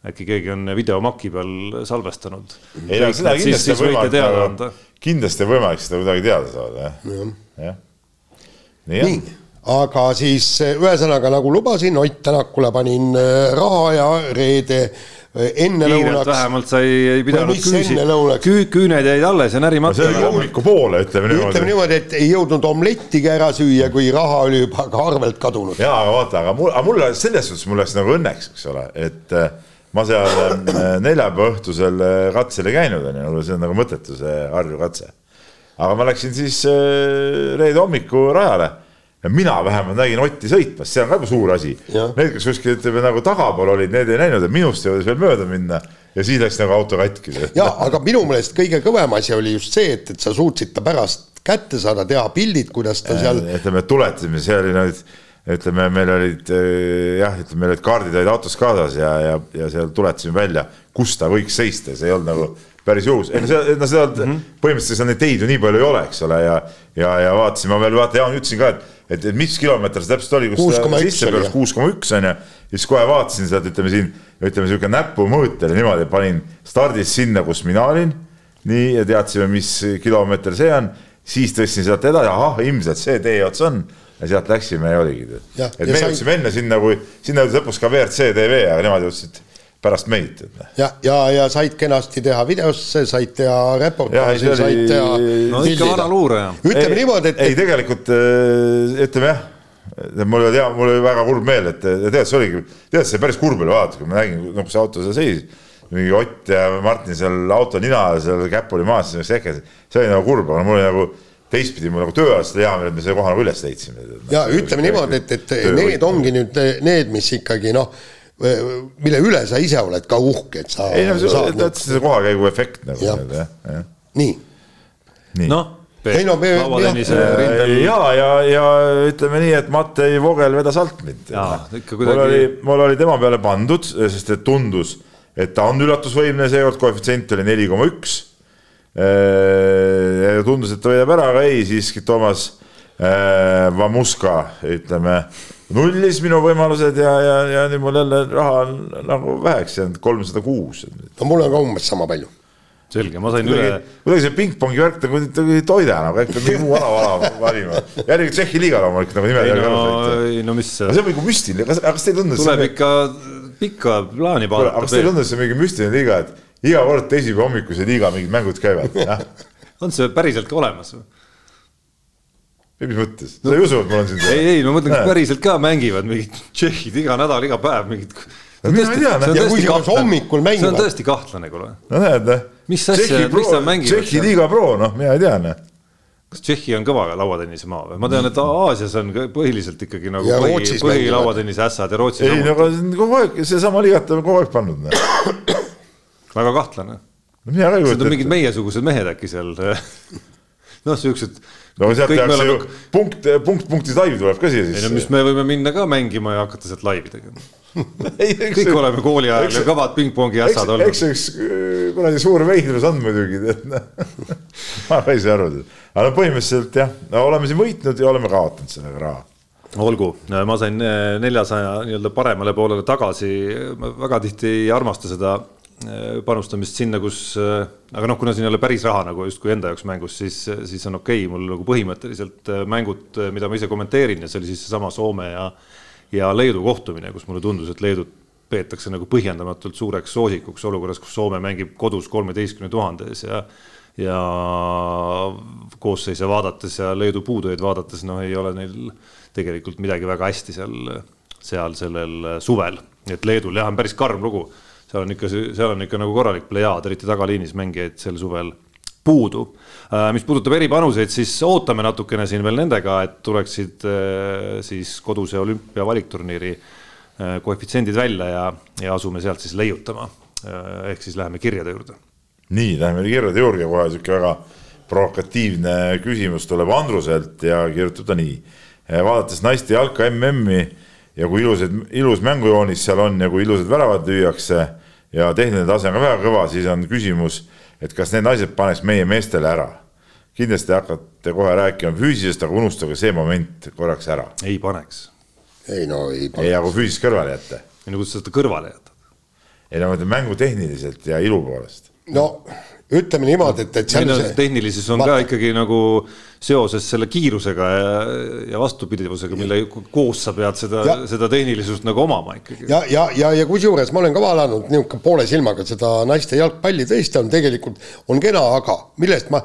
äkki keegi on videomaki peal salvestanud. ei no seda kindlasti on võimalik, kindlasti on võimalik seda kuidagi teada saada, jah. jah. nii, nii aga siis eh, ühesõnaga nagu lubasin, Ott Tänakule panin eh, raha ja reede eh, enne lõunaks. vähemalt sa ei, ei pidanud küüsi, küü, küüned jäid alles ja närimata. see oli hommikupoole, ütleme niimoodi. ütleme niimoodi, et ei jõudnud omlettigi ära süüa, kui raha oli juba ka arvelt kadunud. jaa, aga vaata, aga mul, aga mulle selles suhtes mul läks nagu õnneks, eks ole, et ma seal neljapäeva õhtusel katsel ei käinud, on ju, see on nagu mõttetu, see Harju katse. aga ma läksin siis reede hommiku rajale ja mina vähemalt nägin Otti sõitmas, see on ka juba suur asi. Need, kes kuskil ütleme nagu tagapool olid, need ei näinud, et minust jõudis veel mööda minna ja siis läks nagu auto katki. ja aga minu meelest kõige kõvem asi oli just see, et, et sa suutsid ta pärast kätte saada, teha pildid, kuidas ta seal. ütleme, tuletasime, see oli nüüd ütleme, meil olid jah, ütleme, meil olid kaardid olid autos kaasas ja, ja, ja seal tuletasime välja, kus ta võiks seista, see ei olnud nagu päris juhus, ei no seda, no seda mm -hmm. põhimõtteliselt neid teid ju nii palju ei ole, eks ole, ja, ja, ja vaatasin, ma veel vaata, Jaan ütlesin ka, et et, et mis kilomeeter see täpselt oli, kus ta sisse pööras, kuus koma üks on ju. ja siis kohe vaatasin seda, ütleme siin, ütleme sihuke näpumõõt oli niimoodi, panin stardis sinna, kus mina olin. nii ja teadsime, mis kilomeeter see on, siis tõstsin sealt edasi, ahah, ilmselt see tee ots on ja sealt läksime ja oligi. et me jõudsime enne sinna, kui sinna jõudis lõpuks ka WRC TV, aga nemad jõudsid pärast meid. ja, ja, ja said kenasti teha videosse, said teha reportaaži, said teha. no ikka vana luuraja. ütleme ei, niimoodi, et. ei, tegelikult äh, ütleme jah, mul oli hea, mul oli väga kurb meel, et tead, see oligi, tead, see päris kurb oli vaadata, kui ma nägin, noh, see auto seal seisis. mingi Ott ja Martin seal auto nina all, seal käpp oli maas, see oli nagu kurb, aga mul oli nagu teistpidi mul nagu tööajast hea meel, et me selle koha nagu üles leidsime. ja ütleme niimoodi, et, et need ongi nüüd need, mis ikkagi noh mille üle sa ise oled ka uhke, et sa. ei no see, tead see kohakäigu efekt nagu jah ja,, jah. nii, nii.. noh. ei no me, ja, ja, ja ütleme nii, et Mattei Vogel vedas alt mind. Kuidagi... mul oli, mul oli tema peale pandud, sest et tundus, et ta on üllatusvõimeline, seekord koefitsient oli neli koma üks. tundus, et ta võidab ära, aga ei, siiski Toomas Vamuska, ütleme nullis minu võimalused ja, ja, ja nüüd mul jälle raha on nagu väheks jäänud, kolmsada kuus. no mul on ka umbes sama palju. selge, ma sain üle. kuidagi see pingpongi värk nagu ei toida enam, äkki peab mingi muu ala vala valima. järgi Tšehhi liiga loomulikult nagu nime järgi arvata. ei no mis. see on nagu müstiline, kas, kas teil tundus? tuleb ikka pikka plaani vaadata. aga kas teil tundus see mingi müstiline liiga, et iga kord teisipäeva hommikul see liiga mingid mängud käivad *laughs* on see päriselt ka olemas või? Mis mõttes, sa ei usu, et on siin see? ei, ei, ma mõtlen, kas päriselt ka mängivad mingid tšehhid iga nädal, iga päev mingid. no mina ei tea, ja kui nad hommikul mängivad. see on tõesti kahtlane, kuule. no näed, noh. mis asja, miks nad mängivad? Tšehhi liiga pro, noh, mina ei tea, noh kas Tšehhi on kõva lauatennise maa või? ma tean, et Aasias on põhiliselt ikkagi nagu põhi, põhilauatennise ässad ja Rootsis. ei, no aga kogu aeg, seesama liigat on kogu aeg pannud. *coughs* Väga kahtlane. no mina ka ei kujuta ette. mingid meiesugused mehed äkki seal *laughs* noh, siuksed no sealt tehakse ju punkt, punkt, punkti live tuleb ka siia sisse. ei no mis me võime minna ka mängima ja hakata sealt laivi tegema *laughs* kõik see, oleme kooli ajal ju kõvad pingpongi ässad olnud. eks üks kuradi suur veidrus on muidugi, tead noh. *laughs* ma ei saa aru, aga no põhimõtteliselt jah, no oleme siin võitnud ja oleme kaotanud sellega raha olgu, ma sain neljasaja nii-öelda paremale poolele tagasi, ma väga tihti ei armasta seda Äh, panustamist sinna, kus, äh, aga noh, kuna siin ei ole päris raha nagu justkui enda jaoks mängus, siis, siis on okei okay. mul nagu põhimõtteliselt äh, mängud, mida ma ise kommenteerin ja see oli siis seesama Soome ja, ja Leedu kohtumine, kus mulle tundus, et Leedut peetakse nagu põhjendamatult suureks soosikuks olukorras, kus Soome mängib kodus kolmeteistkümne tuhande ees ja ja koosseise vaadates ja Leedu puudujaid vaadates, noh, ei ole neil tegelikult midagi väga hästi seal, seal sellel suvel, et Leedul jah, on päris karm lugu seal on ikka, seal on ikka nagu korralik plejaad, eriti tagaliinis mängijaid sel suvel puudu. Äh, mis puudutab eripanuseid, siis ootame natukene siin veel nendega, et tuleksid äh, siis koduse olümpia valikturniiri äh, koefitsiendid välja ja, ja asume sealt siis leiutama. ehk siis läheme kirjade juurde. nii, läheme kirjade juurde, kohe sihuke väga provokatiivne küsimus tuleb Andruselt ja kirjutab ta nii. vaadates naiste jalka MM-i ja kui ilusad, ilus mängujoonis seal on ja kui ilusad väravad lüüakse ja tehniline tase on ka väga kõva, siis on küsimus, et kas need naised paneks meie meestele ära. kindlasti hakkate kohe rääkima füüsilisest, aga unustage see moment korraks ära. ei paneks. ei no ei paneks. ei, aga kui füüsilist kõrvale jätta. ei no kuidas sa seda kõrvale jätad? ei no ma ütlen mängutehniliselt ja ilu poolest. no ütleme niimoodi, et, et. ei no tehnilises on vaata. ka ikkagi nagu seoses selle kiirusega ja, ja vastupidivusega, mille koos sa pead seda, seda tehnilisust nagu omama ikkagi. ja, ja, ja, ja kusjuures ma olen ka vaadanud niisugune poole silmaga seda naiste jalgpalli, tõesti on tegelikult, on kena, aga millest ma,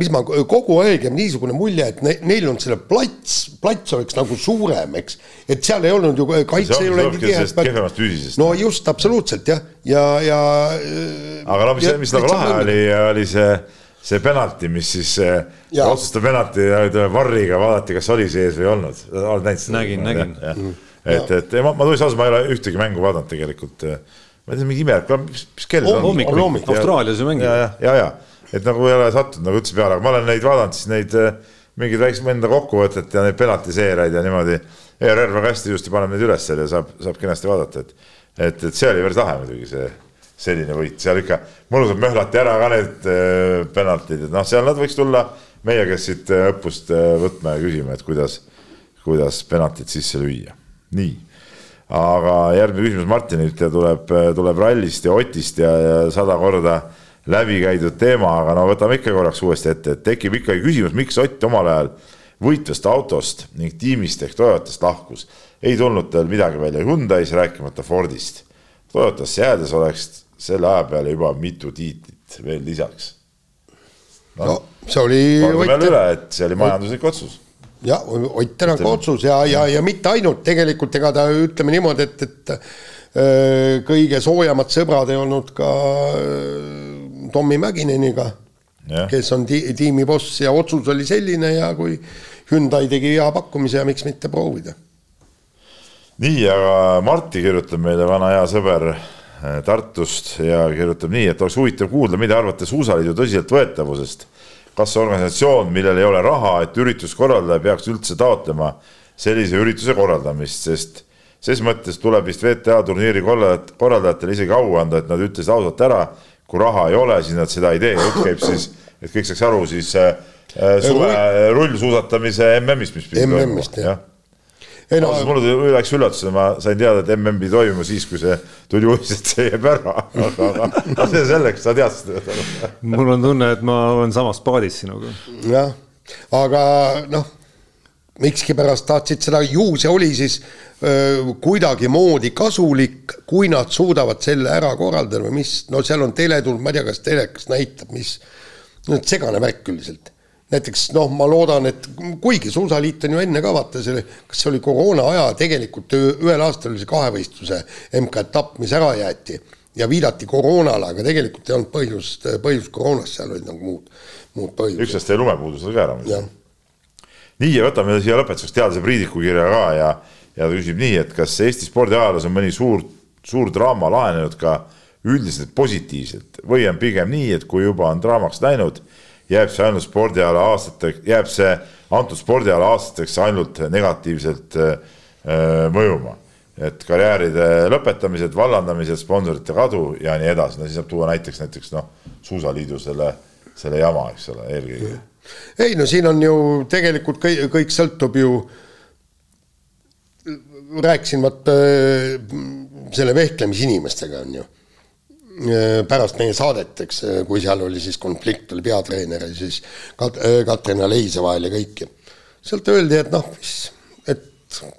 mis ma kogu aeg jääb niisugune mulje, et ne, neil on selle plats, plats oleks nagu suurem, eks. et seal ei olnud ju kaitse ei ole nii tihe. no just, absoluutselt jah, ja, ja. aga no mis, mis nagu lahe oli, oli see see penalti, mis siis otsustav penalti varriga vaadati, kas oli sees või ei olnud, oled näinud seda? nägin, nägin. et, et ma, ma tunnistan ausalt, ma ei ole ühtegi mängu vaadanud tegelikult. ma ei tea, mingi ime, mis, mis kell see on? hommikul, Austraalias ju mängib. ja, ja, ja, ja, et nagu ei ole sattunud nagu üldse peale, aga ma olen neid vaadanud, siis neid mingeid väikseid enda kokkuvõtet ja neid penaltiseereid ja niimoodi. ERR väga hästi ilusti paneb neid üles seal ja saab, saab kenasti vaadata, et, et, et see oli päris lahe muidugi see selline võit, seal ikka mõnusalt möhlati ära ka need äh, penaltid, et noh, seal nad võiks tulla meie, kes siit äh, õppust äh, võtma ja küsima, et kuidas, kuidas penaltit sisse lüüa. nii, aga järgmine küsimus Martinilt ja tuleb, tuleb rallist ja Otist ja, ja sada korda läbi käidud teema, aga no võtame ikka korraks uuesti ette, et tekib ikkagi küsimus, miks Ott omal ajal võitvast autost ning tiimist ehk Toyotast lahkus. ei tulnud tal midagi välja Hyundai's, rääkimata Fordist. Toyotasse jäädes oleks selle aja peale juba mitu tiitlit veel lisaks no,. no see oli. kordame üle, et see oli majanduslik otsus. jah, Ott Tänaku otsus ja, ja, ja mitte ainult tegelikult, ega ta ütleme niimoodi, et, et öö, kõige soojemad sõbrad ei olnud ka öö, Tommy Mäkineniga, kes on ti tiimi boss ja otsus oli selline ja kui Hyundai tegi hea pakkumise ja miks mitte proovida. nii, aga Marti kirjutab meile, vana hea sõber Äh, Tartust ja kirjutab nii, et oleks huvitav kuulda, mida arvate Suusaliidu tõsiseltvõetavusest. kas organisatsioon, millel ei ole raha, et ürituskorraldaja peaks üldse taotlema sellise ürituse korraldamist, sest ses mõttes tuleb vist VTA turniiri korraldajatele isegi au anda, et nad ütlesid ausalt ära, kui raha ei ole, siis nad seda ei tee, jutt käib siis, et kõik saaks aru, siis äh, suve rullsuusatamise MM-ist, mis MM-ist jah ei no mulle läks üllatusena, ma sain teada, et MM pidi toimuma siis, kui see tuli uudis, et see *laughs* jääb ära, aga, aga, see selleks, sa teadsid seda. mul on tunne, et ma olen samas paadis sinuga. jah, aga noh, miskipärast tahtsid seda, ju see oli siis kuidagimoodi kasulik, kui nad suudavad selle ära korraldada või mis, no seal on teletuld, ma ei tea, kas telekas näitab, mis, no segane värk üldiselt näiteks noh, ma loodan, et kuigi Suusaliit on ju enne ka vaata selle, kas see oli koroona aja, tegelikult ühel aastal oli see kahevõistluse MK-etapp, mis ära jäeti ja viidati koroonale, aga tegelikult ei olnud põhjust, põhjust koroonas, seal olid nagu muud, muud põhjused. üks aasta jäi lumepuudus oli ka ära nii ja võtame siia lõpetuseks teadlase Priidiku kirja ka ja, ja ta küsib nii, et kas Eesti spordiajaloos on mõni suur, suur draama lahenenud ka üldiselt positiivselt või on pigem nii, et kui juba on draamaks läinud jääb see ainult spordiala aastateks, jääb see antud spordiala aastateks ainult negatiivselt äh, äh, mõjuma. et karjääride lõpetamised, vallandamised, sponsorite kadu ja nii edasi, no siis saab tuua näiteks, näiteks noh, suusaliidu selle, selle jama, eks ole, eelkõige. ei no siin on ju tegelikult kõik, kõik sõltub ju, rääkisin vaata selle vehklemisinimestega on ju Äh, pärast meie saadet, eks, äh, kui seal oli siis konflikt, oli peatreener ja siis Kat-, äh, Katrin Aleise vahel ja kõik ja sealt öeldi, et noh, mis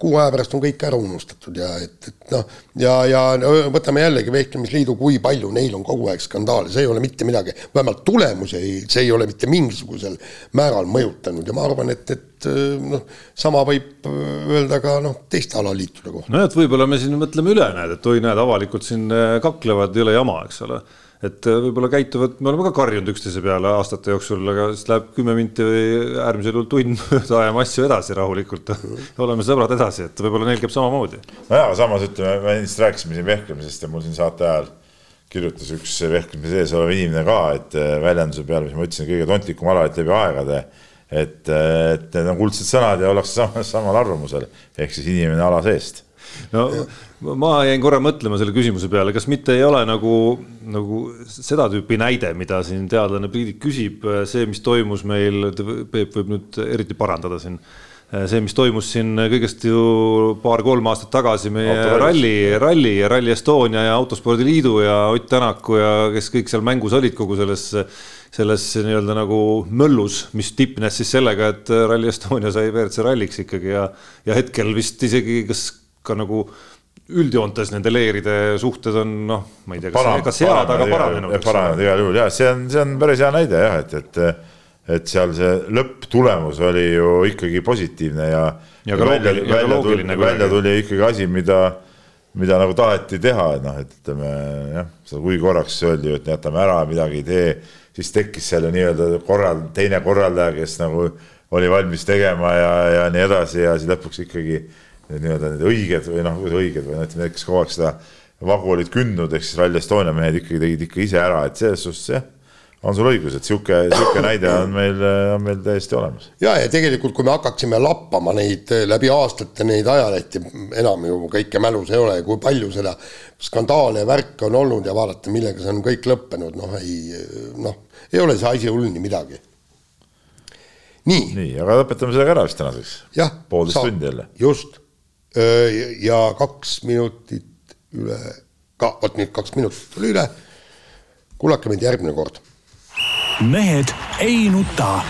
kuu aja pärast on kõik ära unustatud ja et, et noh, ja, ja no, võtame jällegi Vehklemisliidu, kui palju neil on kogu aeg skandaale, see ei ole mitte midagi, vähemalt tulemusi ei, see ei ole mitte mingisugusel määral mõjutanud ja ma arvan, et, et noh, sama võib öelda ka noh, teiste alaliitude kohta. nojah, et võib-olla me siin mõtleme üle, näed, et oi, näed, avalikult siin kaklevad, ei ole jama, eks ole et äh, võib-olla käituvad, me oleme ka karjunud üksteise peale aastate jooksul, aga siis läheb kümme minti või äärmisel juhul tund mööda, ajame asju edasi rahulikult. *laughs* Oleme sõbrad edasi, et võib-olla neil käib samamoodi. nojah, samas ütleme, me ennist rääkisime siin vehklemisest ja mul siin saate ajal kirjutas üks vehklemise sees olev inimene ka, et äh, väljenduse peale, mis ma ütlesin, kõige tontlikum alaliit läbi aegade, et, äh, et need on kuldsed sõnad ja ollakse samal, samal arvamusel, ehk siis inimene ala seest. No ma jäin korra mõtlema selle küsimuse peale, kas mitte ei ole nagu, nagu seda tüüpi näide, mida siin teadlane Priidik küsib, see, mis toimus meil, Peep võib nüüd eriti parandada siin see, mis toimus siin kõigest ju paar-kolm aastat tagasi meie ralli, ralli ja Rally Estonia ja Autospordiliidu ja Ott Tänaku ja kes kõik seal mängus olid kogu selles, selles nii-öelda nagu möllus, mis tipnes siis sellega, et Rally Estonia sai WRC ralliks ikkagi ja, ja hetkel vist isegi kas ka nagu üldjoontes nende leeride suhted on noh, ma ei tea, kas, kas head, aga paranenud. paranenud igal juhul ja see on, see on päris hea näide jah, et, et, et seal see lõpptulemus oli ju ikkagi positiivne ja. ja ka välja, loogiline, välja, tuli, välja tuli ikkagi asi, mida, mida nagu taheti teha, et noh, et ütleme jah, kui korraks öeldi ju, et jätame ära, midagi ei tee, siis tekkis selle nii-öelda korral-, teine korraldaja, kes nagu oli valmis tegema ja, ja nii edasi ja siis lõpuks ikkagi nii-öelda need õiged või noh, õiged või noh, ütleme need, kes kogu aeg seda vagu olid kündnud, ehk siis Rally Estonia mehed ikkagi tegid ikka ise ära, et selles suhtes jah on sul õigus, et sihuke, sihuke näide on meil, on meil täiesti olemas. ja, ja tegelikult, kui me hakkaksime lappama neid läbi aastate neid ajalehti, enam ju kõike mälus ei ole, kui palju seda skandaale ja värke on olnud ja vaadata, millega see on kõik lõppenud, noh ei, noh, ei ole see asi hull nii midagi. nii. nii, aga lõpetame sellega ära vist tänaseks. poolteist tundi jälle. just ja kaks minutit üle, ka vot nüüd kaks minutit tuli üle. kuulake meid järgmine kord. mehed ei nuta.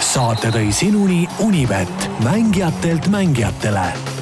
saate tõi sinuni Unibet, mängijatelt mängijatele